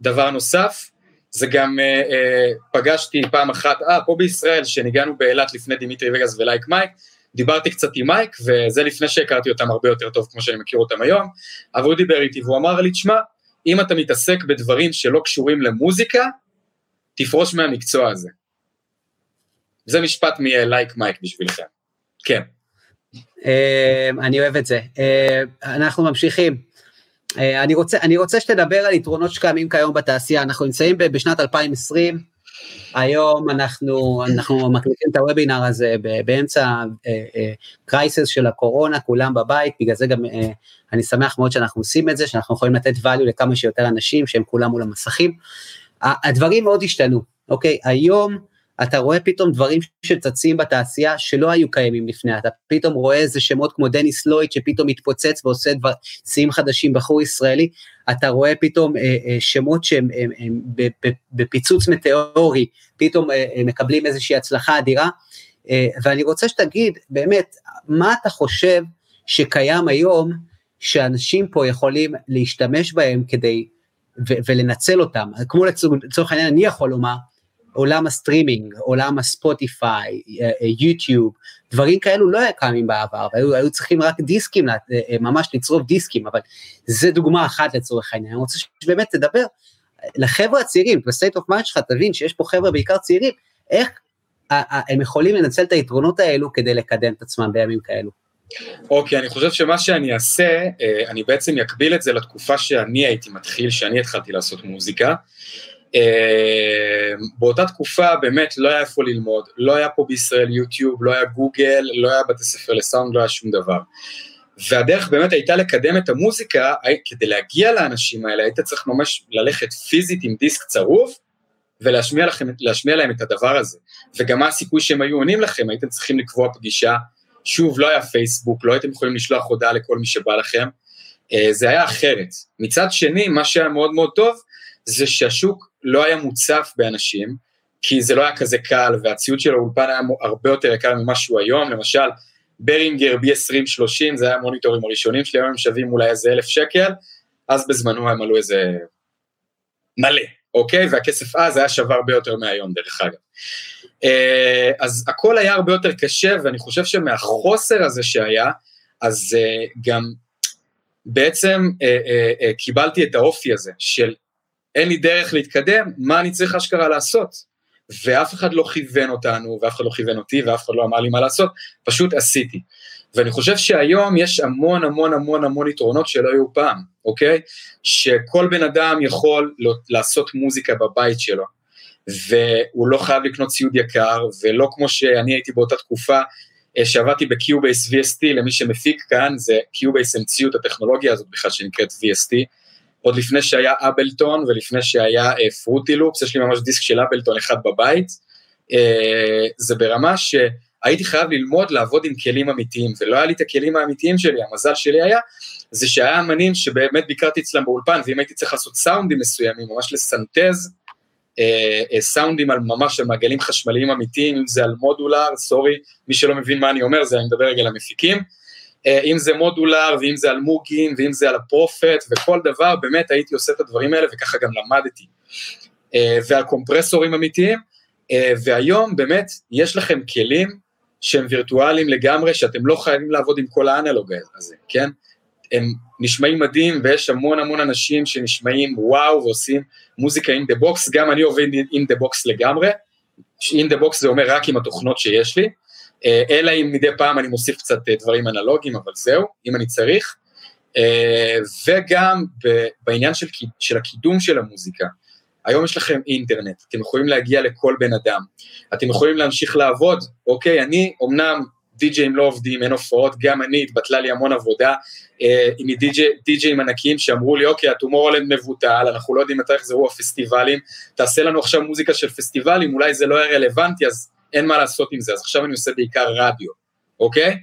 דבר נוסף, זה גם אה, אה, פגשתי פעם אחת, אה, פה בישראל, שניגענו באילת לפני Dimitri Vegas ו Like Mike, דיברתי קצת עם מייק, וזה לפני שהכרתי אותם הרבה יותר טוב כמו שאני מכיר אותם היום, אבל הוא דיבר איתי והוא אמר לי, תשמע, אם אתה מתעסק בדברים שלא קשורים למוזיקה, תפרוש מהמקצוע הזה. זה משפט מלייק מייק בשבילכם. כן. אה, אני אוהב את זה. אה, אנחנו ממשיכים. אה, אני רוצה, אני רוצה שתדבר על יתרונות שקיימים כיום בתעשייה. אנחנו נמצאים בשנת 2020, היום אנחנו, אנחנו מקליטים את הוובינר הזה באמצע קרייסס של הקורונה, כולם בבית, בגלל זה גם אני שמח מאוד שאנחנו עושים את זה, שאנחנו יכולים לתת value לכמה שיותר אנשים שהם כולם מול המסכים. הדברים מאוד השתנו, אוקיי? היום אתה רואה פתאום דברים שצצים בתעשייה שלא היו קיימים לפני, אתה פתאום רואה איזה שמות כמו דניס לויד שפתאום מתפוצץ ועושה דבר, שיאים חדשים, בחור ישראלי, אתה רואה פתאום אה, אה, שמות שהם הם, הם, בפיצוץ מטאורי, פתאום אה, אה, מקבלים איזושהי הצלחה אדירה, אה, ואני רוצה שתגיד באמת, מה אתה חושב שקיים היום, שאנשים פה יכולים להשתמש בהם כדי, ו- ולנצל אותם, כמו לצורך העניין אני יכול לומר, עולם הסטרימינג, עולם הספוטיפיי, אה, אה, יוטיוב, דברים כאלו לא היה קיימים בעבר, והיו היו צריכים רק דיסקים, אה, ממש לצרוב דיסקים, אבל זה דוגמה אחת לצורך העניין. אני רוצה שבאמת תדבר לחבר'ה הצעירים, ב state of mind שלך תבין שיש פה חבר'ה בעיקר צעירים, איך הם יכולים לנצל את היתרונות האלו כדי לקדם את עצמם בימים כאלו. אוקיי, okay, אני חושב שמה שאני אעשה, אני בעצם אקביל את זה לתקופה שאני הייתי מתחיל, שאני התחלתי לעשות מוזיקה. אמ, באותה תקופה באמת לא היה איפה ללמוד, לא היה פה בישראל יוטיוב, לא היה גוגל, לא היה בתי ספר לסאונד, לא היה שום דבר. והדרך באמת הייתה לקדם את המוזיקה, כדי להגיע לאנשים האלה היית צריך ממש ללכת פיזית עם דיסק צרוף, ולהשמיע לכם, להם את הדבר הזה. וגם מה הסיכוי שהם היו עונים לכם, הייתם צריכים לקבוע פגישה, שוב, לא היה פייסבוק, לא הייתם יכולים לשלוח הודעה לכל מי שבא לכם, אה, זה היה אחרת. מצד שני, מה שהיה מאוד מאוד טוב, זה שהשוק לא היה מוצף באנשים, כי זה לא היה כזה קל, והציוד של האולפן היה הרבה יותר יקר ממה שהוא היום, למשל, ברינגר B2030, זה היה המוניטורים הראשונים שלי, היום הם שווים אולי איזה אלף שקל, אז בזמנו הם עלו איזה מלא, אוקיי? והכסף אז היה שווה הרבה יותר מהיום, דרך אגב. אה, אז הכל היה הרבה יותר קשה, ואני חושב שמהחוסר הזה שהיה, אז אה, גם בעצם אה, קיבלתי את האופי הזה של אין לי דרך להתקדם, מה אני צריך אשכרה לעשות? ואף אחד לא כיוון אותנו, ואף אחד לא כיוון אותי, ואף אחד לא אמר לי מה לעשות, פשוט עשיתי. ואני חושב שהיום יש המון המון המון המון יתרונות שלא היו פעם, אוקיי? שכל בן אדם יכול לעשות מוזיקה בבית שלו, והוא לא חייב לקנות ציוד יקר, ולא כמו שאני הייתי באותה תקופה, אה, שעבדתי ב Cubase VST, למי שמפיק כאן, זה Cubase המציאו את הטכנולוגיה הזאת בכלל שנקראת VST, עוד לפני שהיה Ableton ולפני שהיה אה, Fruity Loops, יש לי ממש דיסק של Ableton אחד בבית, אה, זה ברמה שהייתי חייב ללמוד לעבוד עם כלים אמיתיים, ולא היה לי את הכלים האמיתיים שלי, המזל שלי היה, זה שהיה אמנים שבאמת ביקרתי אצלם באולפן, ואם הייתי צריך לעשות סאונדים מסוימים, ממש לסנטז, אה, סאונדים על ממש על מעגלים חשמליים אמיתיים, אם זה על מודולר, סורי, מי שלא מבין מה אני אומר, זה אני מדבר רגע למפיקים, אם זה מודולר, ואם זה על מוגים, ואם זה על הפרופט, וכל דבר, באמת הייתי עושה את הדברים האלה, וככה גם למדתי. אה, ועל קומפרסורים אמיתיים, אה, והיום באמת יש לכם כלים שהם וירטואליים לגמרי, שאתם לא חייבים לעבוד עם כל האנלוג הזה, כן? הם נשמעים מדהים, ויש המון המון אנשים שנשמעים וואו ועושים מוזיקה in the box, גם אני עובד in the box לגמרי, in the box זה אומר רק עם התוכנות שיש לי, אה, אלא אם מדי פעם אני מוסיף קצת אה, דברים אנלוגיים, אבל זהו, אם אני צריך. אה, וגם בעניין של, של הקידום של המוזיקה, היום יש לכם אינטרנט, אתם יכולים להגיע לכל בן אדם, אתם יכולים להמשיך לעבוד, אוקיי, אני אמנם די-ג'אים לא עובדים, אין הופעות, גם אני, התבטלה לי המון עבודה אה, עם די-ג'אים ענקיים שאמרו לי, אוקיי, הטומורלנד מבוטל, אנחנו לא יודעים מתי יחזרו הפסטיבלים, תעשה לנו עכשיו מוזיקה של פסטיבלים, אולי זה לא יהיה רלוונטי, אז אין מה לעשות עם זה, אז עכשיו אני עושה בעיקר רדיו, אוקיי?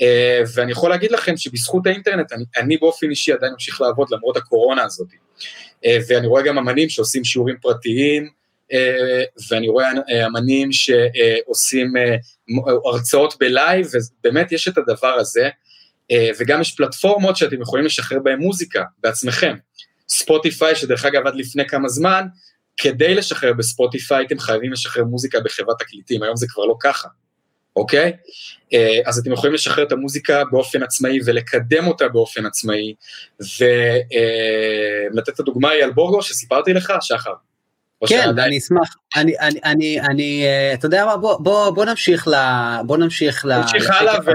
אה, ואני יכול להגיד לכם שבזכות האינטרנט, אני, אני באופן אישי עדיין ממשיך לעבוד למרות הקורונה הזאת. אה, ואני רואה גם אמנים שעושים שיעורים פרטיים, אה, ואני רואה אמנים שעושים אה, הרצאות בלייב, ובאמת יש את הדבר הזה, אה, וגם יש פלטפורמות שאתם יכולים לשחרר בהן מוזיקה בעצמכם. ספוטיפיי, שדרך אגב עד לפני כמה זמן, כדי לשחרר בספוטיפיי אתם חייבים לשחרר מוזיקה בחברת תקליטים, היום זה כבר לא ככה. אוקיי? אה, אז אתם יכולים לשחרר את המוזיקה באופן עצמאי ולקדם אותה באופן עצמאי, ולתת אה, את הדוגמה היא על בורגו שסיפרתי לך, שחר. כן, אני אשמח, אני, אני, אני, אני, אה, אתה יודע מה, בוא, בוא, בוא נמשיך ל... בוא נמשיך ל... נמשיך הלאה ו...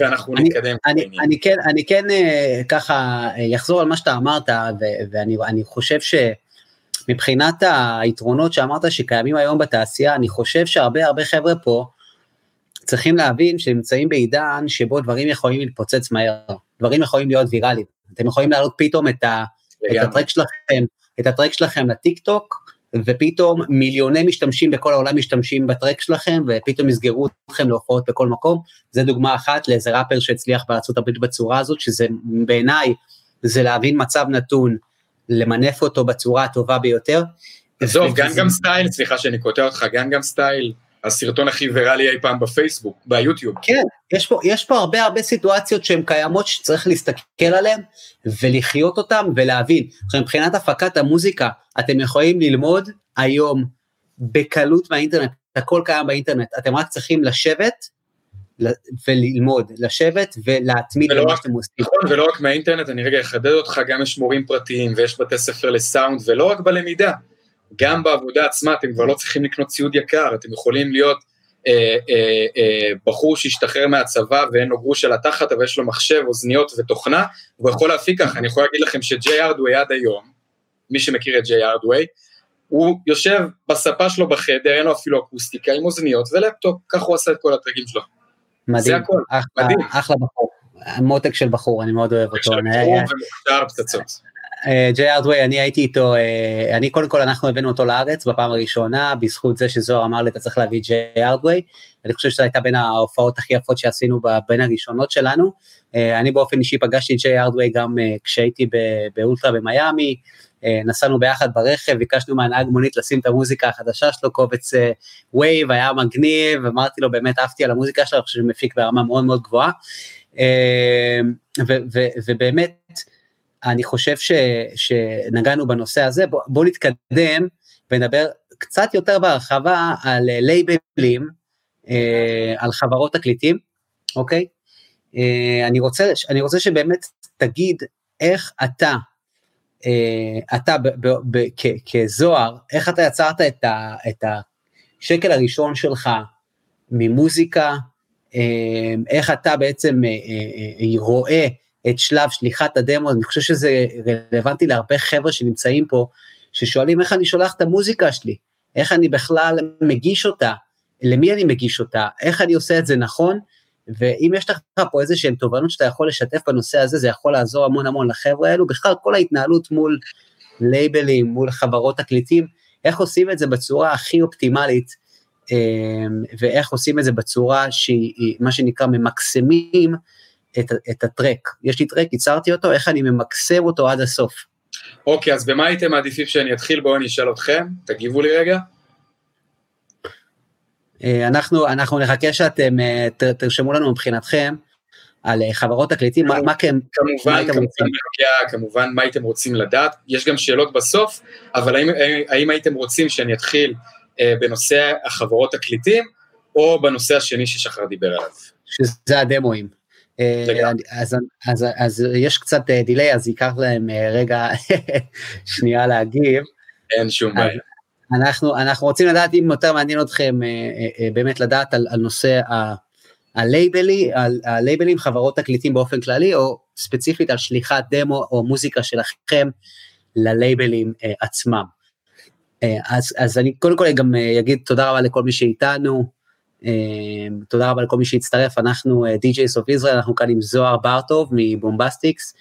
ואנחנו אני, נתקדם. אני, אני כן, אני כן ככה אחזור על מה שאתה אמרת, ו, ואני חושב שמבחינת היתרונות שאמרת שקיימים היום בתעשייה, אני חושב שהרבה הרבה חבר'ה פה, צריכים להבין שנמצאים בעידן שבו דברים יכולים להתפוצץ מהר, דברים יכולים להיות ויראליים, אתם יכולים להעלות פתאום את, ה, את הטרק שלכם, את הטרק שלכם לטיק טוק, ופתאום מיליוני משתמשים בכל העולם משתמשים בטרק שלכם, ופתאום יסגרו אתכם להופעות בכל מקום, זה דוגמה אחת לאיזה ראפר שהצליח בארצות הברית בצורה הזאת, שזה בעיניי, זה להבין מצב נתון, למנף אותו בצורה הטובה ביותר. עזוב, גנגם סטייל, סליחה שאני קוטע אותך, גנגם סטייל, הסרטון הכי ויראלי אי פעם בפייסבוק, ביוטיוב. כן, יש פה, יש פה הרבה הרבה סיטואציות שהן קיימות שצריך להסתכל עליהן ולחיות אותן ולהבין. עכשיו מבחינת הפקת המוזיקה, אתם יכולים ללמוד היום בקלות מהאינטרנט, הכל קיים באינטרנט, אתם רק צריכים לשבת וללמוד, לשבת ולהתמיד במה שאתם עושים. נכון, ולא רק מהאינטרנט, אני רגע אחדד אותך, גם יש מורים פרטיים ויש בתי ספר לסאונד, ולא רק בלמידה. גם בעבודה עצמה אתם כבר לא צריכים לקנות ציוד יקר, אתם יכולים להיות אה, אה, אה, בחור שהשתחרר מהצבא ואין לו גרוש על התחת, אבל יש לו מחשב, אוזניות ותוכנה, הוא יכול להפיק ככה, אני יכול להגיד לכם שג'יי ארדווי עד היום, מי שמכיר את ג'יי ארדווי, הוא יושב בספה שלו בחדר, אין לו אפילו אקוסטיקה, עם אוזניות ולפטופ, ככה הוא עשה את כל הטרקים שלו. מדהים, זה הכל, אחלה, מדהים. אחלה בחור, מותק של בחור, אני מאוד אוהב אותו. בחור ומוכשר פצצות. ג'יי ארדווי, אני הייתי איתו, אה, אני קודם כל אנחנו הבאנו אותו לארץ בפעם הראשונה, בזכות זה שזוהר אמר לי אתה צריך להביא ג'יי ארדווי, אני חושב שזו הייתה בין ההופעות הכי יפות שעשינו בין הראשונות שלנו, אה, אני באופן אישי פגשתי את ג'יי ארדווי גם אה, כשהייתי באולטרה במיאמי, נסענו ביחד ברכב, ביקשנו מהנהג מונית לשים את המוזיקה החדשה שלו, קובץ vibe, היה מגניב, אמרתי לו באמת עפתי על המוזיקה שלו, אני חושב שהוא מפיק ברמה מאוד מאוד גבוהה, ובאמת, אני חושב שנגענו בנושא הזה, בואו בוא נתקדם ונדבר קצת יותר בהרחבה על לייבלים, אה, על חברות תקליטים, אוקיי? אה, אני, רוצה, אני רוצה שבאמת תגיד איך אתה, אה, אתה ב, ב, ב, כ, כזוהר, איך אתה יצרת את, ה, את השקל הראשון שלך ממוזיקה, אה, איך אתה בעצם אה, אה, אה רואה את שלב שליחת הדמו, אני חושב שזה רלוונטי להרבה חבר'ה שנמצאים פה, ששואלים איך אני שולח את המוזיקה שלי, איך אני בכלל מגיש אותה, למי אני מגיש אותה, איך אני עושה את זה נכון, ואם יש לך פה איזה שהן תובנות שאתה יכול לשתף בנושא הזה, זה יכול לעזור המון המון לחבר'ה האלו, בכלל כל ההתנהלות מול לייבלים, מול חברות תקליטים, איך עושים את זה בצורה הכי אופטימלית, אה, ואיך עושים את זה בצורה שהיא, מה שנקרא, ממקסמים את, את הטרק. יש לי טרק, ייצרתי אותו, איך אני ממקסם אותו עד הסוף. אוקיי, אז במה הייתם מעדיפים שאני אתחיל? בואו אני אשאל אתכם, תגיבו לי רגע. אה, אנחנו, אנחנו נחכה שאתם אה, תרשמו לנו מבחינתכם על אה, חברות תקליטים, מה, מה כן, כמובן, מה כמובן, כמובן, כמובן, מה הייתם רוצים לדעת, יש גם שאלות בסוף, אבל האם, האם הייתם רוצים שאני אתחיל אה, בנושא החברות תקליטים, או בנושא השני ששחר דיבר עליו? שזה הדמואים. אז, אז, אז יש קצת דיליי, אז ייקח להם רגע שנייה להגיב. אין שום בעיה. אנחנו, אנחנו רוצים לדעת אם יותר מעניין אתכם באמת לדעת על, על נושא הלייבלי, על הלייבלים, חברות תקליטים באופן כללי, או ספציפית על שליחת דמו או מוזיקה שלכם ללייבלים עצמם. אז, אז אני קודם כל גם אגיד תודה רבה לכל מי שאיתנו, תודה רבה לכל מי שהצטרף, אנחנו DJs of Israel, אנחנו כאן עם זוהר ברטוב מבומבסטיקס,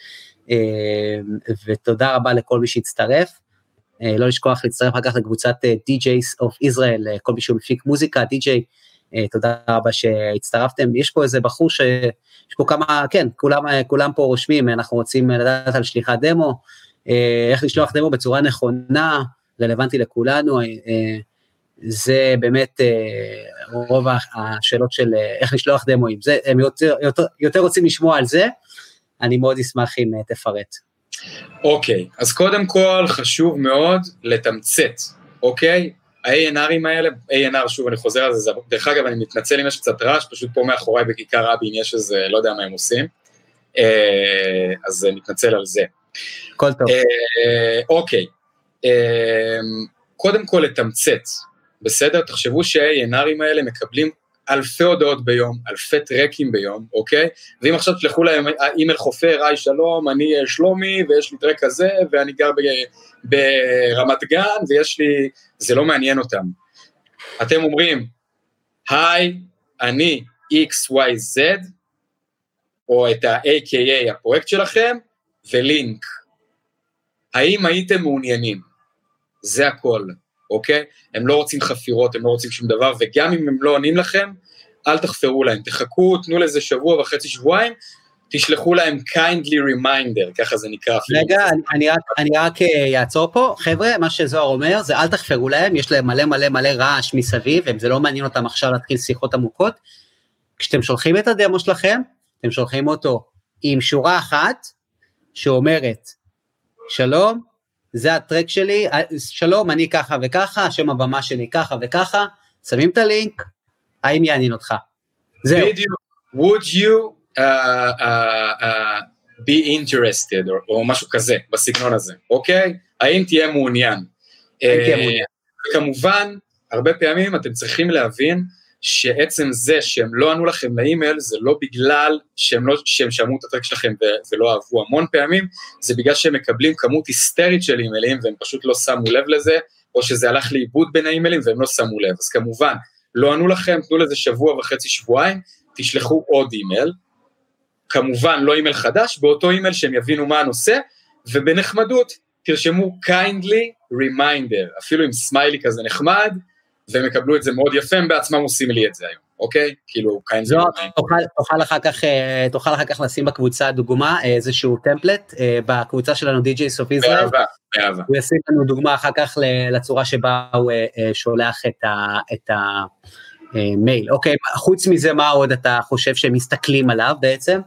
ותודה רבה לכל מי שהצטרף. לא לשכוח להצטרף אחר כך לקבוצת DJs of Israel, כל מי שהוא מפיק מוזיקה, DJ, תודה רבה שהצטרפתם. יש פה איזה בחור ש... יש פה כמה, כן, כולם, כולם פה רושמים, אנחנו רוצים לדעת על שליחת דמו, איך לשלוח דמו בצורה נכונה, רלוונטי לכולנו, זה באמת רוב השאלות של איך לשלוח דמוים, זה, הם יותר, יותר, יותר רוצים לשמוע על זה, אני מאוד אשמח אם תפרט. אוקיי, okay, אז קודם כל חשוב מאוד לתמצת, אוקיי? Okay? ה-ANRים האלה, ANR, שוב, אני חוזר על זה, דרך אגב, אני מתנצל אם יש קצת רעש, פשוט פה מאחוריי בכיכר רבין יש איזה, לא יודע מה הם עושים, אה, אז מתנצל על זה. הכל טוב. אה, אוקיי, אה, קודם כל לתמצת, בסדר? תחשבו שה-ANRים האלה מקבלים אלפי הודעות ביום, אלפי טרקים ביום, אוקיי? ואם עכשיו תשלחו להם אימייל חופר, היי שלום, אני שלומי, ויש לי טרק כזה, ואני גר ברמת גן, ויש לי... זה לא מעניין אותם. אתם אומרים, היי, אני XYZ, או את ה-AKA, הפרויקט שלכם, ולינק. האם הייתם מעוניינים? זה הכל. אוקיי? הם לא רוצים חפירות, הם לא רוצים שום דבר, וגם אם הם לא עונים לכם, אל תחפרו להם, תחכו, תנו לזה שבוע וחצי, שבועיים, תשלחו להם kindly reminder, ככה זה נקרא. רגע, אני, אני, רק, רק אעצור אה, פה, חבר'ה, מה שזוהר אומר זה אל תחפרו להם, יש להם מלא מלא מלא רעש מסביב, וזה לא מעניין אותם עכשיו להתחיל שיחות עמוקות. כשאתם שולחים את הדמו שלכם, אתם שולחים אותו עם שורה אחת שאומרת, שלום, זה הטרק שלי, אה, שלום, אני ככה וככה, שם הבמה שלי ככה וככה, שמים את הלינק, האם יעניין אותך? זהו. בדיוק, would you uh, uh, uh, be interested, או, או משהו כזה, בסגנון הזה, אוקיי? האם תהיה מעוניין? האם תהיה מעוניין? כמובן, הרבה פעמים אתם צריכים להבין שעצם זה שהם לא ענו לכם לאימייל, זה לא בגלל שהם, לא, שהם שמעו את הטרק שלכם ולא אהבו המון פעמים, זה בגלל שהם מקבלים כמות היסטרית של אימיילים והם פשוט לא שמו לב לזה, או שזה הלך לאיבוד בין האימיילים והם לא שמו לב. אז כמובן, לא ענו לכם, תנו לזה שבוע וחצי, שבועיים, תשלחו עוד אימייל, כמובן לא אימייל חדש, באותו אימייל שהם יבינו מה הנושא, ובנחמדות תרשמו kindly reminder, אפילו עם סמיילי כזה נחמד, והם יקבלו את זה מאוד יפה, הם בעצמם עושים לי את זה היום, אוקיי? כאילו, kind of, תוכל, תוכל, אחר כך, אה, תוכל אחר כך לשים בקבוצה דוגמה, אה, איזשהו template, אה, בקבוצה שלנו DJs of Israel. באהבה, באהבה. הוא ישים לנו דוגמה אחר כך לצורה שבה הוא שולח את, ה, את המייל. אוקיי, חוץ מזה, מה עוד אתה חושב שהם מסתכלים עליו בעצם?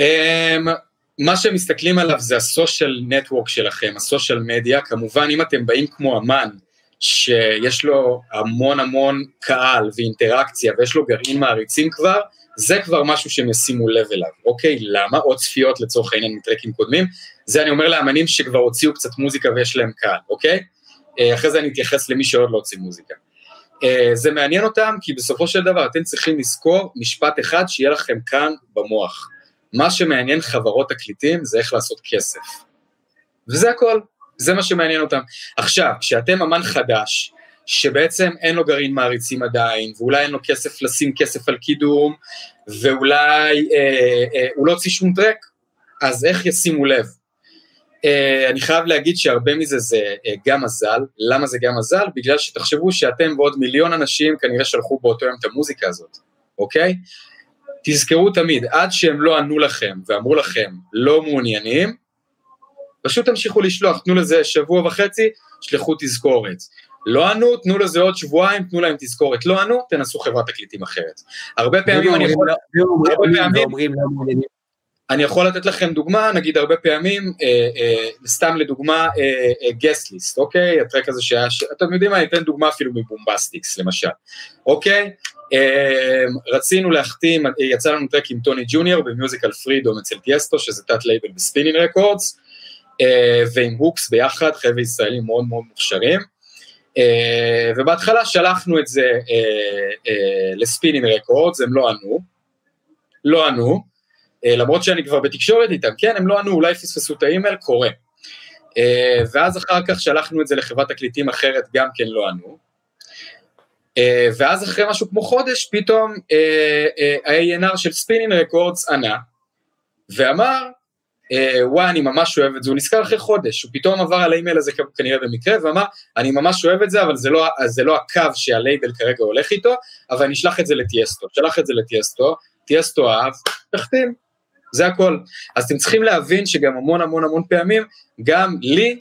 אמ, מה שהם מסתכלים עליו זה הסושיאל נטוורק שלכם, הסושיאל מדיה, כמובן אם אתם באים כמו אמן, שיש לו המון המון קהל ואינטראקציה ויש לו גרעין מעריצים כבר, זה כבר משהו שהם ישימו לב אליו, אוקיי? למה? עוד צפיות לצורך העניין מטרקים קודמים, זה אני אומר לאמנים שכבר הוציאו קצת מוזיקה ויש להם קהל, אוקיי? אה, אחרי זה אני אתייחס למי שעוד לא הוציא מוזיקה. אה, זה מעניין אותם כי בסופו של דבר אתם צריכים לזכור משפט אחד שיהיה לכם כאן במוח. מה שמעניין חברות תקליטים זה איך לעשות כסף. וזה הכל. זה מה שמעניין אותם. עכשיו, כשאתם אמן חדש, שבעצם אין לו גרעין מעריצים עדיין, ואולי אין לו כסף לשים כסף על קידום, ואולי אה, אה, הוא לא הוציא שום טרק, אז איך ישימו לב? אה, אני חייב להגיד שהרבה מזה זה אה, גם מזל, למה זה גם מזל? בגלל שתחשבו שאתם ועוד מיליון אנשים כנראה שלחו באותו יום את המוזיקה הזאת, אוקיי? תזכרו תמיד, עד שהם לא ענו לכם ואמרו לכם לא מעוניינים, פשוט תמשיכו לשלוח, תנו לזה שבוע וחצי, שלחו תזכורת. לא ענו, תנו לזה עוד שבועיים, תנו להם תזכורת. לא ענו, תנסו חברת תקליטים אחרת. הרבה פעמים אני יכול... אני יכול לתת לכם דוגמה, נגיד הרבה פעמים, אה, אה, סתם לדוגמה, guest אה, list, אה, אוקיי? הטרק הזה שהיה, ש... אתם יודעים מה, אני אתן דוגמה אפילו מבומבסטיקס למשל, אוקיי? אה, רצינו להחתים, יצא לנו טרק עם טוני ג'וניור ב Musical Freedom אצל טיאסטו, שזה תת לייבל ב Spinnin' Records, ועם הוקס ביחד, חבר'ה ישראלים מאוד מאוד מוכשרים. אה, ובהתחלה שלחנו את זה אה, ל Spinnin' Records, הם לא ענו, לא ענו, למרות שאני כבר בתקשורת איתם, כן, הם לא ענו, אולי פספסו את האימייל, קורה. ואז אחר כך שלחנו את זה לחברת תקליטים אחרת, גם כן לא ענו. ואז אחרי משהו כמו חודש, פתאום ה-A&R של Spinnin' Records ענה, ואמר, וואי, אני ממש אוהב את זה, הוא נזכר אחרי חודש, הוא פתאום עבר על האימייל הזה כנראה במקרה, ואמר, אני ממש אוהב את זה, אבל זה לא, זה לא הקו שהלייבל כרגע הולך איתו, אבל אני אשלח את זה לטיאסטו, שלח את זה לטיאסטו, טיאסטו אהב, תחתים, זה הכל. אז אתם צריכים להבין שגם המון המון המון פעמים, גם לי,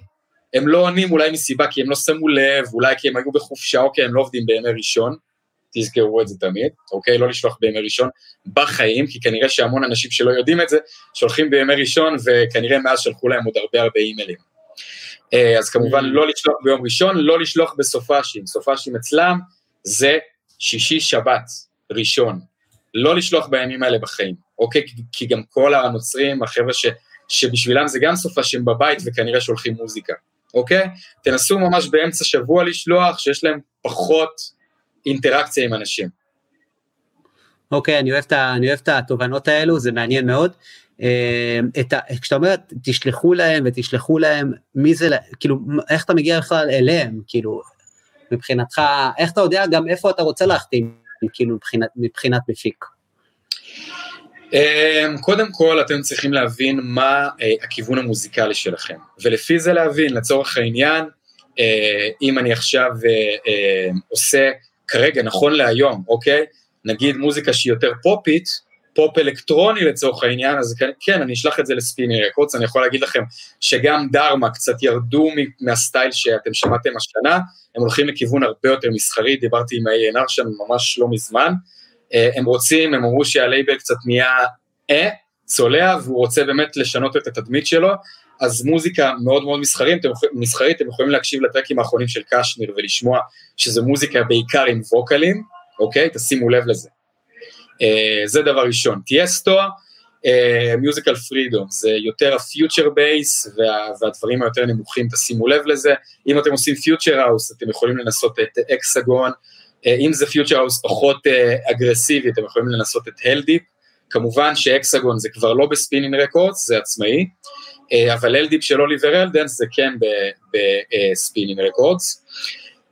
הם לא עונים אולי מסיבה כי הם לא שמו לב, אולי כי הם היו בחופשה או כי הם לא עובדים בימי ראשון, תזכרו את זה תמיד, אוקיי? לא לשלוח בימי ראשון בחיים, כי כנראה שהמון אנשים שלא יודעים את זה, שולחים בימי ראשון, וכנראה מאז שלחו להם עוד הרבה הרבה אימיילים. אה, אז כמובן mm. לא לשלוח ביום ראשון, לא לשלוח בסופאשים, סופאשים אצלם זה שישי שבת ראשון, לא לשלוח בימים האלה בחיים, אוקיי? כי גם כל הנוצרים, החבר'ה ש, שבשבילם זה גם סופאשים בבית וכנראה שולחים מוזיקה, אוקיי? תנסו ממש באמצע שבוע לשלוח, שיש להם פחות אינטראקציה עם אנשים. אוקיי, okay, אני, אוהב את, אני אוהב את התובנות האלו, זה מעניין מאוד. אה, את ה, כשאתה אומר תשלחו להם ותשלחו להם, מי זה, כאילו, איך אתה מגיע בכלל אליהם, כאילו, מבחינתך, איך אתה יודע גם איפה אתה רוצה להחתים, כאילו, מבחינת, מבחינת מפיק? אה, קודם כל, אתם צריכים להבין מה אה, הכיוון המוזיקלי שלכם, ולפי זה להבין, לצורך העניין, אם אני עכשיו עושה כרגע, נכון להיום, אוקיי? נגיד מוזיקה שהיא יותר פופית, פופ אלקטרוני לצורך העניין, אז כן, כן אני אשלח את זה ל Spinnin' Records, אני יכול להגיד לכם שגם Dharma קצת ירדו מה style שאתם שמעתם השנה, הם הולכים לכיוון הרבה יותר מסחרי, דיברתי עם ה-A&R שם ממש לא מזמן, אה, הם רוצים, הם אמרו שהלייבל קצת נהיה אה, צולע, והוא רוצה באמת לשנות את התדמית שלו, אז מוזיקה מאוד מאוד מסחרית, אתם, מסחרית, אתם יכולים להקשיב לטרקים האחרונים של KSHMR ולשמוע שזו מוזיקה בעיקר עם ווקלים, אוקיי? תשימו לב לזה. Uh, זה דבר ראשון. טיאסטו, Musical uh, Freedom, זה יותר ה future bass וה, והדברים היותר נמוכים, תשימו לב לזה. אם אתם עושים future house, אתם יכולים לנסות את Hexagon, uh, אם זה future house פחות uh, אגרסיבי, אתם יכולים לנסות את Heldeep. כמובן ש Hexagon זה כבר לא ב Spinnin' Records, זה עצמאי. אה, אבל Heldeep של Oliver Heldens זה כן ב Spinnin' Records.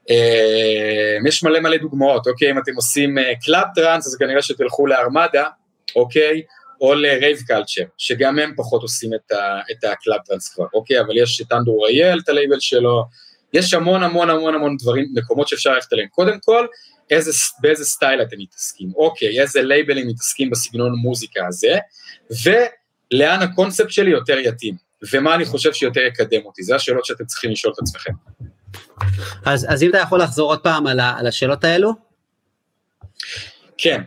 אה, יש מלא מלא דוגמאות, אוקיי, אם אתם עושים club אה, trance, אז כנראה שתלכו לארמדה, אוקיי, או ל Rave Culture, שגם הם פחות עושים את ה club trance כבר, אוקיי, אבל יש את Andrew Rayel, את הלייבל שלו, יש המון המון המון המון דברים, מקומות שאפשר ללכת אליהם. קודם כל, איזה, באיזה style אתם מתעסקים, אוקיי, איזה לייבלים מתעסקים בסגנון מוזיקה הזה, ולאן הקונספט שלי יותר יתאים. ומה אני חושב שיותר יקדם אותי, זה השאלות שאתם צריכים לשאול את עצמכם. אז, אז אם אתה יכול לחזור עוד פעם על, ה, על השאלות האלו? כן.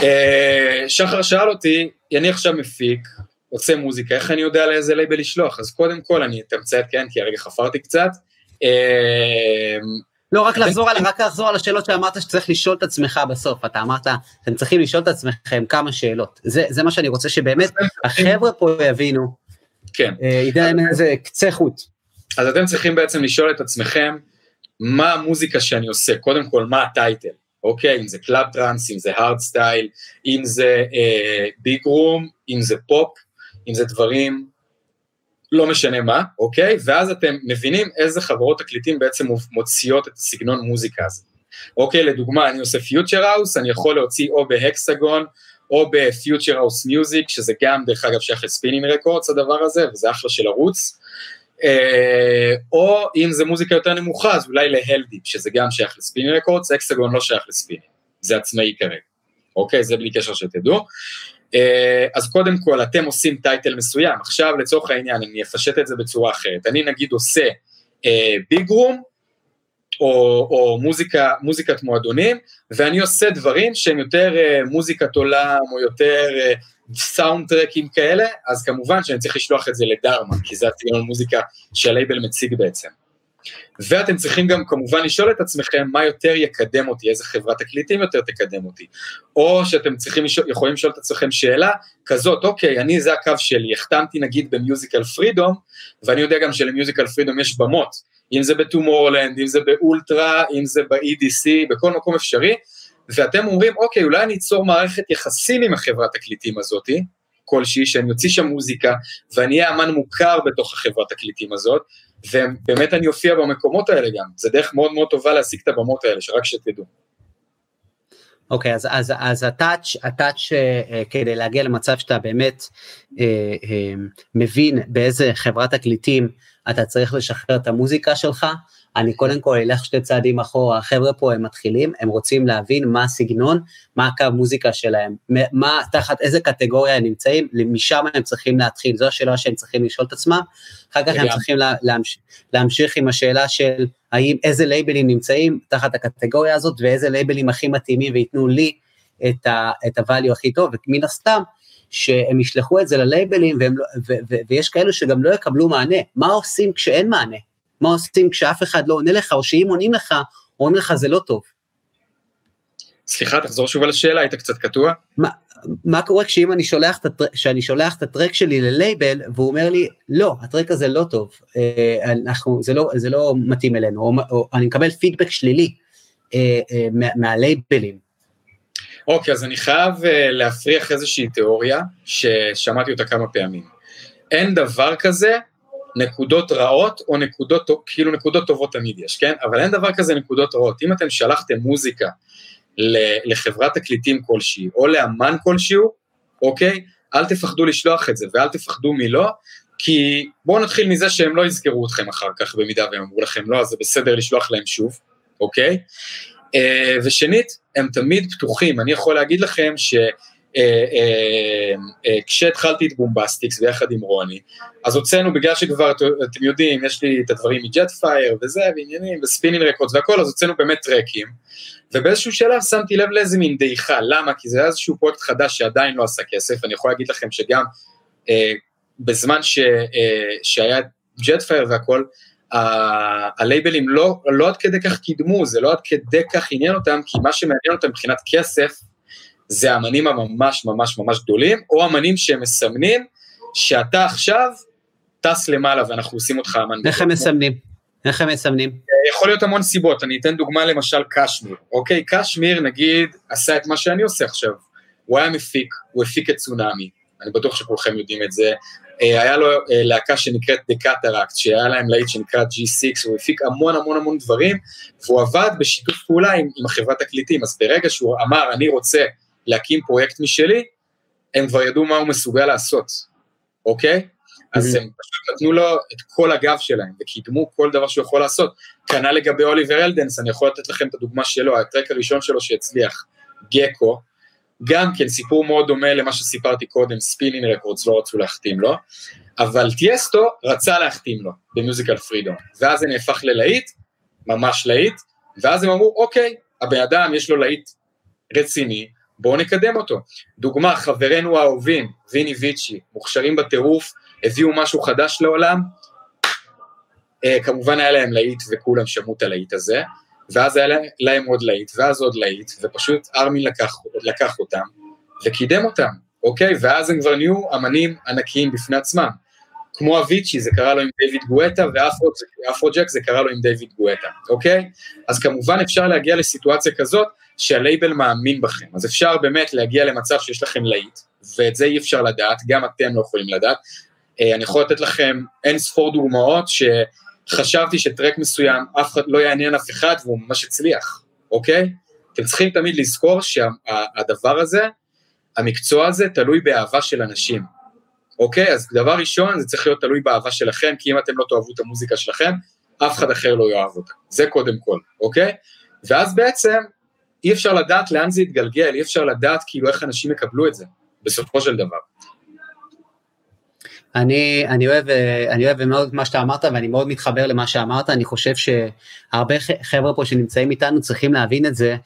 אה, שחר שאל אותי, אני עכשיו מפיק, עושה מוזיקה, איך אני יודע לאיזה לייבל לשלוח? אז קודם כל אני אתמצת, כן, כי הרגע חפרתי קצת. אה, לא, רק לחזור, על, רק לחזור על השאלות שאמרת שצריך לשאול את עצמך בסוף, אתה אמרת, אתם צריכים לשאול את עצמכם כמה שאלות. זה, זה מה שאני רוצה שבאמת החבר'ה פה יבינו, כן. אה, ייתן להם איזה קצה חוט. אז אתם צריכים בעצם לשאול את עצמכם, מה המוזיקה שאני עושה, קודם כל מה ה title, אוקיי, אם זה club trance, אם זה hardstyle, אם זה big uh, room, אם זה פופ, אם זה דברים, לא משנה מה, אוקיי, ואז אתם מבינים איזה חברות תקליטים בעצם מוציאות את הסגנון מוזיקה הזה. אוקיי, לדוגמה, אני עושה future house, אני יכול להוציא או ב Hexagon, או ב Future House Music, שזה גם דרך אגב שייך ל Spinnin' Records הדבר הזה, וזה אחלה של ערוץ, אה, או אם זה מוזיקה יותר נמוכה, אז אולי ל Heldeep, שזה גם שייך ל Spinnin' Records, Hexagon לא שייך ל Spinnin', זה עצמאי כרגע, אוקיי? זה בלי קשר שתדעו. אה, אז קודם כל, אתם עושים title מסוים, עכשיו לצורך העניין, אני אפשט את זה בצורה אחרת, אני נגיד עושה big uh, room, או, או מוזיקה, מוזיקת מועדונים, ואני עושה דברים שהם יותר uh, מוזיקת עולם, או יותר uh, סאונד טרקים כאלה, אז כמובן שאני צריך לשלוח את זה לדרמה, כי זה הסגנון מוזיקה שהלייבל מציג בעצם. ואתם צריכים גם כמובן לשאול את עצמכם מה יותר יקדם אותי, איזה חברת תקליטים יותר תקדם אותי. או שאתם צריכים, יכולים לשאול את עצמכם שאלה כזאת, אוקיי, אני זה הקו שלי, החתמתי נגיד במיוזיקל פרידום, ואני יודע גם שלמיוזיקל פרידום יש במות, אם זה בטומורלנד, אם זה באולטרה, אם זה ב-EDC, בכל מקום אפשרי, ואתם אומרים, אוקיי, אולי אני אצור מערכת יחסים עם החברת תקליטים הזאתי, כלשהי, שאני אוציא שם מוזיקה, ואני אהיה אמן מוכר בתוך החברת תקליטים הזאת, ובאמת אני אופיע במקומות האלה גם, זה דרך מאוד מאוד טובה להשיג את הבמות האלה, שרק שתדעו. אוקיי, אז, אז, אז הטאץ', הטאץ' uh, כדי להגיע למצב שאתה באמת uh, מבין באיזה חברת תקליטים אתה צריך לשחרר את המוזיקה שלך, אני קודם כל אלך שתי צעדים אחורה, החבר'ה פה הם מתחילים, הם רוצים להבין מה הסגנון, מה הקו מוזיקה שלהם, מה, תחת איזה קטגוריה הם נמצאים, משם הם צריכים להתחיל, זו השאלה שהם צריכים לשאול את עצמם, אחר כך הם צריכים לה, להמש, להמשיך עם השאלה של האם איזה לייבלים נמצאים תחת הקטגוריה הזאת, ואיזה לייבלים הכי מתאימים וייתנו לי את ה-value הכי טוב, ומן הסתם, שהם ישלחו את זה ללייבלים, והם, לא, ו, ו, ויש כאלו שגם לא יקבלו מענה. מה עושים כשאין מענה? מה עושים כשאף אחד לא עונה לך, או שאם עונים לך, אומרים לך זה לא טוב. סליחה, תחזור שוב על השאלה, היית קצת קטוע. מה, מה קורה כשאם אני שולח, כשאני שולח את הטרק שלי ללייבל, והוא אומר לי, לא, הטרק הזה לא טוב, אה, אנחנו, זה, לא, זה לא מתאים אלינו, או, או אני מקבל פידבק שלילי אה, אה, מה, מהלייבלים. אוקיי, אז אני חייב להפריח איזושהי תיאוריה ששמעתי אותה כמה פעמים. אין דבר כזה נקודות רעות או נקודות, כאילו נקודות טובות תמיד יש, כן? אבל אין דבר כזה נקודות רעות. אם אתם שלחתם מוזיקה לחברת תקליטים כלשהי או לאמן כלשהו, אוקיי? אל תפחדו לשלוח את זה ואל תפחדו מלא, כי בואו נתחיל מזה שהם לא יזכרו אתכם אחר כך במידה והם אמרו לכם לא, אז זה בסדר לשלוח להם שוב, אוקיי? Uh, ושנית, הם תמיד פתוחים, אני יכול להגיד לכם ש... אה, אה, אה, כשהתחלתי את בומבסטיקס ביחד עם רוני, אז הוצאנו, בגלל שכבר אתם יודעים, יש לי את הדברים מ Jetfire וזה, ועניינים, ו Spinnin' Records והכל, אז הוצאנו באמת טרקים, ובאיזשהו שלב שמתי לב לאיזה מין דעיכה, למה? כי זה היה איזשהו פרויקט חדש שעדיין לא עשה כסף, אני יכול להגיד לכם שגם אה, בזמן ש, אה, שהיה ג'ט פייר והכל, הלייבלים לא, לא עד כדי כך קידמו, זה לא עד כדי כך עניין אותם, כי מה שמעניין אותם מבחינת כסף, זה האמנים הממש ממש ממש גדולים, או אמנים שמסמנים שאתה עכשיו טס למעלה ואנחנו עושים אותך אמן. איך הם מסמנים? איך הם מסמנים? יכול להיות המון סיבות, אני אתן דוגמה למשל קשמיר, אוקיי? קשמיר נגיד עשה את מה שאני עושה עכשיו, הוא היה מפיק, הוא הפיק את צונאמי, אני בטוח שכולכם יודעים את זה, אה, היה לו אה, להקה שנקראת The Cataracs, שהיה להם להיט שנקרא G6, הוא הפיק המון המון המון דברים, והוא עבד בשיתוף פעולה עם, עם החברת תקליטים, אז ברגע שהוא אמר, אני רוצה להקים פרויקט משלי, הם כבר ידעו מה הוא מסוגל לעשות, אוקיי? אז הם פשוט נתנו לו את כל הגב שלהם, וקידמו כל דבר שהוא יכול לעשות. כנ"ל לגבי Oliver Heldens, אני יכול לתת לכם את הדוגמה שלו, הטרק הראשון שלו שהצליח, Gecko, גם כן סיפור מאוד דומה למה שסיפרתי קודם, Spinnin' Records לא רצו להחתים לו, אבל טיאסטו רצה להחתים לו ב Musical Freedom, ואז זה נהפך ללהיט, ממש להיט, ואז הם אמרו, אוקיי, הבן אדם יש לו להיט רציני, בואו נקדם אותו. דוגמה, חברינו האהובים, Vini Vici, מוכשרים בטירוף, הביאו משהו חדש לעולם, אה, כמובן היה להם להיט וכולם שמעו את הלהיט הזה, ואז היה להם עוד להיט, ואז עוד להיט, ופשוט ארמין לקח, לקח אותם וקידם אותם, אוקיי? ואז הם כבר נהיו אמנים ענקיים בפני עצמם. כמו אביצ'י, זה קרה לו עם דיוויד גואטה, ואפרו ג'ק זה קרה לו עם דיוויד גואטה, אוקיי? אז כמובן אפשר להגיע לסיטואציה כזאת שהלייבל מאמין בכם, אז אפשר באמת להגיע למצב שיש לכם להיט, ואת זה אי אפשר לדעת, גם אתם לא יכולים לדעת. אה, אני יכול לתת לכם אין ספור דוגמאות שחשבתי שטרק מסוים אף אחד לא יעניין אף אחד והוא ממש הצליח, אוקיי? אתם צריכים תמיד לזכור שהדבר הזה, המקצוע הזה תלוי באהבה של אנשים, אוקיי? אז דבר ראשון, זה צריך להיות תלוי באהבה שלכם, כי אם אתם לא תאהבו את המוזיקה שלכם, אף אחד אחר לא יאהב אותה. זה קודם כל, אוקיי? ואז בעצם אי אפשר לדעת לאן זה יתגלגל, אי אפשר לדעת כאילו איך אנשים יקבלו את זה, בסופו של דבר. אני, אני אוהב, אני אוהב מאוד מה שאתה אמרת ואני מאוד מתחבר למה שאמרת, אני חושב שהרבה חבר'ה פה שנמצאים איתנו צריכים להבין את זה,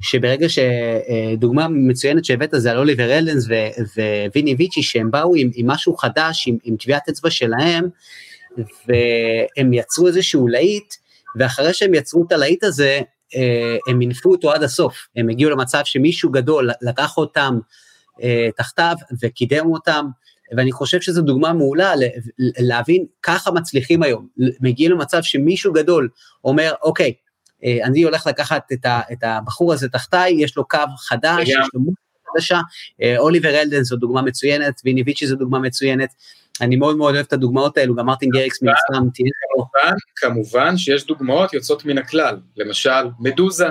שברגע שדוגמה מצוינת שהבאת זה על אוליבר אלנס וויני ויצ'י שהם באו עם, עם משהו חדש, עם, עם טביעת אצבע שלהם, והם יצרו איזשהו להיט, ואחרי שהם יצרו את הלהיט הזה, אה, הם מינפו אותו עד הסוף, הם הגיעו למצב שמישהו גדול לקח אותם אה, תחתיו וקידם אותם, ואני חושב שזו דוגמה מעולה להבין ככה מצליחים היום, מגיעים למצב שמישהו גדול אומר, אוקיי, אה, אני הולך לקחת את, ה, את הבחור הזה תחתיי, יש לו קו חדש, יש לו מוזיקה חדשה, אוליבר אלדן זו דוגמה מצוינת, ויני ויצ'י זו דוגמה מצוינת, אני מאוד מאוד אוהב את הדוגמאות האלו, גם מרטין גריקס מן הסתם תהיה כמובן, כמובן שיש דוגמאות יוצאות מן הכלל, למשל מדוזה,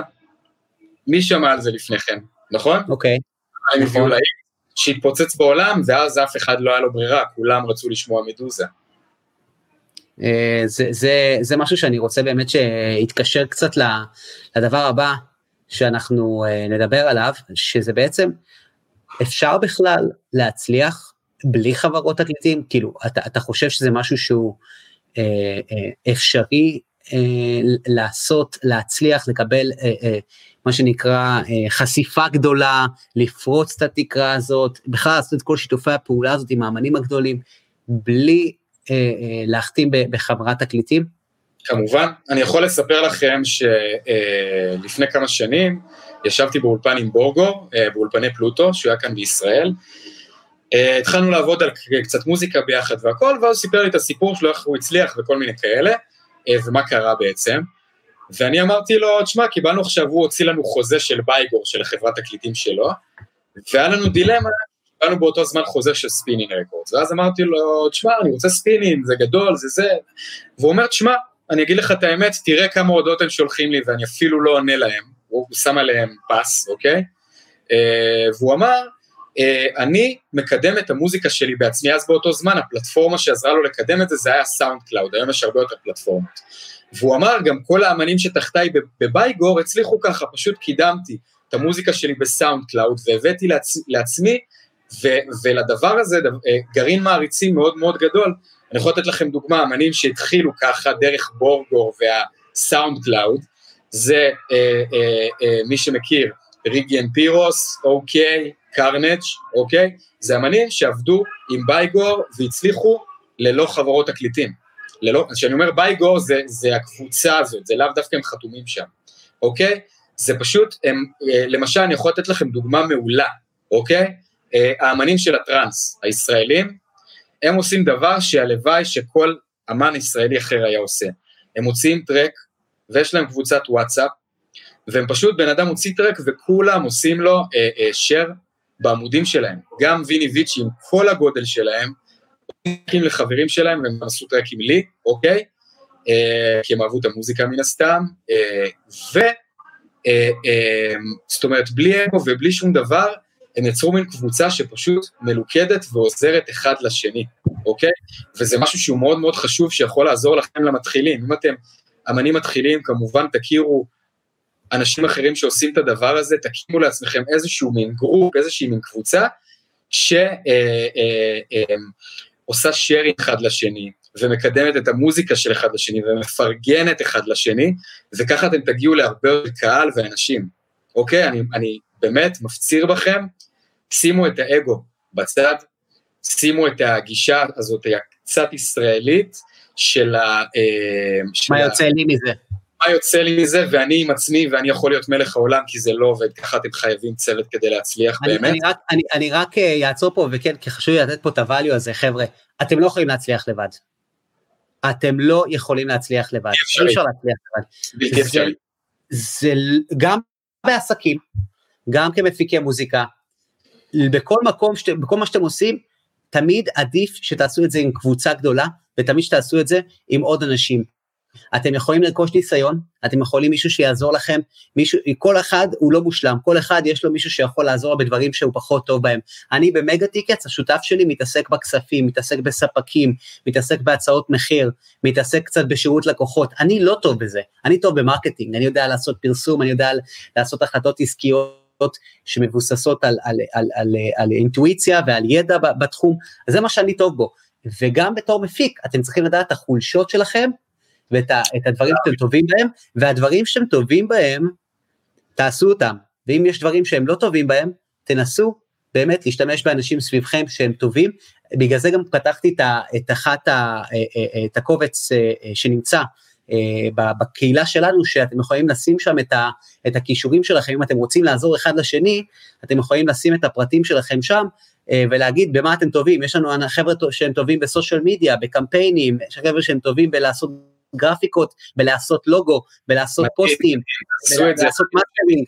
מי שמע על זה לפני כן? נכון? אוקיי. הם הביאו להיט שהתפוצץ בעולם, ואז אף אחד לא היה לו ברירה, כולם רצו לשמוע מדוזה. אה, זה, זה, זה משהו שאני רוצה באמת שיתקשר קצת לדבר הבא שאנחנו אה, נדבר עליו, שזה בעצם, אפשר בכלל להצליח בלי חברות תקליטים? כאילו, אתה, אתה חושב שזה משהו שהוא אה, אה, אפשרי אה, לעשות, להצליח, לקבל אה, אה, מה שנקרא אה, חשיפה גדולה, לפרוץ את התקרה הזאת, בכלל לעשות את כל שיתופי הפעולה הזאת עם האמנים הגדולים, בלי אה, אה, להחתים בחברת תקליטים? כמובן, אני יכול לספר לכם שלפני כמה שנים ישבתי באולפן עם בורגו, באולפני פלוטו, שהוא היה כאן בישראל. התחלנו לעבוד על קצת מוזיקה ביחד והכל, ואז הוא סיפר לי את הסיפור שלו, איך הוא הצליח וכל מיני כאלה, ומה קרה בעצם. ואני אמרתי לו, תשמע, קיבלנו עכשיו, הוא הוציא לנו חוזה של Buygore, של חברת תקליטים שלו, והיה לנו דילמה קיבלנו באותו זמן חוזה של Spinnin' Records, ואז אמרתי לו, תשמע, אני רוצה Spinnin', זה גדול, זה זה, והוא אומר, תשמע, אני אגיד לך את האמת, תראה כמה הודעות הם שולחים לי ואני אפילו לא עונה להם, הוא שם עליהם פס, אוקיי? אה, והוא אמר, אה, אני מקדם את המוזיקה שלי בעצמי, אז באותו זמן הפלטפורמה שעזרה לו לקדם את זה, זה היה SoundCloud, היום יש הרבה יותר פלטפורמות. והוא אמר, גם כל האמנים שתחתיי ב Buygore הצליחו ככה, פשוט קידמתי את המוזיקה שלי ב SoundCloud והבאתי לעצ... לעצמי ו- ולדבר הזה אה, גרעין מעריצים מאוד מאוד גדול. אני יכול לתת לכם דוגמה, אמנים שהתחילו ככה דרך Borgore וה SoundCloud, זה אה, אה, אה, מי שמכיר, Riggi & Piros, אוקיי, Carnage, אוקיי? זה אמנים שעבדו עם Buygore והצליחו ללא חברות תקליטים. ללא, כשאני אומר בייגור זה, זה הקבוצה הזאת, זה לאו דווקא הם חתומים שם, אוקיי? זה פשוט, הם, אה, למשל אני יכול לתת לכם דוגמה מעולה, אוקיי? אה, האמנים של הטראנס הישראלים, הם עושים דבר שהלוואי שכל אמן ישראלי אחר היה עושה. הם מוציאים טרק, ויש להם קבוצת וואטסאפ, והם פשוט, בן אדם מוציא טרק וכולם עושים לו אה, אה, share בעמודים שלהם. גם ויני ויצ'י עם כל הגודל שלהם, הולכים לחברים שלהם והם עשו טרקים לי, אוקיי? אה, כי הם אהבו את המוזיקה מן הסתם, אה, ו... אה, אה, זאת אומרת, בלי אגו ובלי שום דבר, הם יצרו מין קבוצה שפשוט מלוכדת ועוזרת אחד לשני, אוקיי? וזה משהו שהוא מאוד מאוד חשוב שיכול לעזור לכם למתחילים. אם אתם אמנים מתחילים, כמובן תכירו אנשים אחרים שעושים את הדבר הזה, תקימו לעצמכם איזשהו מין group, איזושהי מין קבוצה, שעושה אה, sharing אחד לשני, ומקדמת את המוזיקה של אחד לשני, ומפרגנת אחד לשני, וככה אתם תגיעו להרבה יותר קהל ואנשים. אוקיי? אני, אני באמת מפציר בכם שימו את האגו בצד, שימו את הגישה הזאת הקצת ישראלית של ה... אה, מה יוצא לי מזה? מה יוצא לי מזה, ואני עם עצמי, ואני יכול להיות מלך העולם, כי זה לא עובד, ככה אתם חייבים צוות כדי להצליח אני, באמת. אני רק, אני, אני רק אעצור אה, פה, וכן, כי חשוב לי לתת פה את הvalue הזה, חבר'ה, אתם לא יכולים להצליח לבד. אתם לא יכולים להצליח לבד. אי אפשר להצליח לבד. בלתי אפשרי. זה גם בעסקים, גם כמפיקי מוזיקה, בכל מקום, בכל מה שאתם עושים, תמיד עדיף שתעשו את זה עם קבוצה גדולה, ותמיד שתעשו את זה עם עוד אנשים. אתם יכולים לרכוש ניסיון, אתם יכולים מישהו שיעזור לכם, מישהו, כל אחד הוא לא מושלם, כל אחד יש לו מישהו שיכול לעזור בדברים שהוא פחות טוב בהם. אני ב Mega Tickets, השותף שלי מתעסק בכספים, מתעסק בספקים, מתעסק בהצעות מחיר, מתעסק קצת בשירות לקוחות, אני לא טוב בזה, אני טוב ב marketing, אני יודע לעשות פרסום, אני יודע לעשות החלטות עסקיות. שמבוססות על, על, על, על, על אינטואיציה ועל ידע בתחום, זה מה שאני טוב בו. וגם בתור מפיק, אתם צריכים לדעת החולשות שלכם ואת ה, את הדברים שאתם טובים בהם, והדברים שאתם טובים בהם, תעשו אותם. ואם יש דברים שהם לא טובים בהם, תנסו באמת להשתמש באנשים סביבכם שהם טובים. בגלל זה גם פתחתי את, את אחת, ה, אה, אה, את הקובץ אה, שנמצא אה, בקהילה שלנו, שאתם יכולים לשים שם את, ה, את הכישורים שלכם, אם אתם רוצים לעזור אחד לשני, אתם יכולים לשים את הפרטים שלכם שם, אה, ולהגיד במה אתם טובים, יש לנו חבר'ה שהם טובים בסושיאל מדיה, בקמפיינים, יש חבר'ה שהם טובים בלעשות גרפיקות, בלעשות לוגו, בלעשות פוסטים, בלעשות מאטרינג,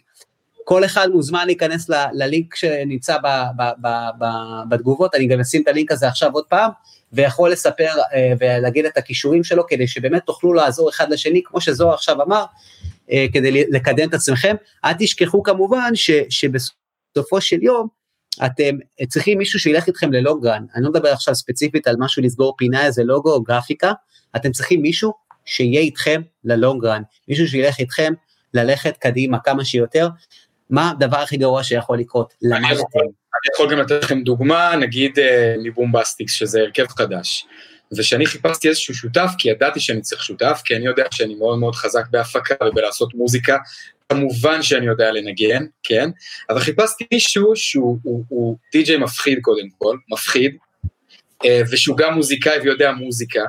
כל אחד מוזמן להיכנס ל, ללינק שנמצא ב, ב, ב, ב, בתגובות, אני גם אשים את הלינק הזה עכשיו עוד פעם, ויכול לספר אה, ולהגיד את הכישורים שלו, כדי שבאמת תוכלו לעזור אחד לשני, כמו שזוהר עכשיו אמר, אה, כדי לקדם את עצמכם. אל תשכחו כמובן ש, שבסופו בסופו של יום, אתם צריכים מישהו שילך איתכם ללונגרן, אני לא מדבר עכשיו ספציפית על משהו לסגור פינה, איזה לוגו או גרפיקה, אתם צריכים מישהו שיהיה איתכם ללונגרן, מישהו שילך איתכם ללכת קדימה כמה שיותר. מה הדבר הכי גרוע שיכול לקרות? אני יכול, אני יכול גם לתת לכם דוגמה, נגיד אה, מ Bombastix, שזה הרכב חדש. ושאני חיפשתי איזשהו שותף, כי ידעתי שאני צריך שותף, כי אני יודע שאני מאוד מאוד חזק בהפקה ובלעשות מוזיקה, כמובן שאני יודע לנגן, כן? אבל חיפשתי מישהו שהוא הוא, הוא די.ג'יי מפחיד קודם כל, מפחיד, אה, ושהוא גם מוזיקאי ויודע מוזיקה,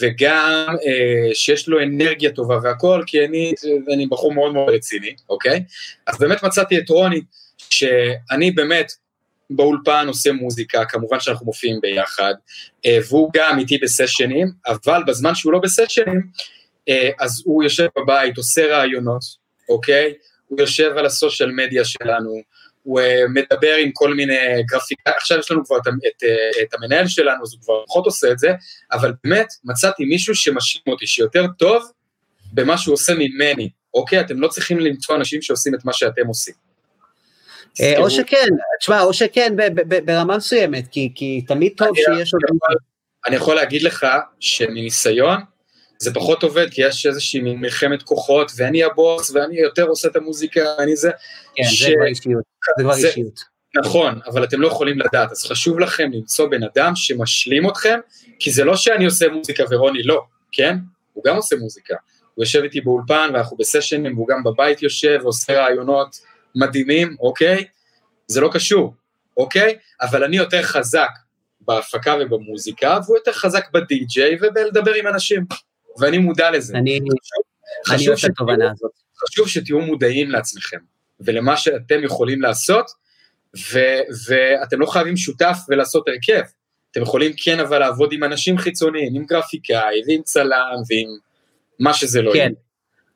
וגם אה, שיש לו אנרגיה טובה והכל, כי אני, אני בחור מאוד מאוד רציני, אוקיי? אז באמת מצאתי את רוני, שאני באמת באולפן עושה מוזיקה, כמובן שאנחנו מופיעים ביחד, והוא גם איתי בסשנים, אבל בזמן שהוא לא בסשנים, אה, אז הוא יושב בבית, עושה רעיונות, אוקיי? הוא יושב על הסושיאל מדיה שלנו, הוא אה, מדבר עם כל מיני גרפיקה, עכשיו יש לנו כבר את, את, אה, את המנהל שלנו, אז הוא כבר פחות עושה את זה, אבל באמת מצאתי מישהו שמשלים אותי, שיותר טוב במה שהוא עושה ממני, אוקיי? אתם לא צריכים למצוא אנשים שעושים את מה שאתם עושים. או שכן, תשמע, או שכן ברמה מסוימת, כי תמיד טוב שיש עוד... אני יכול להגיד לך שמניסיון, זה פחות עובד, כי יש איזושהי מלחמת כוחות, ואני הבוס, ואני יותר עושה את המוזיקה, ואני זה. כן, ש... זה כבר אישיות, זה כבר זה... אישיות. נכון, אבל אתם לא יכולים לדעת, אז חשוב לכם למצוא בן אדם שמשלים אתכם, כי זה לא שאני עושה מוזיקה ורוני לא, כן? הוא גם עושה מוזיקה. הוא יושב איתי באולפן, ואנחנו בסשנים, והוא גם בבית יושב ועושה רעיונות מדהימים, אוקיי? זה לא קשור, אוקיי? אבל אני יותר חזק בהפקה ובמוזיקה, והוא יותר חזק בדי-ג'יי ובלדבר עם אנשים. ואני מודע לזה. אני, אני אוהב את התובנה הזאת. חשוב שתהיו מודעים לעצמכם, ולמה שאתם יכולים לעשות, ו- ואתם לא חייבים שותף ולעשות הרכב. אתם יכולים כן אבל לעבוד עם אנשים חיצוניים, עם גרפיקאי, ועם צלם, ועם מה שזה לא כן. יהיה.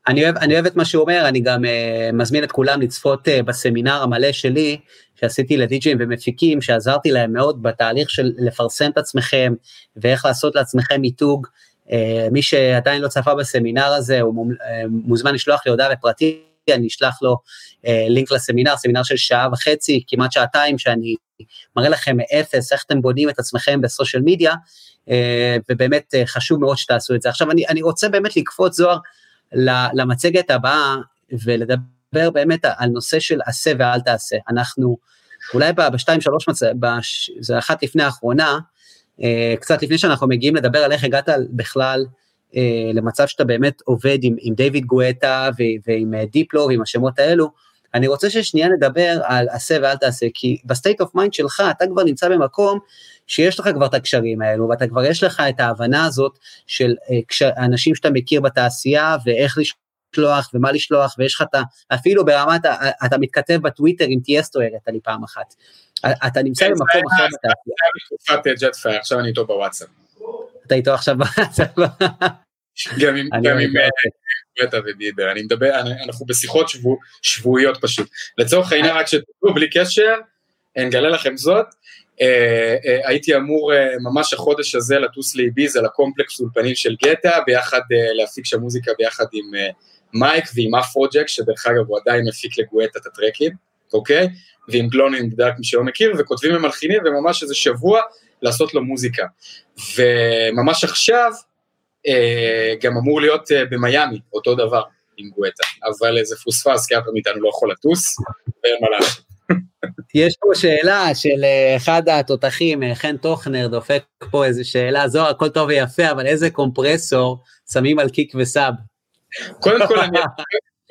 אני אוהב, אני אוהב את מה שהוא אומר, אני גם uh, מזמין את כולם לצפות uh, בסמינר המלא שלי, שעשיתי לדי-ג'ים ומפיקים, שעזרתי להם מאוד בתהליך של לפרסם את עצמכם, ואיך לעשות לעצמכם מיתוג. אה, מי שעדיין לא צפה בסמינר הזה, הוא אה, מוזמן לשלוח לי הודעה בפרטי, אני אשלח לו אה, לינק לסמינר, סמינר של שעה וחצי, כמעט שעתיים, שאני מראה לכם מאפס איך אתם בונים את עצמכם בסושיאל מדיה, ובאמת חשוב מאוד שתעשו את זה. עכשיו, אני, אני רוצה באמת לקפוץ זוהר למצגת הבאה, ולדבר באמת על נושא של עשה ואל תעשה. אנחנו, אולי בשתיים, שלוש, זה אחת לפני האחרונה, קצת לפני שאנחנו מגיעים לדבר על איך הגעת בכלל אה, למצב שאתה באמת עובד עם, עם דיוויד גואטה ועם אה, דיפלו ועם השמות האלו, אני רוצה ששנייה נדבר על עשה ואל תעשה, כי ב state of mind שלך אתה כבר נמצא במקום שיש לך כבר את הקשרים האלו, ואתה כבר יש לך את ההבנה הזאת של אנשים שאתה מכיר בתעשייה ואיך לשלוח ומה לשלוח, ויש לך את ה... אפילו ברמת, אתה מתכתב בטוויטר עם טיאסטו הראית לי פעם אחת. אתה נמצא כן, במקום אחר בתעשייה. זה היה בתקופת Jetfire, עכשיו אני איתו בוואטסאפ. אתה איתו עכשיו בוואטסאפ. גם עם גואטה ודיבר, אני מדבר, אנחנו בשיחות שבועיות פשוט. לצורך העניין, רק שתדעו, בלי קשר, אני אגלה לכם זאת, אה, אה, הייתי אמור אה, ממש החודש הזה לטוס לאיביזה לקומפלקס אולפנים של גואטה, ביחד להפיק שם מוזיקה ביחד עם מייק ועם אפרוג'ק, שדרך אגב הוא עדיין מפיק לגואטה את הטרקים, אוקיי? ועם Glowinthedark מי שלא מכיר, וכותבים ומלחינים, וממש איזה שבוע לעשות לו מוזיקה. וממש עכשיו, אה, גם אמור להיות אה, במיאמי, אותו דבר עם גואטה, אבל זה פוספס, כי אף אחד מאיתנו לא יכול לטוס, ואין מה לעשות. יש פה שאלה של אה, אחד התותחים, חן טוכנר, דופק פה איזה שאלה, זוהר, הכל טוב ויפה, אבל איזה קומפרסור שמים על kick ו sub? קודם כל, אני,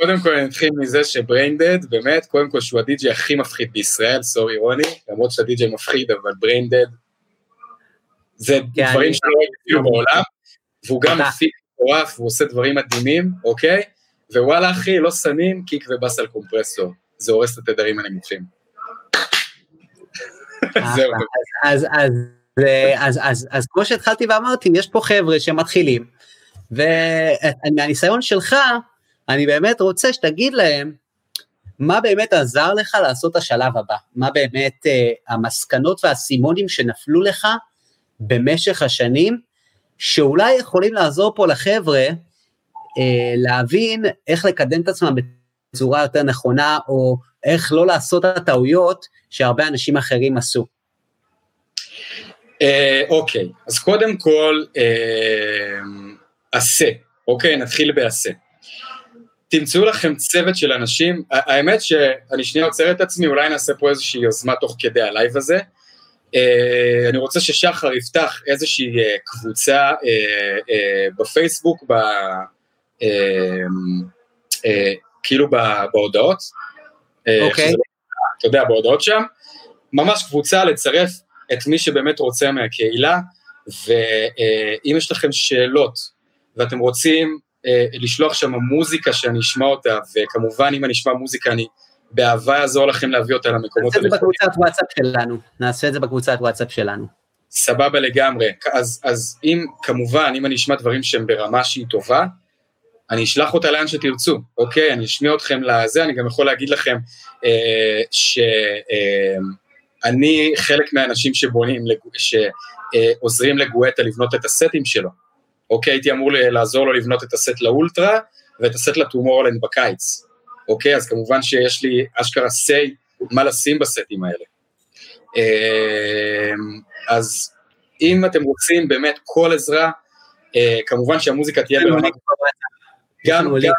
קודם כל אני אתחיל מזה ש Braindead, באמת, קודם כל שהוא הדי-ג'יי הכי מפחיד בישראל, sorry רוני, למרות שהדי-ג'יי מפחיד, אבל Braindead, זה כן, דברים שלא אפילו בעולם, והוא גם מפיק מטורף, והוא עושה דברים מדהימים, אוקיי? ווואלה אחי, לא שמים kick ו bass על קומפרסור, זה הורס את התדרים הנמוכים. זהו. אז כמו שהתחלתי ואמרתי, יש פה חבר'ה שמתחילים, ומהניסיון שלך, אני באמת רוצה שתגיד להם מה באמת עזר לך לעשות השלב הבא, מה באמת אה, המסקנות והאסימונים שנפלו לך במשך השנים, שאולי יכולים לעזור פה לחבר'ה אה, להבין איך לקדם את עצמם בצורה יותר נכונה, או איך לא לעשות את הטעויות שהרבה אנשים אחרים עשו. אה, אוקיי, אז קודם כל, עשה, אוקיי? נתחיל בעשה. תמצאו לכם צוות של אנשים, האמת שאני שנייה עוצר את עצמי, אולי נעשה פה איזושהי יוזמה תוך כדי הלייב הזה. אה, אני רוצה ששחר יפתח איזושהי אה, קבוצה אה, בפייסבוק, ב, כאילו בהודעות. אוקיי. אתה יודע, בהודעות שם. ממש קבוצה לצרף את מי שבאמת רוצה מהקהילה, ואם יש לכם שאלות ואתם רוצים אה, לשלוח שם מוזיקה שאני אשמע אותה, וכמובן אם אני אשמע מוזיקה אני באהבה אעזור לכם להביא אותה למקומות האלה. נעשה את זה בקבוצת וואטסאפ שלנו, נעשה את זה בקבוצת וואטסאפ שלנו. סבבה לגמרי, אז, אז אם, כמובן, אם אני אשמע דברים שהם ברמה שהיא טובה, אני אשלח אותה לאן שתרצו, אוקיי? אני אשמיע אתכם לזה, אני גם יכול להגיד לכם אה, שאני אה, חלק מהאנשים שבונים, שעוזרים לגואטה לבנות את הסטים שלו, אוקיי, הייתי אמור לעזור לו לבנות את הסט לאולטרה ואת הסט לטומורלנד בקיץ, אוקיי, אז כמובן שיש לי אשכרה סיי מה לשים בסטים האלה. אמ, אז אם אתם רוצים באמת כל עזרה, אה, כמובן שהמוזיקה תהיה ברמת... גם, גם,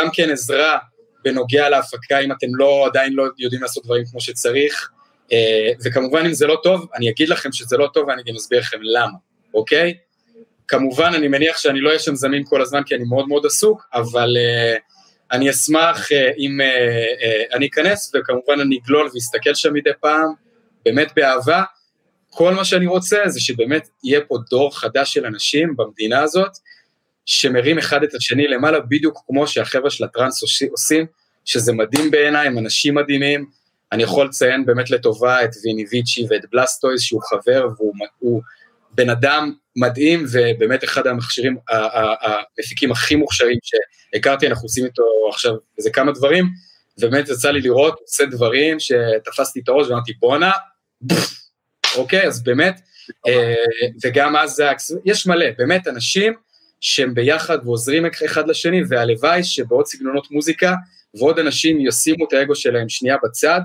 גם כן עזרה בנוגע להפקה, אם אתם לא, עדיין לא יודעים לעשות דברים כמו שצריך, אה, וכמובן אם זה לא טוב, אני אגיד לכם שזה לא טוב ואני גם אסביר לכם למה, אוקיי? כמובן, אני מניח שאני לא שם זמין כל הזמן כי אני מאוד מאוד עסוק, אבל uh, אני אשמח uh, אם uh, uh, אני אכנס, וכמובן אני אגלול ואסתכל שם מדי פעם, באמת באהבה. כל מה שאני רוצה זה שבאמת יהיה פה דור חדש של אנשים במדינה הזאת, שמרים אחד את השני למעלה, בדיוק כמו שהחבר'ה של הטראנס עושים, שזה מדהים בעיניי, הם אנשים מדהימים. אני יכול לציין באמת לטובה את ויני ויצ'י ואת בלסטויז, שהוא חבר והוא בן אדם מדהים ובאמת אחד המכשירים, המפיקים הכי מוכשרים שהכרתי, אנחנו עושים איתו עכשיו איזה כמה דברים, ובאמת יצא לי לראות, עושה דברים שתפסתי את הראש ואמרתי בואנה, אוקיי, אז באמת, אה, וגם אז יש מלא, באמת אנשים שהם ביחד ועוזרים אחד לשני, והלוואי שבעוד סגנונות מוזיקה ועוד אנשים ישימו את האגו שלהם שנייה בצד,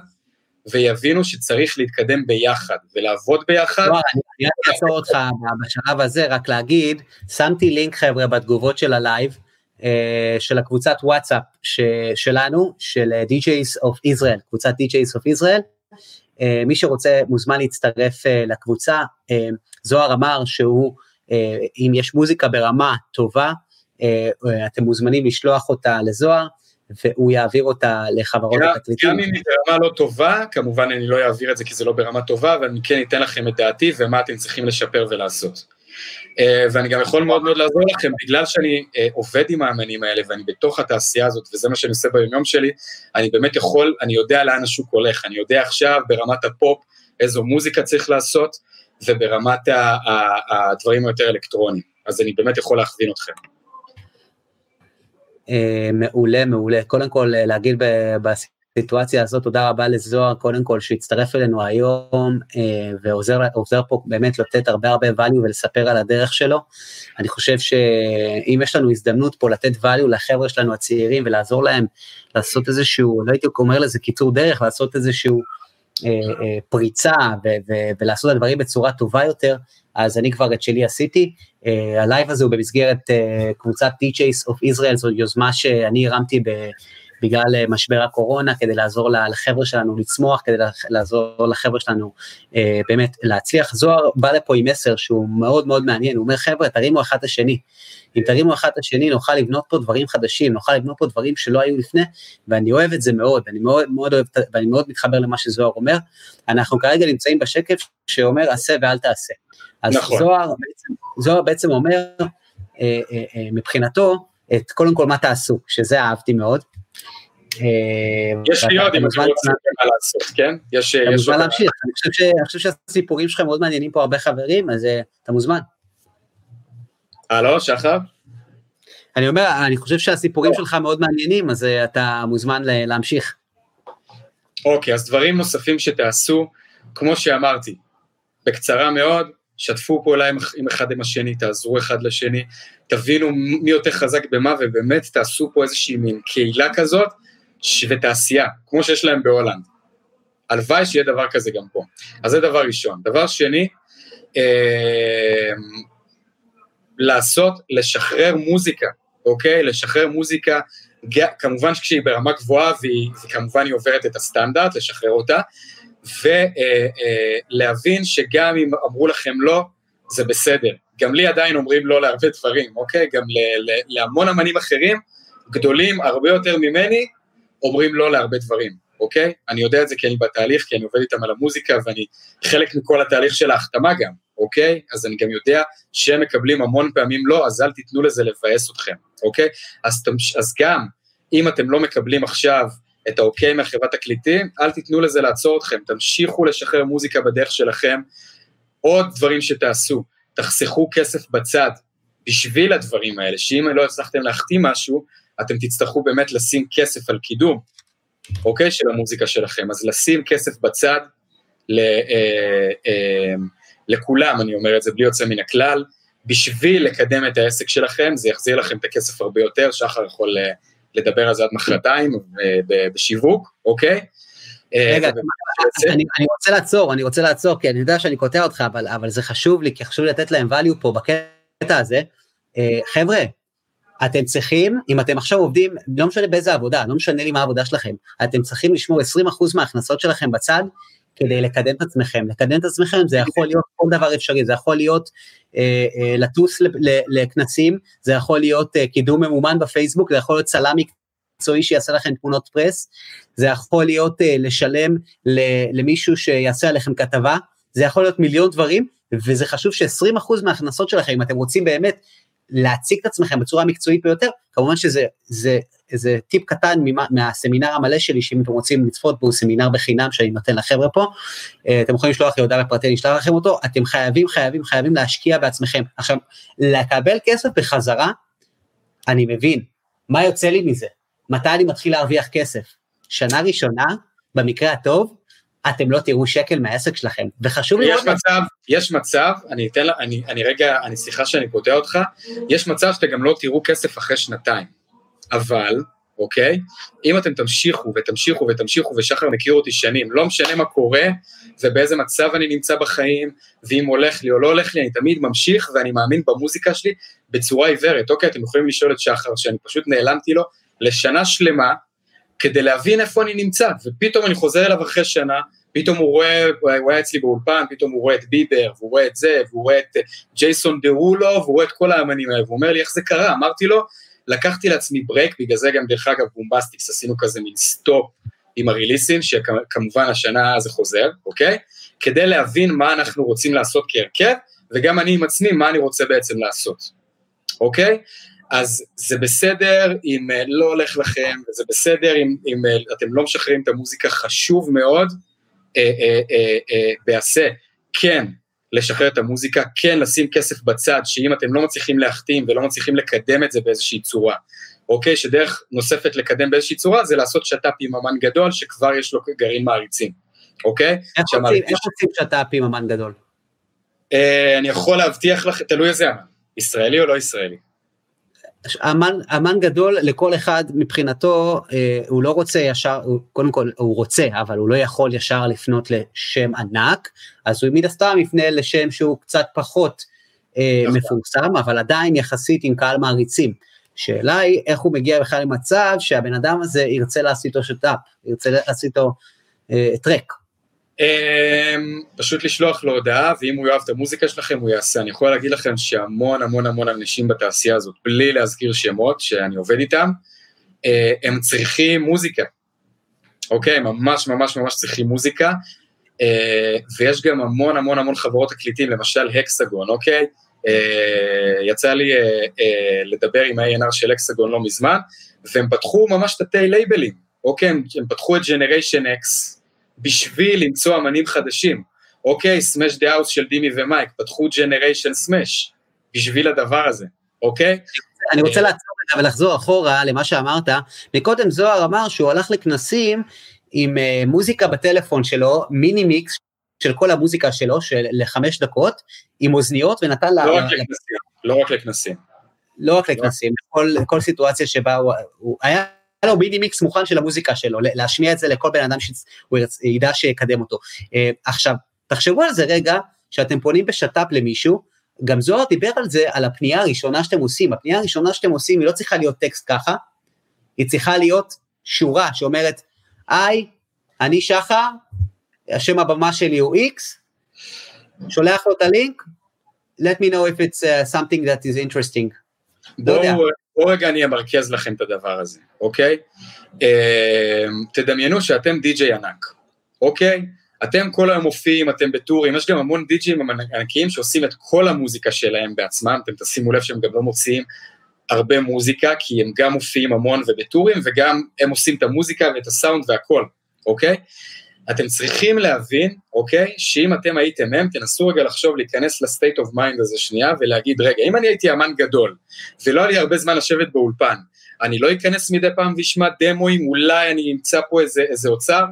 ויבינו שצריך להתקדם ביחד ולעבוד ביחד. לא, אני רק אעצור אותך בשלב הזה, רק להגיד, שמתי לינק חבר'ה בתגובות של הלייב, אה, של הקבוצת וואטסאפ שלנו, של DJs of Israel, קבוצת DJs of Israel. אה, מי שרוצה מוזמן להצטרף אה, לקבוצה. זוהר אמר שהוא, אם יש מוזיקה ברמה טובה, אתם מוזמנים לשלוח אותה לזוהר. והוא יעביר אותה לחברות התקליטים. גם אם היא ברמה לא טובה, כמובן אני לא אעביר את זה כי זה לא ברמה טובה, אבל אני כן אתן לכם את דעתי ומה אתם צריכים לשפר ולעשות. Uh, ואני גם יכול מאוד מאוד לעזור לכם, בגלל שאני uh, עובד עם האמנים האלה ואני בתוך התעשייה הזאת, וזה מה שאני עושה ביומיום שלי, אני באמת יכול, אני יודע לאן השוק הולך, אני יודע עכשיו ברמת הפופ איזו מוזיקה צריך לעשות, וברמת הדברים היותר אלקטרוניים, אז אני באמת יכול להכווין אתכם. אה, מעולה, מעולה. קודם כל אה, להגיד בסיטואציה הזאת תודה רבה לזוהר, קודם כל שהצטרף אלינו היום אה, ועוזר פה באמת לתת הרבה הרבה value ולספר על הדרך שלו. אני חושב שאם יש לנו הזדמנות פה לתת value לחבר'ה שלנו הצעירים ולעזור להם לעשות איזשהו, לא הייתי אומר לזה קיצור דרך, לעשות איזשהו פריצה ולעשות את הדברים בצורה טובה יותר, אז אני כבר את שלי עשיתי. הלייב הזה הוא במסגרת קבוצת DJs of Israel, זו יוזמה שאני הרמתי ב, בגלל uh, משבר הקורונה, כדי לעזור לחבר'ה שלנו לצמוח, כדי לעזור לחבר'ה שלנו uh, באמת להצליח. זוהר בא לפה עם מסר שהוא מאוד מאוד מעניין, הוא אומר חבר'ה תרימו אחד את השני, אם תרימו אחד את השני נוכל לבנות פה דברים חדשים, נוכל לבנות פה דברים שלא היו לפני, ואני אוהב את זה מאוד, אני מאוד מאוד אוהב, ואני מאוד מתחבר למה שזוהר אומר. אנחנו כרגע נמצאים בשקף שאומר עשה ואל תעשה. אז נכון. זוהר, בעצם, זוהר בעצם אומר, אה, אה, אה, מבחינתו, את קודם כל מה תעשו, שזה אהבתי מאוד. יש לי עוד אם אתם רוצים מה לעשות, כן? יש אתה מוזמן להמשיך, אני חושב שהסיפורים שלכם מאוד מעניינים פה הרבה חברים, אז אתה מוזמן. הלו, שחר? אני אומר, אני חושב שהסיפורים שלך מאוד מעניינים, אז אתה מוזמן להמשיך. אוקיי, אז דברים נוספים שתעשו, כמו שאמרתי, בקצרה מאוד, שתפו פעולה עם, עם אחד עם השני, תעזרו אחד לשני, תבינו מי יותר חזק במה, ובאמת תעשו פה איזושהי מין קהילה כזאת, ותעשייה, כמו שיש להם בהולנד. הלוואי שיהיה דבר כזה גם פה. אז זה דבר ראשון. דבר שני, אה, לעשות, לשחרר מוזיקה, אוקיי? לשחרר מוזיקה, כמובן כשהיא ברמה גבוהה והיא, וכמובן היא עוברת את הסטנדרט, לשחרר אותה, ולהבין אה, אה, שגם אם אמרו לכם לא, זה בסדר. גם לי עדיין אומרים לא להרבה דברים, אוקיי? גם ל, ל, להמון אמנים אחרים, גדולים הרבה יותר ממני, אומרים לא להרבה דברים, אוקיי? אני יודע את זה כי אני בתהליך, כי אני עובד איתם על המוזיקה ואני חלק מכל התהליך של ההחתמה גם, אוקיי? אז אני גם יודע שהם מקבלים המון פעמים לא, אז אל תיתנו לזה לבאס אתכם, אוקיי? אז, אז גם אם אתם לא מקבלים עכשיו את האוקיי מהחברת תקליטים, אל תיתנו לזה לעצור אתכם, תמשיכו לשחרר מוזיקה בדרך שלכם, עוד דברים שתעשו, תחסכו כסף בצד בשביל הדברים האלה, שאם לא הצלחתם להחתים משהו, אתם תצטרכו באמת לשים כסף על קידום, אוקיי? של המוזיקה שלכם. אז לשים כסף בצד ל, אה, אה, לכולם, אני אומר את זה בלי יוצא מן הכלל, בשביל לקדם את העסק שלכם, זה יחזיר לכם את הכסף הרבה יותר, שחר יכול אה, לדבר על זה עד מחרתיים אה, בשיווק, אוקיי? אה, רגע, אני, אני רוצה לעצור, אני רוצה לעצור, כי אני יודע שאני קוטע אותך, אבל, אבל זה חשוב לי, כי חשוב לי לתת להם value פה בקטע הזה. חבר'ה, אתם צריכים, אם אתם עכשיו עובדים, לא משנה באיזה עבודה, לא משנה לי מה העבודה שלכם, אתם צריכים לשמור 20% מההכנסות שלכם בצד, כדי לקדם את עצמכם. לקדם את עצמכם זה יכול להיות כל דבר אפשרי, זה יכול להיות אה, אה, לטוס לכנסים, זה יכול להיות אה, קידום ממומן בפייסבוק, זה יכול להיות צלם מקצועי שיעשה לכם תמונות פרס, זה יכול להיות אה, לשלם למישהו שיעשה עליכם כתבה, זה יכול להיות מיליון דברים, וזה חשוב ש-20% מההכנסות שלכם, אם אתם רוצים באמת להציג את עצמכם בצורה מקצועית ביותר, כמובן שזה זה, זה טיפ קטן ממה, מהסמינר המלא שלי, שאם אתם רוצים לצפות בו, סמינר בחינם שאני נותן לחבר'ה פה, אה, אתם יכולים לשלוח לי הודעה בפרטי, אני אשלח לכם אותו, אתם חייבים, חייבים, חייבים להשקיע בעצמכם. עכשיו, לקבל כסף בחזרה, אני מבין, מה יוצא לי מזה? מתי אני מתחיל להרוויח כסף? שנה ראשונה, במקרה הטוב, אתם לא תראו שקל מהעסק שלכם, וחשוב לי... יש מצב, יש מצב, אני אתן לה, אני, אני רגע, אני סליחה שאני קוטע אותך, יש מצב שאתם גם לא תראו כסף אחרי שנתיים, אבל, אוקיי, אם אתם תמשיכו ותמשיכו ותמשיכו, ושחר מכיר אותי שנים, לא משנה מה קורה ובאיזה מצב אני נמצא בחיים, ואם הולך לי או לא הולך לי, אני תמיד ממשיך ואני מאמין במוזיקה שלי בצורה עיוורת, אוקיי, אתם יכולים לשאול את שחר, שאני פשוט נעלמתי לו לשנה שלמה, כדי להבין איפה אני נמצא, ופתאום אני חוזר אליו אחרי שנה, פתאום הוא רואה, הוא היה אצלי באולפן, פתאום הוא רואה את ביבר, והוא רואה את זה, והוא רואה את ג'ייסון דרולו, והוא רואה את כל האמנים האלה, והוא אומר לי איך זה קרה, אמרתי לו, לקחתי לעצמי break, בגלל זה גם דרך אגב בומבסטיקס עשינו כזה מין stop עם הריליסים, שכמובן השנה זה חוזר, אוקיי? כדי להבין מה אנחנו רוצים לעשות כהרכב, וגם אני עם עצמי, מה אני רוצה בעצם לעשות, אוקיי? אז זה בסדר אם אה, לא הולך לכם, וזה בסדר אם, אם אה, אתם לא משחררים את המוזיקה, חשוב מאוד אה, אה, אה, אה, בעשה, כן, לשחרר את המוזיקה, כן לשים כסף בצד, שאם אתם לא מצליחים להחתים ולא מצליחים לקדם את זה באיזושהי צורה, אוקיי? שדרך נוספת לקדם באיזושהי צורה זה לעשות שת"פ עם אמן גדול שכבר יש לו גרעין מעריצים, אוקיי? איך רוצים שת"פ עם אמן גדול? אה, אני יכול להבטיח לך, תלוי איזה אמן, ישראלי או לא ישראלי. אמן, אמן גדול לכל אחד מבחינתו, אה, הוא לא רוצה ישר, הוא, קודם כל הוא רוצה, אבל הוא לא יכול ישר לפנות לשם ענק, אז הוא מן הסתם יפנה לשם שהוא קצת פחות אה. מפורסם, אבל עדיין יחסית עם קהל מעריצים. שאלה היא איך הוא מגיע בכלל למצב שהבן אדם הזה ירצה לעשות איתו שת"פ, ירצה לעשות איתו אה, טרק. אמ, פשוט לשלוח לו הודעה, ואם הוא יאהב את המוזיקה שלכם, הוא יעשה. אני יכול להגיד לכם שהמון המון המון אנשים בתעשייה הזאת, בלי להזכיר שמות שאני עובד איתם, אה, הם צריכים מוזיקה. אוקיי? ממש ממש ממש צריכים מוזיקה, אה, ויש גם המון המון המון חברות תקליטים, למשל הקסגון, אוקיי? אה, יצא לי לדבר עם ה-ANR של הקסגון לא מזמן, והם פתחו ממש תתי לייבלים, אוקיי? הם פתחו את Generation HEX, בשביל למצוא אמנים חדשים. אוקיי, Smash The House של דימי ומייק, פתחו Generation Smash בשביל הדבר הזה, אוקיי? אני רוצה לעצור רגע ולחזור אחורה למה שאמרת. מקודם זוהר אמר שהוא הלך לכנסים עם uh, מוזיקה בטלפון שלו, mini mix של כל המוזיקה שלו, של לחמש דקות, עם אוזניות, ונתן לה... לא רק לכנסים, לא רק לכנסים. לא רק לכנסים, כל, כל סיטואציה שבה הוא, הוא היה לו מיני מיקס מוכן של המוזיקה שלו, להשמיע את זה לכל בן אדם שהוא ידע שיקדם אותו. אה, עכשיו, תחשבו על זה רגע, שאתם פונים בשת"פ למישהו, גם זוהר דיבר על זה, על הפנייה הראשונה שאתם עושים. הפנייה הראשונה שאתם עושים היא לא צריכה להיות טקסט ככה, היא צריכה להיות שורה שאומרת, היי, אני שחר, השם הבמה שלי הוא איקס, שולח לו את הלינק, let me know if it's uh, something that is interesting. לא בואו בוא רגע אני אמרכז לכם את הדבר הזה, אוקיי? Uh, תדמיינו שאתם די.ג'יי ענק, אוקיי? אתם כל היום מופיעים, אתם בטורים, יש גם המון די.ג'ים ענקיים שעושים את כל המוזיקה שלהם בעצמם, אתם תשימו לב שהם גם לא מוציאים הרבה מוזיקה, כי הם גם מופיעים המון ובטורים, וגם הם עושים את המוזיקה ואת הסאונד והכל, אוקיי? אתם צריכים להבין, אוקיי, שאם אתם הייתם הם, תנסו רגע לחשוב להיכנס ל state of mind הזה שנייה, ולהגיד, רגע, אם אני הייתי אמן גדול, ולא היה לי הרבה זמן לשבת באולפן, אני לא אכנס מדי פעם ואשמע דמוים, אולי אני אמצא פה איזה, איזה אוצר,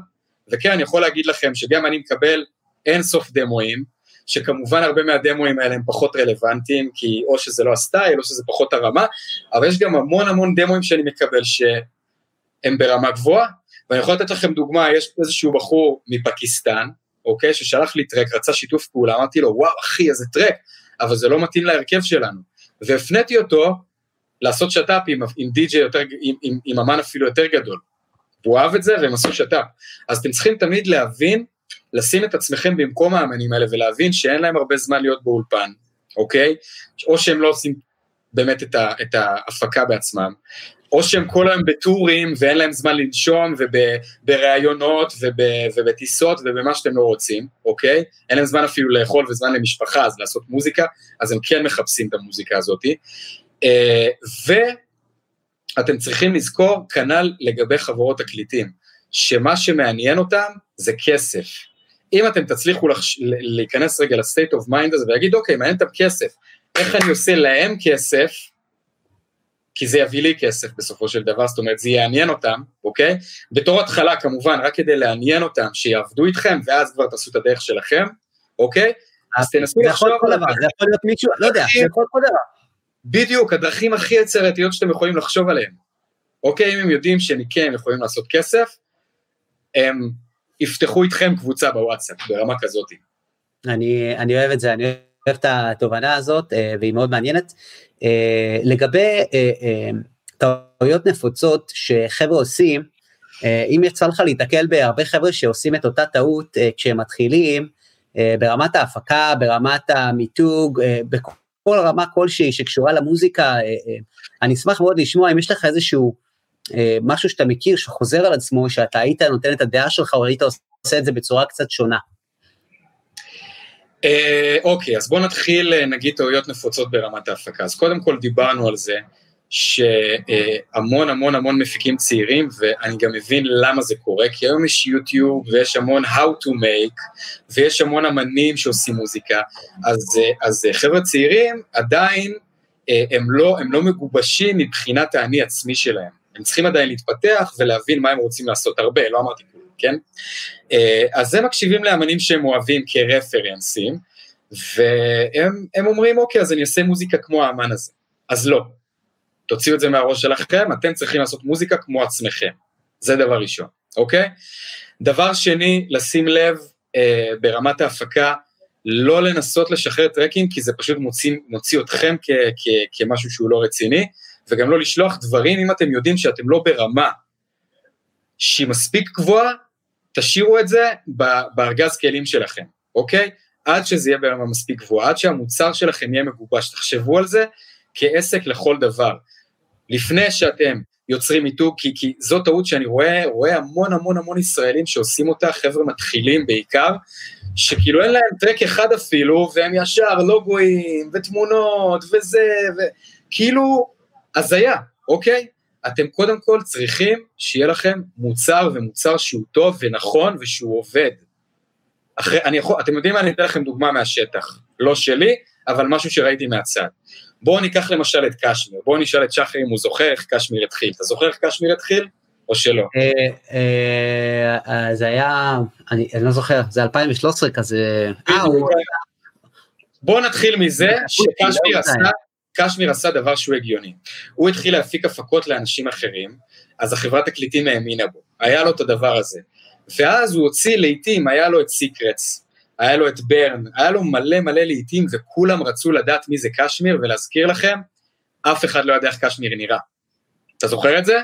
וכן, אני יכול להגיד לכם שגם אני מקבל אין סוף דמוים, שכמובן הרבה מהדמוים האלה הם פחות רלוונטיים, כי או שזה לא הסטייל, או שזה פחות הרמה, אבל יש גם המון המון דמוים שאני מקבל שהם ברמה גבוהה, ואני יכול לתת לכם דוגמה, יש איזשהו בחור מפקיסטן, אוקיי, ששלח לי טרק, רצה שיתוף פעולה, אמרתי לו, וואו אחי, איזה טרק, אבל זה לא מתאים להרכב שלנו. והפניתי אותו לעשות שת"פ עם, עם די.ג'יי יותר, עם, עם, עם אמן אפילו יותר גדול. הוא אהב את זה והם עשו שת"פ. אז אתם צריכים תמיד להבין, לשים את עצמכם במקום האמנים האלה ולהבין שאין להם הרבה זמן להיות באולפן, אוקיי? או שהם לא עושים באמת את, ה, את ההפקה בעצמם, או שהם כל היום בטורים ואין להם זמן לנשום ובראיונות וב, ובטיסות ובמה שאתם לא רוצים, אוקיי? אין להם זמן אפילו לאכול וזמן למשפחה, אז לעשות מוזיקה, אז הם כן מחפשים את המוזיקה הזאתי. אה, ואתם צריכים לזכור, כנ"ל לגבי חברות תקליטים, שמה שמעניין אותם זה כסף. אם אתם תצליחו לחש... להיכנס רגע ל state of mind הזה ולהגיד, אוקיי, מעניין אותם כסף, איך אני עושה להם כסף, כי זה יביא לי כסף בסופו של דבר, זאת אומרת, זה יעניין אותם, אוקיי? בתור התחלה, כמובן, רק כדי לעניין אותם, שיעבדו איתכם, ואז כבר תעשו את הדרך שלכם, אוקיי? אז תנסו לחשוב... זה יכול כל דבר, זה יכול להיות מישהו, לא יודע, זה יכול כל דבר. בדיוק, הדרכים הכי יצירתיות שאתם יכולים לחשוב עליהן. אוקיי, אם הם יודעים שמכם יכולים לעשות כסף, הם יפתחו איתכם קבוצה בוואטסאפ, ברמה כזאת. אני, אני אוהב את זה, אני אוהב את התובנה הזאת, אה, והיא מאוד מעניינת. אה, לגבי אה, טעויות נפוצות שחבר'ה עושים, אם יצא לך להתקל בהרבה חבר'ה שעושים את אותה טעות כשהם מתחילים, ברמת ההפקה, ברמת המיתוג, בכל רמה כלשהי שקשורה למוזיקה, אני אשמח מאוד לשמוע אם יש לך איזשהו משהו שאתה מכיר שחוזר על עצמו, שאתה היית נותן את הדעה שלך או היית עושה את זה בצורה קצת שונה. אה, אוקיי, אז בואו נתחיל אה, נגיד טעויות נפוצות ברמת ההפקה. אז קודם כל דיברנו על זה שהמון המון המון מפיקים צעירים, ואני גם מבין למה זה קורה, כי היום יש יוטיוב ויש המון how to make, ויש המון אמנים שעושים מוזיקה, אז, אה, אז חבר'ה צעירים עדיין הם לא, הם לא מגובשים מבחינת האני עצמי שלהם. הם צריכים עדיין להתפתח ולהבין מה הם רוצים לעשות הרבה, לא אמרתי כן? אה, אז הם מקשיבים לאמנים שהם אוהבים כרפרנסים, והם אומרים, אוקיי, אז אני אעשה מוזיקה כמו האמן הזה. אז לא. תוציאו את זה מהראש שלכם, אתם צריכים לעשות מוזיקה כמו עצמכם. זה דבר ראשון, אוקיי? דבר שני, לשים לב אה, ברמת ההפקה, לא לנסות לשחרר טרקים, כי זה פשוט מוציא, מוציא אתכם כ, כ, כמשהו שהוא לא רציני, וגם לא לשלוח דברים אם אתם יודעים שאתם לא ברמה שהיא מספיק גבוהה, תשאירו את זה בארגז כלים שלכם, אוקיי? עד שזה יהיה ברמה מספיק גבוהה, עד שהמוצר שלכם יהיה מגובש, תחשבו על זה כעסק לכל דבר. לפני שאתם יוצרים מיתוג, כי, כי זו טעות שאני רואה, רואה המון המון המון ישראלים שעושים אותה, חבר'ה מתחילים בעיקר, שכאילו אין להם טרק אחד אפילו, והם ישר לוגויים, ותמונות, וזה, וכאילו, הזיה, אוקיי? אתם קודם כל צריכים שיהיה לכם מוצר ומוצר שהוא טוב ונכון ושהוא עובד. אחרי, אני יכול, אתם יודעים מה, אני אתן לכם דוגמה מהשטח, לא שלי, אבל משהו שראיתי מהצד. בואו ניקח למשל את קשמיר, בואו נשאל את שחר אם הוא זוכר איך קשמיר התחיל. אתה זוכר איך קשמיר התחיל? או שלא? אה, אה, זה היה, אני לא זוכר, זה 2013 כזה. בואו נתחיל מזה שקשמיר עשה קשמיר עשה דבר שהוא הגיוני. הוא התחיל להפיק הפקות לאנשים אחרים, אז החברת תקליטים האמינה בו, היה לו את הדבר הזה. ואז הוא הוציא להיטים, היה לו את Secrets, היה לו את Burn, היה לו מלא מלא להיטים, וכולם רצו לדעת מי זה קשמיר, ולהזכיר לכם, אף אחד לא יודע איך קשמיר נראה. אתה זוכר את זה?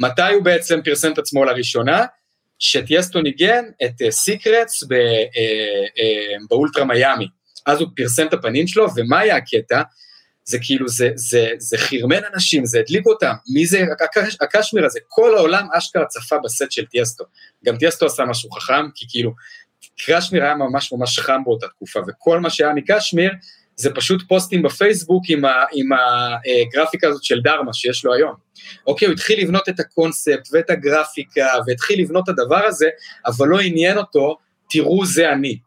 מתי הוא בעצם פרסם את עצמו לראשונה? שטיאסטו ניגן את Secrets uh, uh, uh, באולטרה מיאמי. אז הוא פרסם את הפנים שלו, ומה היה הקטע? זה כאילו, זה, זה, זה חרמן אנשים, זה הדליק אותם, מי זה הקש, הקשמיר הזה, כל העולם אשכרה צפה בסט של טיאסטו. גם טיאסטו עשה משהו חכם, כי כאילו, קשמיר היה ממש ממש חם באותה תקופה, וכל מה שהיה מקשמיר, זה פשוט פוסטים בפייסבוק עם, ה, עם הגרפיקה הזאת של Dharma שיש לו היום. אוקיי, הוא התחיל לבנות את הקונספט ואת הגרפיקה, והתחיל לבנות את הדבר הזה, אבל לא עניין אותו, תראו זה אני.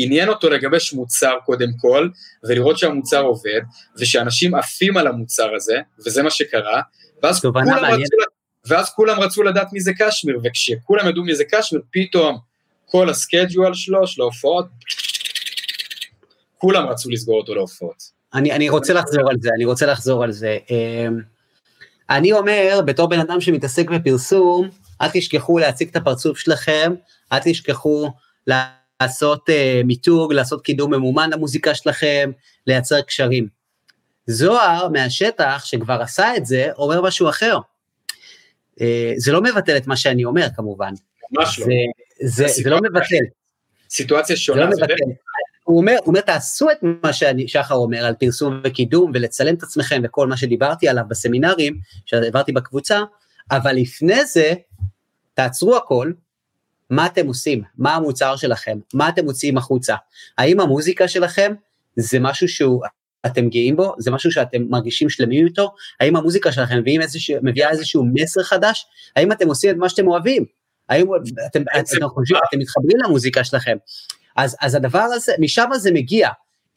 עניין אותו לגבש מוצר קודם כל, ולראות שהמוצר עובד, ושאנשים עפים על המוצר הזה, וזה מה שקרה, ואז כולם, רצו, ואז כולם רצו לדעת מי זה קשמיר, וכשכולם ידעו מי זה קשמיר, פתאום כל הסקייג'ואל שלו, של ההופעות, כולם רצו לסגור אותו להופעות. אני, אני רוצה לחזור על זה, אני רוצה לחזור על זה. אמ, אני אומר, בתור בן אדם שמתעסק בפרסום, אל תשכחו להציג את הפרצוף שלכם, אל תשכחו לעשות uh, מיתוג, לעשות קידום ממומן למוזיקה שלכם, לייצר קשרים. זוהר מהשטח, שכבר עשה את זה, אומר משהו אחר. Uh, זה לא מבטל את מה שאני אומר, כמובן. ממש לא. זה, זה, זה לא מבטל. סיטואציה שונה. זה לא מבטל. הוא אומר, הוא אומר, תעשו את מה ששחר אומר על פרסום וקידום ולצלם את עצמכם וכל מה שדיברתי עליו בסמינרים שהעברתי בקבוצה, אבל לפני זה, תעצרו הכל, מה אתם עושים? מה המוצר שלכם? מה אתם מוציאים החוצה? האם המוזיקה שלכם זה משהו שהוא, אתם גאים בו? זה משהו שאתם מרגישים שלמים איתו? האם המוזיקה שלכם איזשהו, מביאה איזשהו מסר חדש? האם אתם עושים את מה שאתם אוהבים? האם אתם, אתם, חושבים, אתם מתחברים למוזיקה שלכם? אז, אז הדבר הזה, משם זה מגיע.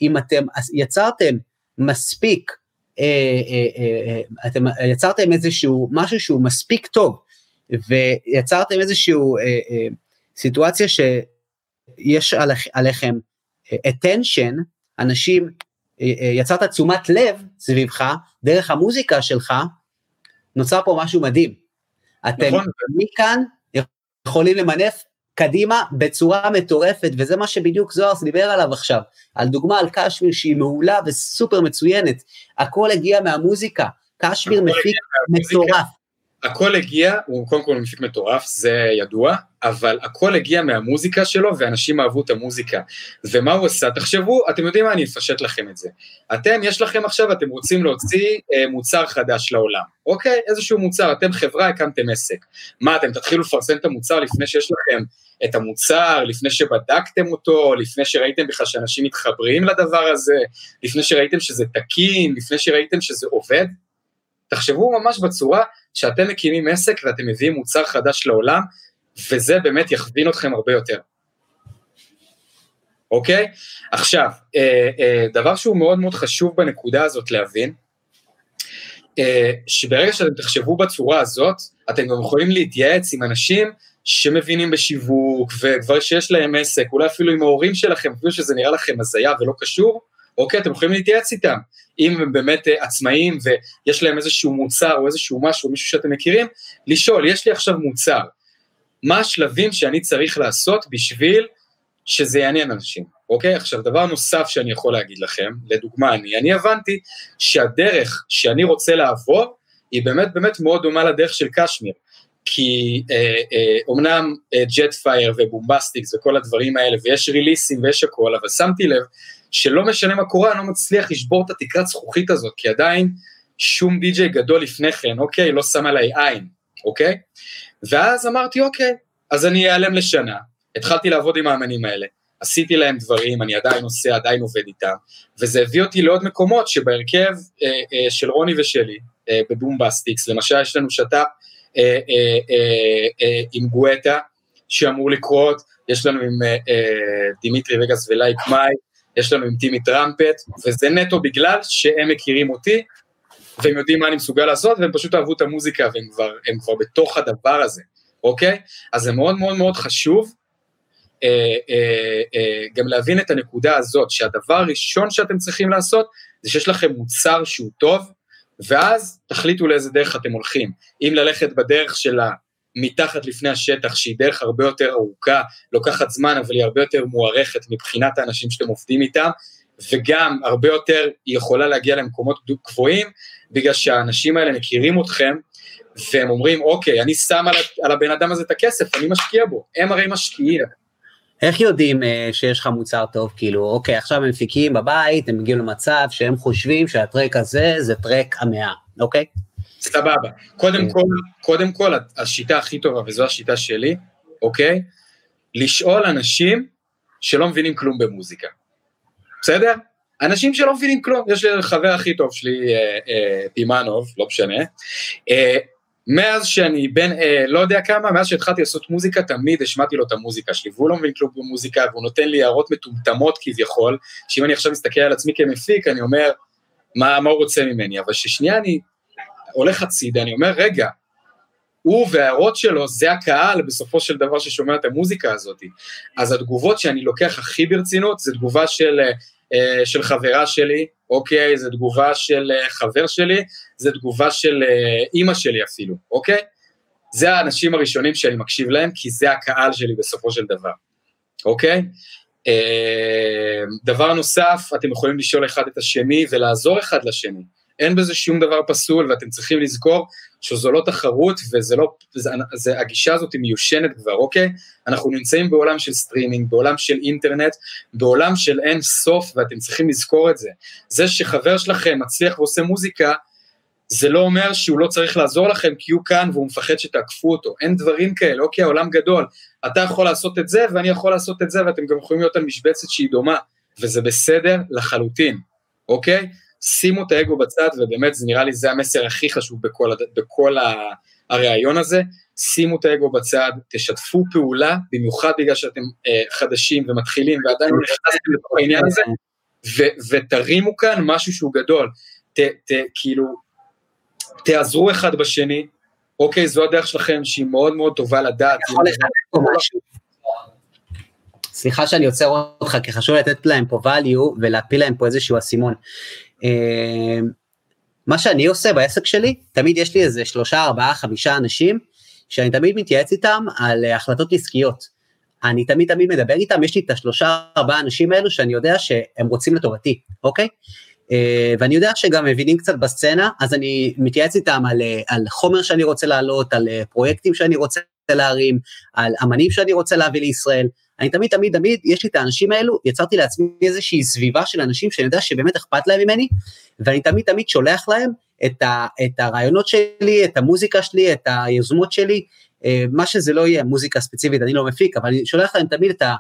אם אתם יצרתם מספיק, אה, אה, אה, אתם יצרתם איזשהו משהו שהוא מספיק טוב, ויצרתם איזשהו אה, אה, סיטואציה שיש עליכ, עליכם אה, attention, אנשים, אה, אה, יצרת תשומת לב סביבך, דרך המוזיקה שלך, נוצר פה משהו מדהים. אתם נכון. מכאן יכולים למנף קדימה בצורה מטורפת, וזה מה שבדיוק זוהרס דיבר עליו עכשיו, על דוגמה על קשמיר שהיא מעולה וסופר מצוינת, הכל הגיע מהמוזיקה, קשמיר מפיק מטורף. הכל הגיע, הוא קודם כל מפיק מטורף, זה ידוע, אבל הכל הגיע מהמוזיקה שלו, ואנשים אהבו את המוזיקה. ומה הוא עשה? תחשבו, אתם יודעים מה, אני אפשט לכם את זה. אתם, יש לכם עכשיו, אתם רוצים להוציא אה, מוצר חדש לעולם, אוקיי? איזשהו מוצר, אתם חברה, הקמתם עסק. מה, אתם תתחילו לפרסם את המוצר לפני שיש לכם את המוצר, לפני שבדקתם אותו, לפני שראיתם בכלל שאנשים מתחברים לדבר הזה, לפני שראיתם שזה תקין, לפני שראיתם שזה עובד? תחשבו ממש בצורה שאתם מקימים עסק ואתם מביאים מוצר חדש לעולם, וזה באמת יכווין אתכם הרבה יותר. אוקיי? עכשיו, אה, אה, דבר שהוא מאוד מאוד חשוב בנקודה הזאת להבין, אה, שברגע שאתם תחשבו בצורה הזאת, אתם גם יכולים להתייעץ עם אנשים שמבינים בשיווק, וכבר שיש להם עסק, אולי אפילו עם ההורים שלכם, אפילו שזה נראה לכם הזיה ולא קשור, אוקיי, אתם יכולים להתייעץ איתם. אם הם באמת uh, עצמאים ויש להם איזשהו מוצר או איזשהו משהו, מישהו שאתם מכירים, לשאול, יש לי עכשיו מוצר, מה השלבים שאני צריך לעשות בשביל שזה יעניין אנשים, אוקיי? עכשיו, דבר נוסף שאני יכול להגיד לכם, לדוגמה אני, אני הבנתי שהדרך שאני רוצה לעבור, היא באמת באמת מאוד דומה לדרך של קשמיר. כי אה, אה, אומנם ג'ט פייר ובומבסטיקס וכל הדברים האלה, ויש ריליסים ויש הכל, אבל שמתי לב שלא משנה מה קורה, אני לא מצליח לשבור את התקרת זכוכית הזאת, כי עדיין שום די-ג'יי גדול לפני כן, אוקיי, לא שם עליי עין, אוקיי? ואז אמרתי, אוקיי, אז אני אעלם לשנה. התחלתי לעבוד עם האמנים האלה, עשיתי להם דברים, אני עדיין עושה, עדיין עובד איתם, וזה הביא אותי לעוד מקומות שבהרכב אה, אה, של רוני ושלי, אה, בבומבסטיקס, למשל יש לנו שת"פ אה, אה, אה, אה, עם גואטה, שאמור לקרות, יש לנו עם אה, אה, דימיטרי וגאס ולייק מייק, יש לנו עם טימי טראמפט, וזה נטו בגלל שהם מכירים אותי, והם יודעים מה אני מסוגל לעשות, והם פשוט אהבו את המוזיקה, והם כבר, כבר בתוך הדבר הזה, אוקיי? אז זה מאוד מאוד מאוד חשוב אה, אה, אה, גם להבין את הנקודה הזאת, שהדבר הראשון שאתם צריכים לעשות, זה שיש לכם מוצר שהוא טוב, ואז תחליטו לאיזה דרך אתם הולכים. אם ללכת בדרך של מתחת לפני השטח, שהיא דרך הרבה יותר ארוכה, לוקחת זמן, אבל היא הרבה יותר מוערכת מבחינת האנשים שאתם עובדים איתם, וגם הרבה יותר היא יכולה להגיע למקומות גבוהים, בגלל שהאנשים האלה מכירים אתכם, והם אומרים, אוקיי, אני שם על, על הבן אדם הזה את הכסף, אני משקיע בו, הם הרי משקיעים. איך יודעים uh, שיש לך מוצר טוב, כאילו, אוקיי, עכשיו הם מפיקים בבית, הם מגיעים למצב שהם חושבים שהטרק הזה זה טרק המאה, אוקיי? סבבה. קודם כן. כל, קודם כל, השיטה הכי טובה, וזו השיטה שלי, אוקיי? לשאול אנשים שלא מבינים כלום במוזיקה. בסדר? אנשים שלא מבינים כלום, יש לי חבר הכי טוב שלי, אה, אה, פימנוב, לא משנה, אה, מאז שאני בן, אה, לא יודע כמה, מאז שהתחלתי לעשות מוזיקה, תמיד השמעתי לו את המוזיקה שלי, והוא לא מבין כלום במוזיקה, והוא נותן לי הערות מטומטמות כביכול, שאם אני עכשיו מסתכל על עצמי כמפיק, אני אומר, מה, מה הוא רוצה ממני, אבל ששנייה אני הולך הצידה, אני אומר, רגע, הוא וההערות שלו, זה הקהל בסופו של דבר ששומע את המוזיקה הזאת. אז התגובות שאני לוקח הכי ברצינות, זה תגובה של, אה, של חברה שלי, אוקיי? זה תגובה של אה, חבר שלי, זה תגובה של אה, אימא שלי אפילו, אוקיי? זה האנשים הראשונים שאני מקשיב להם, כי זה הקהל שלי בסופו של דבר, אוקיי? דבר נוסף, אתם יכולים לשאול אחד את השני ולעזור אחד לשני. אין בזה שום דבר פסול, ואתם צריכים לזכור שזו לא תחרות, וזה לא, זה, זה, הגישה הזאת היא מיושנת כבר, אוקיי? אנחנו נמצאים בעולם של סטרימינג, בעולם של אינטרנט, בעולם של אין סוף, ואתם צריכים לזכור את זה. זה שחבר שלכם מצליח ועושה מוזיקה, זה לא אומר שהוא לא צריך לעזור לכם כי הוא כאן והוא מפחד שתעקפו אותו, אין דברים כאלה, אוקיי, העולם גדול, אתה יכול לעשות את זה ואני יכול לעשות את זה ואתם גם יכולים להיות על משבצת שהיא דומה, וזה בסדר לחלוטין, אוקיי? שימו את האגו בצד, ובאמת זה נראה לי זה המסר הכי חשוב בכל, בכל הרעיון הזה, שימו את האגו בצד, תשתפו פעולה, במיוחד בגלל שאתם אה, חדשים ומתחילים ועדיין לא נכנסתם לתוך העניין הזה, ו- ותרימו כאן משהו שהוא גדול, ת, ת, כאילו, תעזרו אחד בשני, אוקיי, זו הדרך שלכם שהיא מאוד מאוד טובה לדעת. סליחה שאני עוצר אותך, כי חשוב לתת להם פה value ולהפיל להם פה איזשהו אסימון. אמ, מה שאני עושה בעסק שלי, תמיד יש לי איזה שלושה, ארבעה, חמישה אנשים, שאני תמיד מתייעץ איתם על אה, החלטות עסקיות. אני תמיד תמיד מדבר איתם, יש לי את השלושה, ארבעה אנשים האלו שאני יודע שהם רוצים לטובתי, אוקיי? אה, ואני יודע שגם מבינים קצת בסצנה, אז אני מתייעץ איתם על, אה, על חומר שאני רוצה להעלות, על פרויקטים שאני רוצה להרים, על אמנים שאני רוצה להביא לישראל, אני תמיד תמיד תמיד, יש לי את האנשים האלו, יצרתי לעצמי איזושהי סביבה של אנשים שאני יודע שבאמת אכפת להם ממני, ואני תמיד תמיד שולח להם את, ה, את הרעיונות שלי, את המוזיקה שלי, את היוזמות שלי, אה, מה שזה לא יהיה, מוזיקה ספציפית, אני לא מפיק, אבל אני שולח להם תמיד את, ה,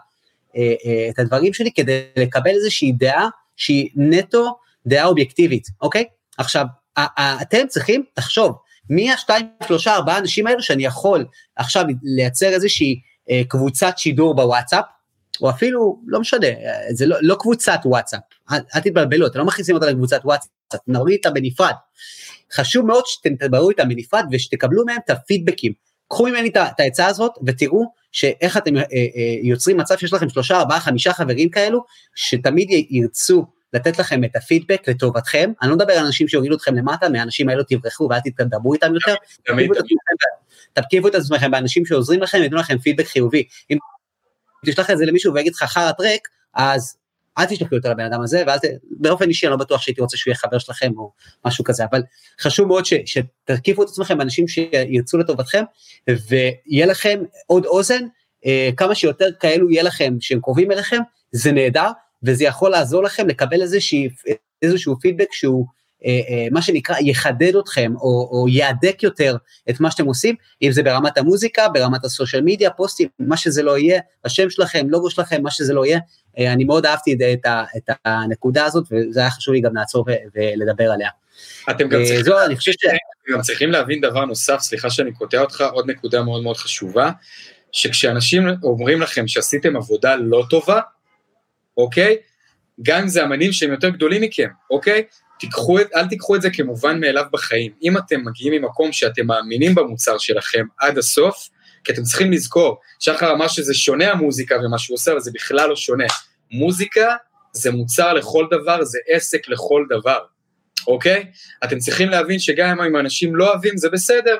אה, אה, את הדברים שלי כדי לקבל איזושהי דעה שהיא נטו דעה אובייקטיבית, אוקיי? עכשיו, אתם צריכים לחשוב, מי השתיים, שלושה, ארבעה אנשים האלו שאני יכול עכשיו לייצר איזושהי קבוצת שידור בוואטסאפ, או אפילו, לא משנה, זה לא, לא קבוצת וואטסאפ, אל, אל תתבלבלו, אתם לא מכניסים אותה לקבוצת וואטסאפ, נראה איתה בנפרד. חשוב מאוד שאתם תדברו איתם בנפרד ושתקבלו מהם את הפידבקים. קחו ממני את העצה הזאת ותראו שאיך אתם אה, אה, יוצרים מצב שיש לכם שלושה, ארבעה, חמישה חברים כאלו, שתמיד ירצו לתת לכם את הפידבק לטובתכם. אני לא מדבר על אנשים שיורידו אתכם למטה, מהאנשים האלו תברחו ואל תדברו איתם יותר. תרכיבו את עצמכם באנשים שעוזרים לכם, ייתנו לכם פידבק חיובי. אם תשלח את זה למישהו ויגיד לך חרא טרק, אז אל תשלחו יותר לבן אדם הזה, ואל ת... באופן אישי אני לא בטוח שהייתי רוצה שהוא יהיה חבר שלכם או משהו כזה, אבל חשוב מאוד ש... שתרכיבו את עצמכם באנשים שירצו לטובתכם, ויהיה לכם עוד אוזן, אה, כמה שיותר כאלו יהיה לכם שהם קרובים אליכם, זה נהדר, וזה יכול לעזור לכם לקבל איזושהי, איזשהו פידבק שהוא מה שנקרא יחדד אתכם או, או יהדק יותר את מה שאתם עושים, אם זה ברמת המוזיקה, ברמת הסושיאל מדיה, פוסטים, מה שזה לא יהיה, השם שלכם, לוגו שלכם, מה שזה לא יהיה, אה, אני מאוד אהבתי את, את הנקודה הזאת וזה היה חשוב לי גם לעצור ולדבר עליה. אתם גם צריכים, זו, אני חושב ש... גם צריכים להבין דבר נוסף, סליחה שאני קוטע אותך, עוד נקודה מאוד מאוד חשובה, שכשאנשים אומרים לכם שעשיתם עבודה לא טובה, אוקיי? גם אם זה אמנים שהם יותר גדולים מכם, אוקיי? תיקחו אל תיקחו את זה כמובן מאליו בחיים. אם אתם מגיעים ממקום שאתם מאמינים במוצר שלכם עד הסוף, כי אתם צריכים לזכור, שחר אמר שזה שונה המוזיקה ומה שהוא עושה, אבל זה בכלל לא שונה. מוזיקה זה מוצר לכל דבר, זה עסק לכל דבר, אוקיי? אתם צריכים להבין שגם אם אנשים לא אוהבים, זה בסדר.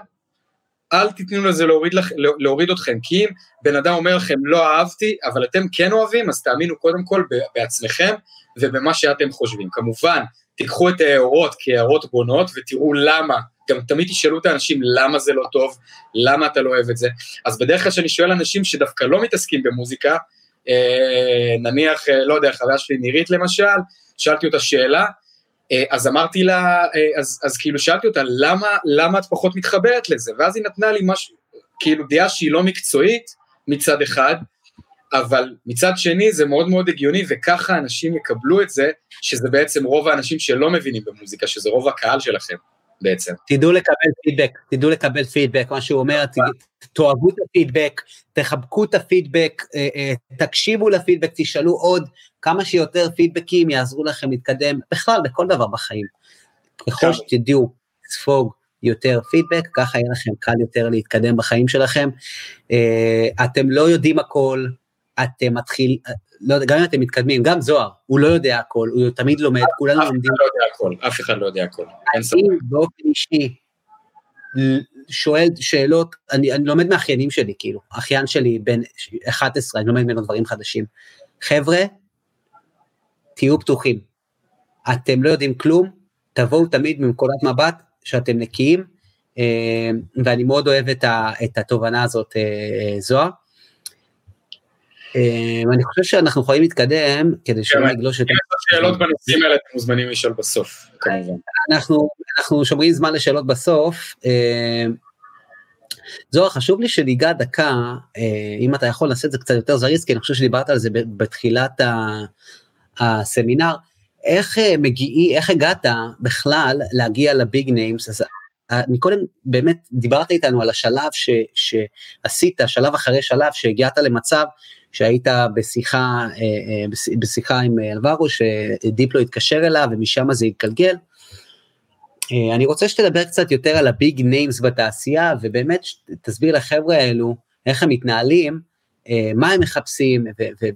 אל תיתנו לזה להוריד, לכ, להוריד אתכם, כי אם בן אדם אומר לכם לא אהבתי, אבל אתם כן אוהבים, אז תאמינו קודם כל בעצמכם ובמה שאתם חושבים. כמובן, תיקחו את ההערות כהערות בונות ותראו למה, גם תמיד תשאלו את האנשים למה זה לא טוב, למה אתה לא אוהב את זה. אז בדרך כלל כשאני שואל אנשים שדווקא לא מתעסקים במוזיקה, אה, נניח, אה, לא יודע, החוויה שלי נירית למשל, שאלתי אותה שאלה, אה, אז אמרתי לה, אה, אז, אז כאילו שאלתי אותה, למה, למה את פחות מתחברת לזה? ואז היא נתנה לי משהו, כאילו דעה שהיא לא מקצועית מצד אחד, אבל מצד שני זה מאוד מאוד הגיוני, וככה אנשים יקבלו את זה, שזה בעצם רוב האנשים שלא מבינים במוזיקה, שזה רוב הקהל שלכם בעצם. תדעו לקבל פידבק, תדעו לקבל פידבק, מה שהוא אומר, תאהבו את הפידבק, תחבקו את הפידבק, אה, אה, תקשיבו לפידבק, תשאלו עוד, כמה שיותר פידבקים יעזרו לכם להתקדם, בכלל, בכל דבר בחיים. ככל שתדעו לספוג יותר פידבק, ככה יהיה לכם קל יותר להתקדם בחיים שלכם. אה, אתם לא יודעים הכל, אתם מתחיל, לא יודע, גם אם אתם מתקדמים, גם זוהר, הוא לא יודע הכל, הוא תמיד לומד, כולנו לומדים. אף אחד לא יודע הכל, אף אחד לא יודע הכל. אני באופן אישי שואל שאלות, אני, אני לומד מאחיינים שלי, כאילו, אחיין שלי בן 11, אני לומד ממנו דברים חדשים. חבר'ה, תהיו פתוחים. אתם לא יודעים כלום, תבואו תמיד מנקודת מבט שאתם נקיים, אה, ואני מאוד אוהב את התובנה הזאת, אה, זוהר. אמ, אני חושב שאנחנו יכולים להתקדם כדי שלא כן, נגלוש את... אם יש שאלות בנושאים האלה, אתם מוזמנים לשאול בסוף, כמובן. אנחנו שומרים זמן לשאלות בסוף. אמ, זוהר, חשוב לי שניגע דקה, אה, אם אתה יכול לעשות את זה קצת יותר זריז, כי אני חושב שדיברת על זה בתחילת הסמינר. איך אה, מגיעי, איך הגעת בכלל להגיע ל big names? אז אה, מקודם באמת דיברת איתנו על השלב ש, שעשית, שלב אחרי שלב, שהגעת למצב שהיית בשיחה, אה, אה, בשיחה עם אלברו, שדיפלו התקשר אליו ומשם זה התגלגל. אה, אני רוצה שתדבר קצת יותר על ה big names בתעשייה, ובאמת תסביר לחבר'ה האלו איך הם מתנהלים, מה הם מחפשים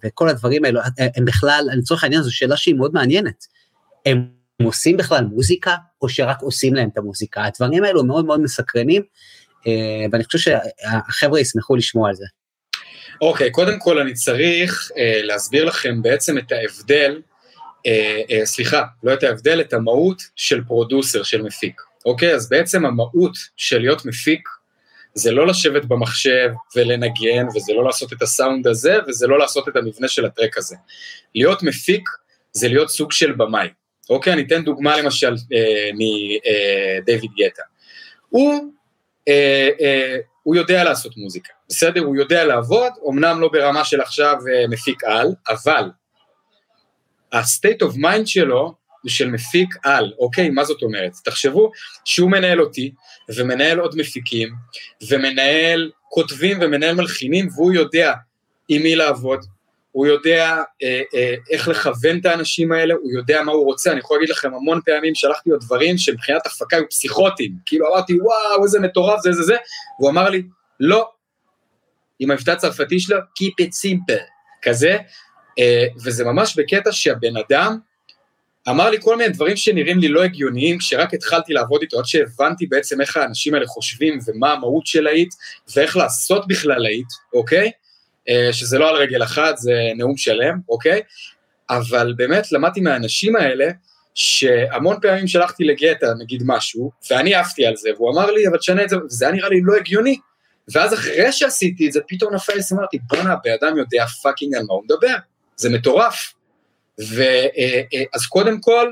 וכל הדברים האלו, הם בכלל, לצורך העניין זו שאלה שהיא מאוד מעניינת. הם עושים בכלל מוזיקה, או שרק עושים להם את המוזיקה? הדברים האלו מאוד מאוד מסקרנים, ואני חושב שהחבר'ה ישמחו לשמוע על זה. אוקיי, okay, קודם כל אני צריך uh, להסביר לכם בעצם את ההבדל, uh, uh, סליחה, לא את ההבדל, את המהות של פרודוסר, של מפיק. אוקיי, okay, אז בעצם המהות של להיות מפיק זה לא לשבת במחשב ולנגן, וזה לא לעשות את הסאונד הזה, וזה לא לעשות את המבנה של הטרק הזה. להיות מפיק זה להיות סוג של במאי. אוקיי, אני אתן דוגמה למשל אה, מדייוויד אה, גטה. הוא, אה, אה, הוא יודע לעשות מוזיקה. בסדר? הוא יודע לעבוד, אמנם לא ברמה של עכשיו אה, מפיק על, אבל ה-state of mind שלו הוא של מפיק על, אוקיי? מה זאת אומרת? תחשבו שהוא מנהל אותי, ומנהל עוד מפיקים, ומנהל כותבים ומנהל מלחינים, והוא יודע עם מי לעבוד, הוא יודע אה, אה, איך לכוון את האנשים האלה, הוא יודע מה הוא רוצה, אני יכול להגיד לכם המון פעמים שלחתי לו דברים שמבחינת הפקה היו פסיכוטיים, כאילו אמרתי וואו איזה מטורף זה זה זה, והוא אמר לי לא, עם המבטא הצרפתי שלו, Keep it simple, כזה, אה, וזה ממש בקטע שהבן אדם אמר לי כל מיני דברים שנראים לי לא הגיוניים, כשרק התחלתי לעבוד איתו, עד שהבנתי בעצם איך האנשים האלה חושבים ומה המהות של להיט, ואיך לעשות בכלל להיט, אוקיי? אה, שזה לא על רגל אחת, זה נאום שלם, אוקיי? אבל באמת למדתי מהאנשים האלה, שהמון פעמים שלחתי לגואטה, נגיד משהו, ואני עפתי על זה, והוא אמר לי, אבל תשנה את זה, וזה היה נראה לי לא הגיוני. ואז אחרי שעשיתי את זה, פתאום נפל לי, אמרתי, בואנה, הבן אדם יודע fucking על מה הוא מדבר, זה מטורף. ואז אה, אה, קודם כל,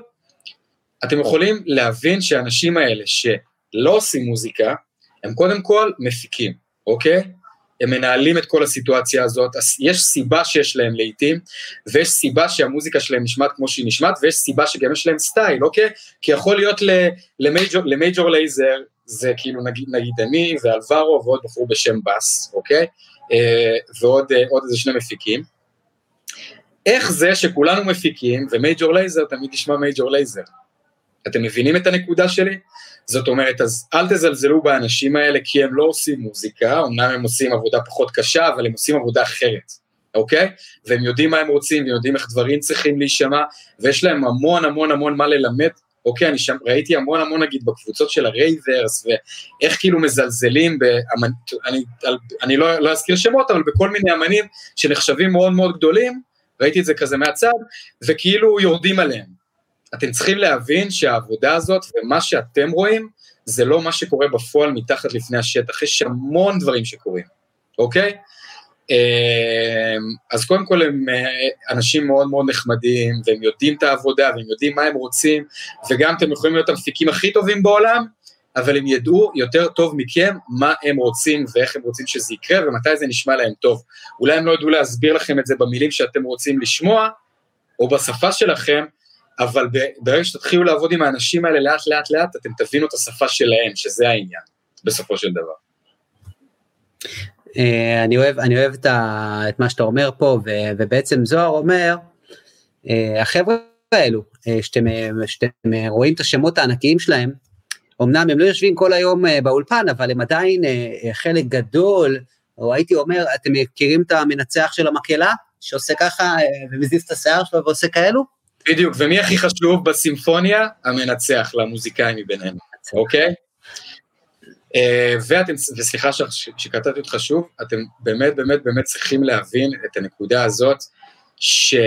אתם יכולים להבין שהאנשים האלה שלא עושים מוזיקה, הם קודם כל מפיקים, אוקיי? הם מנהלים את כל הסיטואציה הזאת, יש סיבה שיש להם לעיתים, ויש סיבה שהמוזיקה שלהם נשמעת כמו שהיא נשמעת, ויש סיבה שגם יש להם סטייל, אוקיי? כי יכול להיות למייג'ור, למייג'ור לייזר, זה כאילו נגיד, נגיד אני ואלברו ועוד בחור בשם בס, אוקיי? אה, ועוד אה, איזה שני מפיקים. איך זה שכולנו מפיקים ו Major Lazer תמיד נשמע Major Lazer? אתם מבינים את הנקודה שלי? זאת אומרת, אז אל תזלזלו באנשים האלה כי הם לא עושים מוזיקה, אמנם הם עושים עבודה פחות קשה, אבל הם עושים עבודה אחרת, אוקיי? והם יודעים מה הם רוצים, ויודעים איך דברים צריכים להישמע, ויש להם המון המון המון מה ללמד. אוקיי, אני שם, ראיתי המון המון נגיד בקבוצות של ה ravers, ואיך כאילו מזלזלים, באמנ... אני, אני לא, לא אזכיר שמות, אבל בכל מיני אמנים שנחשבים מאוד מאוד גדולים, ראיתי את זה כזה מהצד, וכאילו יורדים עליהם. אתם צריכים להבין שהעבודה הזאת ומה שאתם רואים, זה לא מה שקורה בפועל מתחת לפני השטח, יש המון דברים שקורים, אוקיי? אמ, אז קודם כל הם אה, אנשים מאוד מאוד נחמדים, והם יודעים את העבודה, והם יודעים מה הם רוצים, וגם אתם יכולים להיות המפיקים הכי טובים בעולם, אבל הם ידעו יותר טוב מכם מה הם רוצים ואיך הם רוצים שזה יקרה ומתי זה נשמע להם טוב. אולי הם לא ידעו להסביר לכם את זה במילים שאתם רוצים לשמוע, או בשפה שלכם, אבל ברגע שתתחילו לעבוד עם האנשים האלה לאט לאט לאט, אתם תבינו את השפה שלהם, שזה העניין, בסופו של דבר. אה, אני אוהב, אני אוהב את, ה, את מה שאתה אומר פה, ו, ובעצם זוהר אומר, אה, החבר'ה האלו, אה, שאתם, שאתם רואים את השמות הענקיים שלהם, אמנם הם לא יושבים כל היום באולפן, אבל הם עדיין חלק גדול, או הייתי אומר, אתם מכירים את המנצח של המקהלה, שעושה ככה ומזיז את השיער שלו ועושה כאלו? בדיוק, ומי הכי חשוב בסימפוניה? המנצח למוזיקאים מביניהם, אוקיי? אה, ואתם, וסליחה שקטעתי אותך שוב, אתם באמת באמת באמת צריכים להבין את הנקודה הזאת, שאת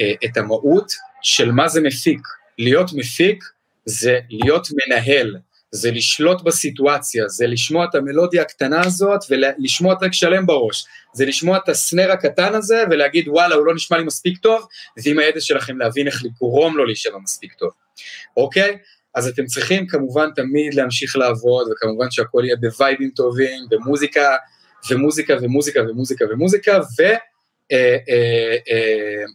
אה, אה, המהות של מה זה מפיק. להיות מפיק זה להיות מנהל, זה לשלוט בסיטואציה, זה לשמוע את המלודיה הקטנה הזאת ולשמוע טרק שלם בראש, זה לשמוע את הסנר הקטן הזה ולהגיד וואלה הוא לא נשמע לי מספיק טוב, ועם הידע שלכם להבין איך לגרום לו להישמע מספיק טוב, אוקיי? אז אתם צריכים כמובן תמיד להמשיך לעבוד, וכמובן שהכל יהיה בווייבים טובים, ומוזיקה, ומוזיקה ומוזיקה ומוזיקה ומוזיקה,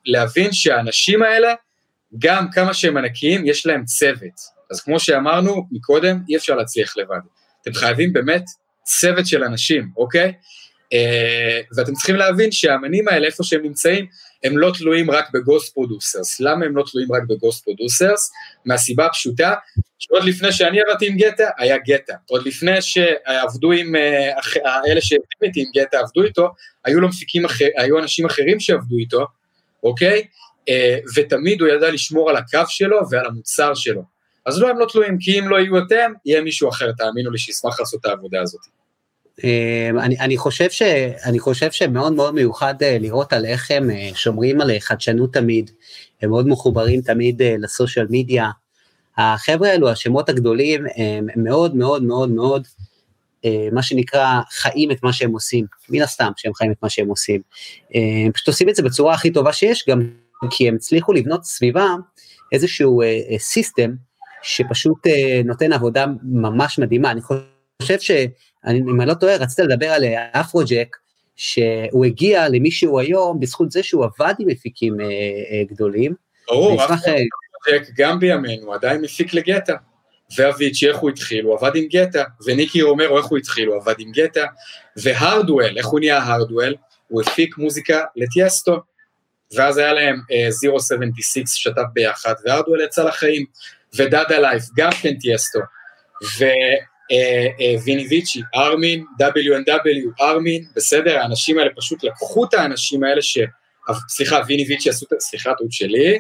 ולהבין אה, אה, אה, שהאנשים האלה, גם כמה שהם ענקיים, יש להם צוות. אז כמו שאמרנו מקודם, אי אפשר להצליח לבד. אתם חייבים באמת צוות של אנשים, אוקיי? אה, ואתם צריכים להבין שהאמנים האלה, איפה שהם נמצאים, הם לא תלויים רק ב ghost producers. למה הם לא תלויים רק ב ghost producers? מהסיבה הפשוטה, שעוד לפני שאני עבדתי עם גטה, היה גטה. עוד לפני שעבדו עם, אה, אלה שעבדו איתי עם גטה, עבדו איתו, היו לו מפיקים אחר, היו אנשים אחרים שעבדו איתו, אוקיי? אה, ותמיד הוא ידע לשמור על הקו שלו ועל המוצר שלו. אז לא, הם לא תלויים, כי אם לא יהיו אתם, יהיה מישהו אחר, תאמינו לי, שישמח לעשות את העבודה הזאת. אמ, אני, אני, חושב ש, אני חושב שמאוד מאוד מיוחד אה, לראות על איך הם אה, שומרים על חדשנות תמיד, הם מאוד מחוברים תמיד אה, לסושיאל מדיה. החבר'ה האלו, השמות הגדולים, הם מאוד מאוד מאוד מאוד, מה שנקרא, חיים את מה שהם עושים, מן הסתם שהם חיים את מה שהם עושים. הם פשוט עושים את זה בצורה הכי טובה שיש, גם כי הם הצליחו לבנות סביבם איזשהו סיסטם שפשוט נותן עבודה ממש מדהימה. אני חושב ש... אני, אם אני לא טועה, רצית לדבר על אה, אפרוג'ק, שהוא הגיע למי שהוא היום בזכות זה שהוא עבד עם מפיקים אה, אה, גדולים. ברור, אפרוג'ק אה... גם בימינו עדיין מפיק לגטה. ואביצ'י, איך הוא התחיל? הוא עבד עם גטה. וניקי אומר, איך הוא התחיל? הוא עבד עם גטה. והרדואל, איך הוא נהיה הרדואל? הוא הפיק מוזיקה לטיאסטו. ואז היה להם uh, 076 שתף ביחד, והרדואל יצא לחיים. ודאדה לייף, גם כן טיאסטו. אה, אה, ויני ויצ'י, ארמין, WNW, ארמין, בסדר, האנשים האלה פשוט לקחו את האנשים האלה ש... סליחה, ויני ויצ'י עשו, את... סליחה, טעות שלי,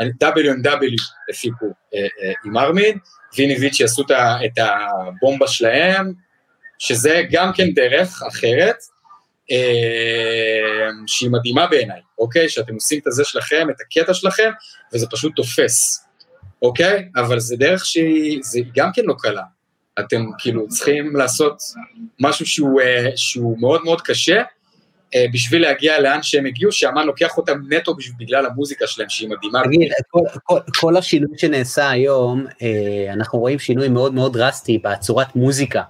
WNW הפיקו אה, עם ארמין, ויני ויצ'י עשו את הבומבה שלהם, שזה גם כן דרך אחרת, שהיא מדהימה בעיניי, אוקיי? שאתם עושים את הזה שלכם, את הקטע שלכם, וזה פשוט תופס, אוקיי? אבל זה דרך שהיא, זה גם כן לא קלה. אתם כאילו צריכים לעשות משהו שהוא, אה, שהוא מאוד מאוד קשה, אה, בשביל להגיע לאן שהם הגיעו, שאמן לוקח אותם נטו בגלל המוזיקה שלהם, שהיא מדהימה. תגיד, כל, כל, כל השינוי שנעשה היום, אה, אנחנו רואים שינוי מאוד מאוד דרסטי בצורת מוזיקה.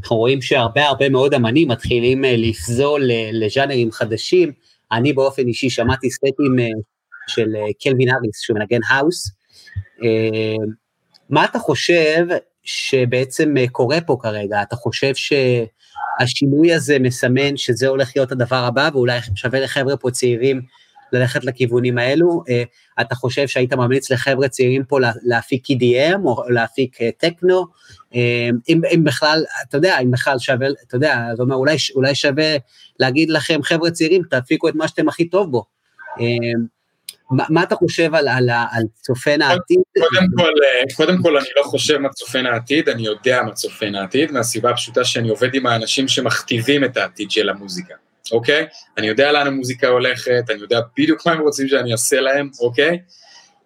אנחנו רואים שהרבה הרבה מאוד אמנים מתחילים לפזול לז'אנרים חדשים. אני באופן אישי שמעתי סטים של קלווין האריס, שהוא מנגן house. מה אתה חושב שבעצם אה, קורה פה כרגע? אתה חושב שהשינוי הזה מסמן שזה הולך להיות הדבר הבא, ואולי שווה לחבר'ה פה צעירים ללכת לכיוונים האלו. אתה חושב שהיית ממליץ לחבר'ה צעירים פה להפיק EDM או להפיק טכנו? אם, אם בכלל, אתה יודע, אם בכלל שווה, אתה יודע, זאת אומרת, אולי, אולי שווה להגיד לכם, חבר'ה צעירים, תפיקו את מה שאתם הכי טוב בו. מה, מה אתה חושב על, על, על צופן העתיד? קודם כל, אה, קודם כל אני לא חושב מה צופן העתיד, אני יודע מה צופן העתיד, מהסיבה הפשוטה שאני עובד עם האנשים שמכתיבים את העתיד של המוזיקה, אוקיי? אני יודע לאן המוזיקה הולכת, אני יודע בדיוק מה הם רוצים שאני אעשה להם, אוקיי?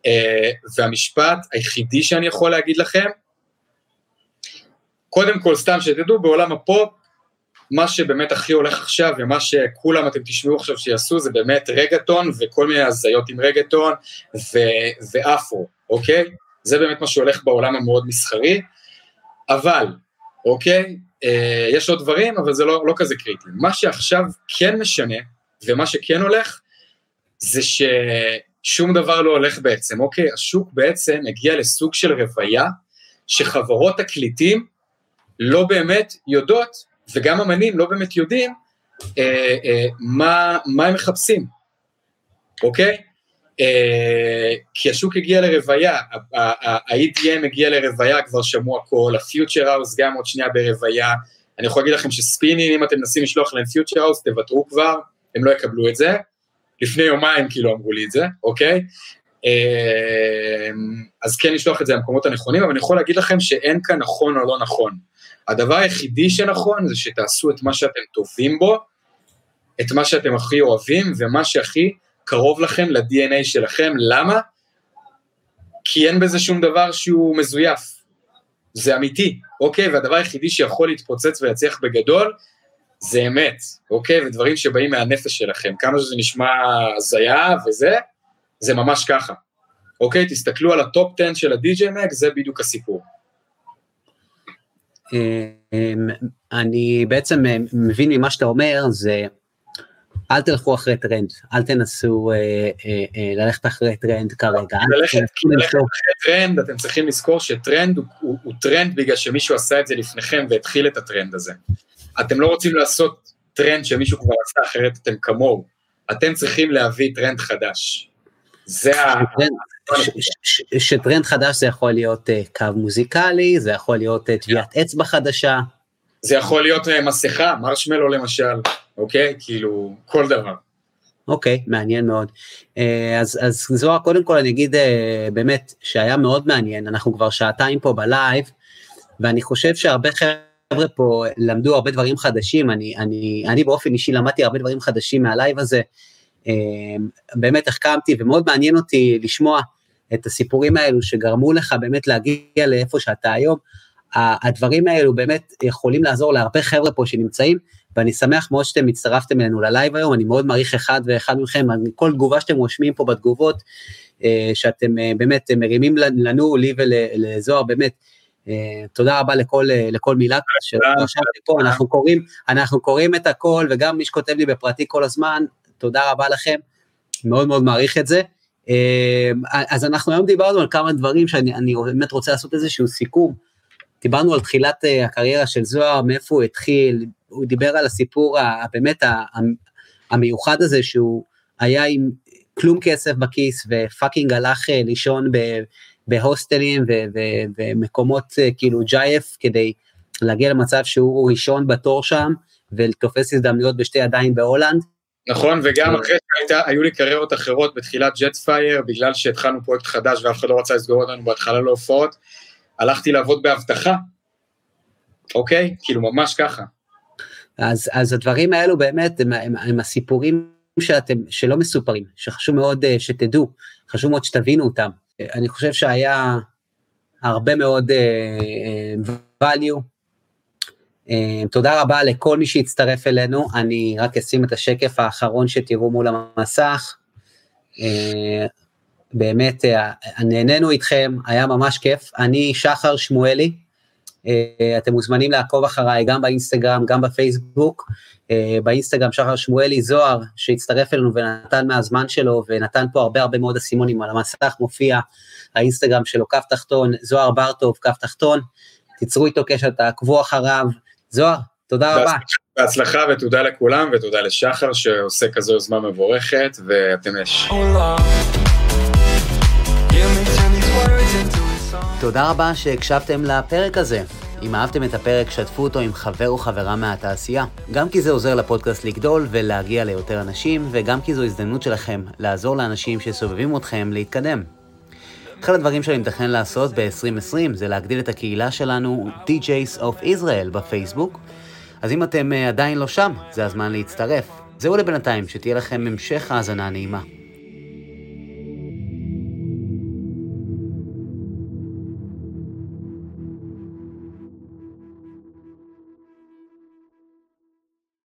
אה, והמשפט היחידי שאני יכול להגיד לכם, קודם כל, סתם שתדעו, בעולם הפופ, מה שבאמת הכי הולך עכשיו, ומה שכולם אתם תשמעו עכשיו שיעשו, זה באמת רגטון וכל מיני הזיות עם רגטון ו- ואפרו, אוקיי? זה באמת מה שהולך בעולם המאוד מסחרי, אבל, אוקיי? אה, יש עוד דברים, אבל זה לא, לא כזה קריטי. מה שעכשיו כן משנה, ומה שכן הולך, זה ששום דבר לא הולך בעצם, אוקיי? השוק בעצם הגיע לסוג של רוויה, שחברות תקליטים לא באמת יודעות וגם אמנים לא באמת יודעים אה, אה, מה, מה הם מחפשים, אוקיי? אה, כי השוק הגיע לרוויה, ה-EDM הגיע לרוויה, כבר שמעו הכל, ה future house גם עוד שנייה ברוויה, אני יכול להגיד לכם ש Spinnin', אם אתם מנסים לשלוח להם future house, תוותרו כבר, הם לא יקבלו את זה. לפני יומיים כאילו אמרו לי את זה, אוקיי? אה, אז כן לשלוח את זה למקומות הנכונים, אבל אני יכול להגיד לכם שאין כאן נכון או לא נכון. הדבר היחידי שנכון זה שתעשו את מה שאתם טובים בו, את מה שאתם הכי אוהבים ומה שהכי קרוב לכם ל-DNA שלכם. למה? כי אין בזה שום דבר שהוא מזויף. זה אמיתי, אוקיי? והדבר היחידי שיכול להתפוצץ ולהצליח בגדול, זה אמת, אוקיי? ודברים שבאים מהנפש שלכם. כמה שזה נשמע הזיה וזה, זה ממש ככה. אוקיי? תסתכלו על ה top 10 של ה DJ Mag, זה בדיוק הסיפור. אמ, אני בעצם אה, מבין ממה שאתה אומר, זה אל תלכו אחרי טרנד, אל תנסו אה, אה, אה, ללכת אחרי טרנד כרגע. ללכת, ללכת אחרי טרנד, אתם צריכים לזכור שטרנד הוא, הוא, הוא טרנד בגלל שמישהו עשה את זה לפניכם והתחיל את הטרנד הזה. אתם לא רוצים לעשות טרנד שמישהו כבר עשה, אחרת אתם כמוהו. אתם צריכים להביא טרנד חדש. זה ה... שטרנד חדש זה יכול להיות uh, קו מוזיקלי, זה יכול להיות uh, טביעת אצבע חדשה. זה יכול להיות uh, מסכה, מרשמלו למשל, אוקיי? כאילו, כל דבר. אוקיי, מעניין מאוד. אז, אז זוהר, קודם כל אני אגיד באמת שהיה מאוד מעניין, אנחנו כבר שעתיים פה בלייב, ואני חושב שהרבה חבר'ה פה למדו הרבה דברים חדשים, אני, אני, אני באופן אישי למדתי הרבה דברים חדשים מהלייב הזה, באמת החכמתי ומאוד מעניין אותי לשמוע את הסיפורים האלו שגרמו לך באמת להגיע לאיפה שאתה היום, הדברים האלו באמת יכולים לעזור להרבה חבר'ה פה שנמצאים, ואני שמח מאוד שאתם הצטרפתם אלינו ללייב היום, אני מאוד מעריך אחד ואחד מכם, כל תגובה שאתם רושמים פה בתגובות, אה, שאתם אה, באמת מרימים לנו, לי ולזוהר, באמת, אה, תודה רבה לכל, לכל מילה שרשמתי פה, אנחנו קוראים, אנחנו קוראים את הכל, וגם מי שכותב לי בפרטי כל הזמן, תודה רבה לכם, מאוד מאוד מעריך את זה. אמ, אז אנחנו היום דיברנו על כמה דברים שאני באמת רוצה לעשות איזשהו סיכום. דיברנו על תחילת אה, הקריירה של זוהר, מאיפה הוא התחיל, הוא דיבר על הסיפור הבאמת המיוחד הזה שהוא היה עם כלום כסף בכיס ו fucking הלך אה, לישון בהוסטלים ומקומות אה, כאילו ג'יפה כדי להגיע למצב שהוא ראשון בתור שם ולתפוס הזדמנויות בשתי ידיים בהולנד. נכון, וגם אחרי שהיו לי קריירות אחרות בתחילת ג'ט פייר, בגלל שהתחלנו פרויקט חדש ואף אחד לא רצה לסגור אותנו בהתחלה להופעות, הלכתי לעבוד באבטחה, אוקיי? כאילו ממש ככה. אז, אז הדברים האלו באמת הם, הם, הם הסיפורים שאתם, שלא מסופרים, שחשוב מאוד uh, שתדעו, חשוב מאוד שתבינו אותם. אני חושב שהיה הרבה מאוד uh, value אה, תודה רבה לכל מי שהצטרף אלינו, אני רק אשים את השקף האחרון שתראו מול המסך. אה, באמת, אה, נהנינו איתכם, היה ממש כיף. אני שחר שמואלי, אתם מוזמנים לעקוב אחריי גם באינסטגרם, גם בפייסבוק. באינסטגרם שחר שמואלי, זוהר, שהצטרף אלינו ונתן מהזמן שלו, ונתן פה הרבה הרבה מאוד אסימונים על המסך, מופיע האינסטגרם שלו, כף תחתון, זוהר ברטוב, כף תחתון. תיצרו איתו קשר, תעקבו אחריו, זוהר, תודה רבה. בהצלחה ותודה לכולם ותודה לשחר שעושה כזו יוזמה מבורכת ואתם יש. תודה רבה שהקשבתם לפרק הזה. אם אהבתם את הפרק, שתפו אותו עם חבר או חברה מהתעשייה. גם כי זה עוזר לפודקאסט לגדול ולהגיע ליותר אנשים, וגם כי זו הזדמנות שלכם לעזור לאנשים שסובבים אתכם להתקדם. אחד הדברים שאני מתכנן לעשות ב-2020 זה להגדיל את הקהילה שלנו, DJs of Israel בפייסבוק. אז אם אתם אה, עדיין לא שם, זה הזמן להצטרף. זהו לבינתיים, שתהיה לכם המשך האזנה נעימה.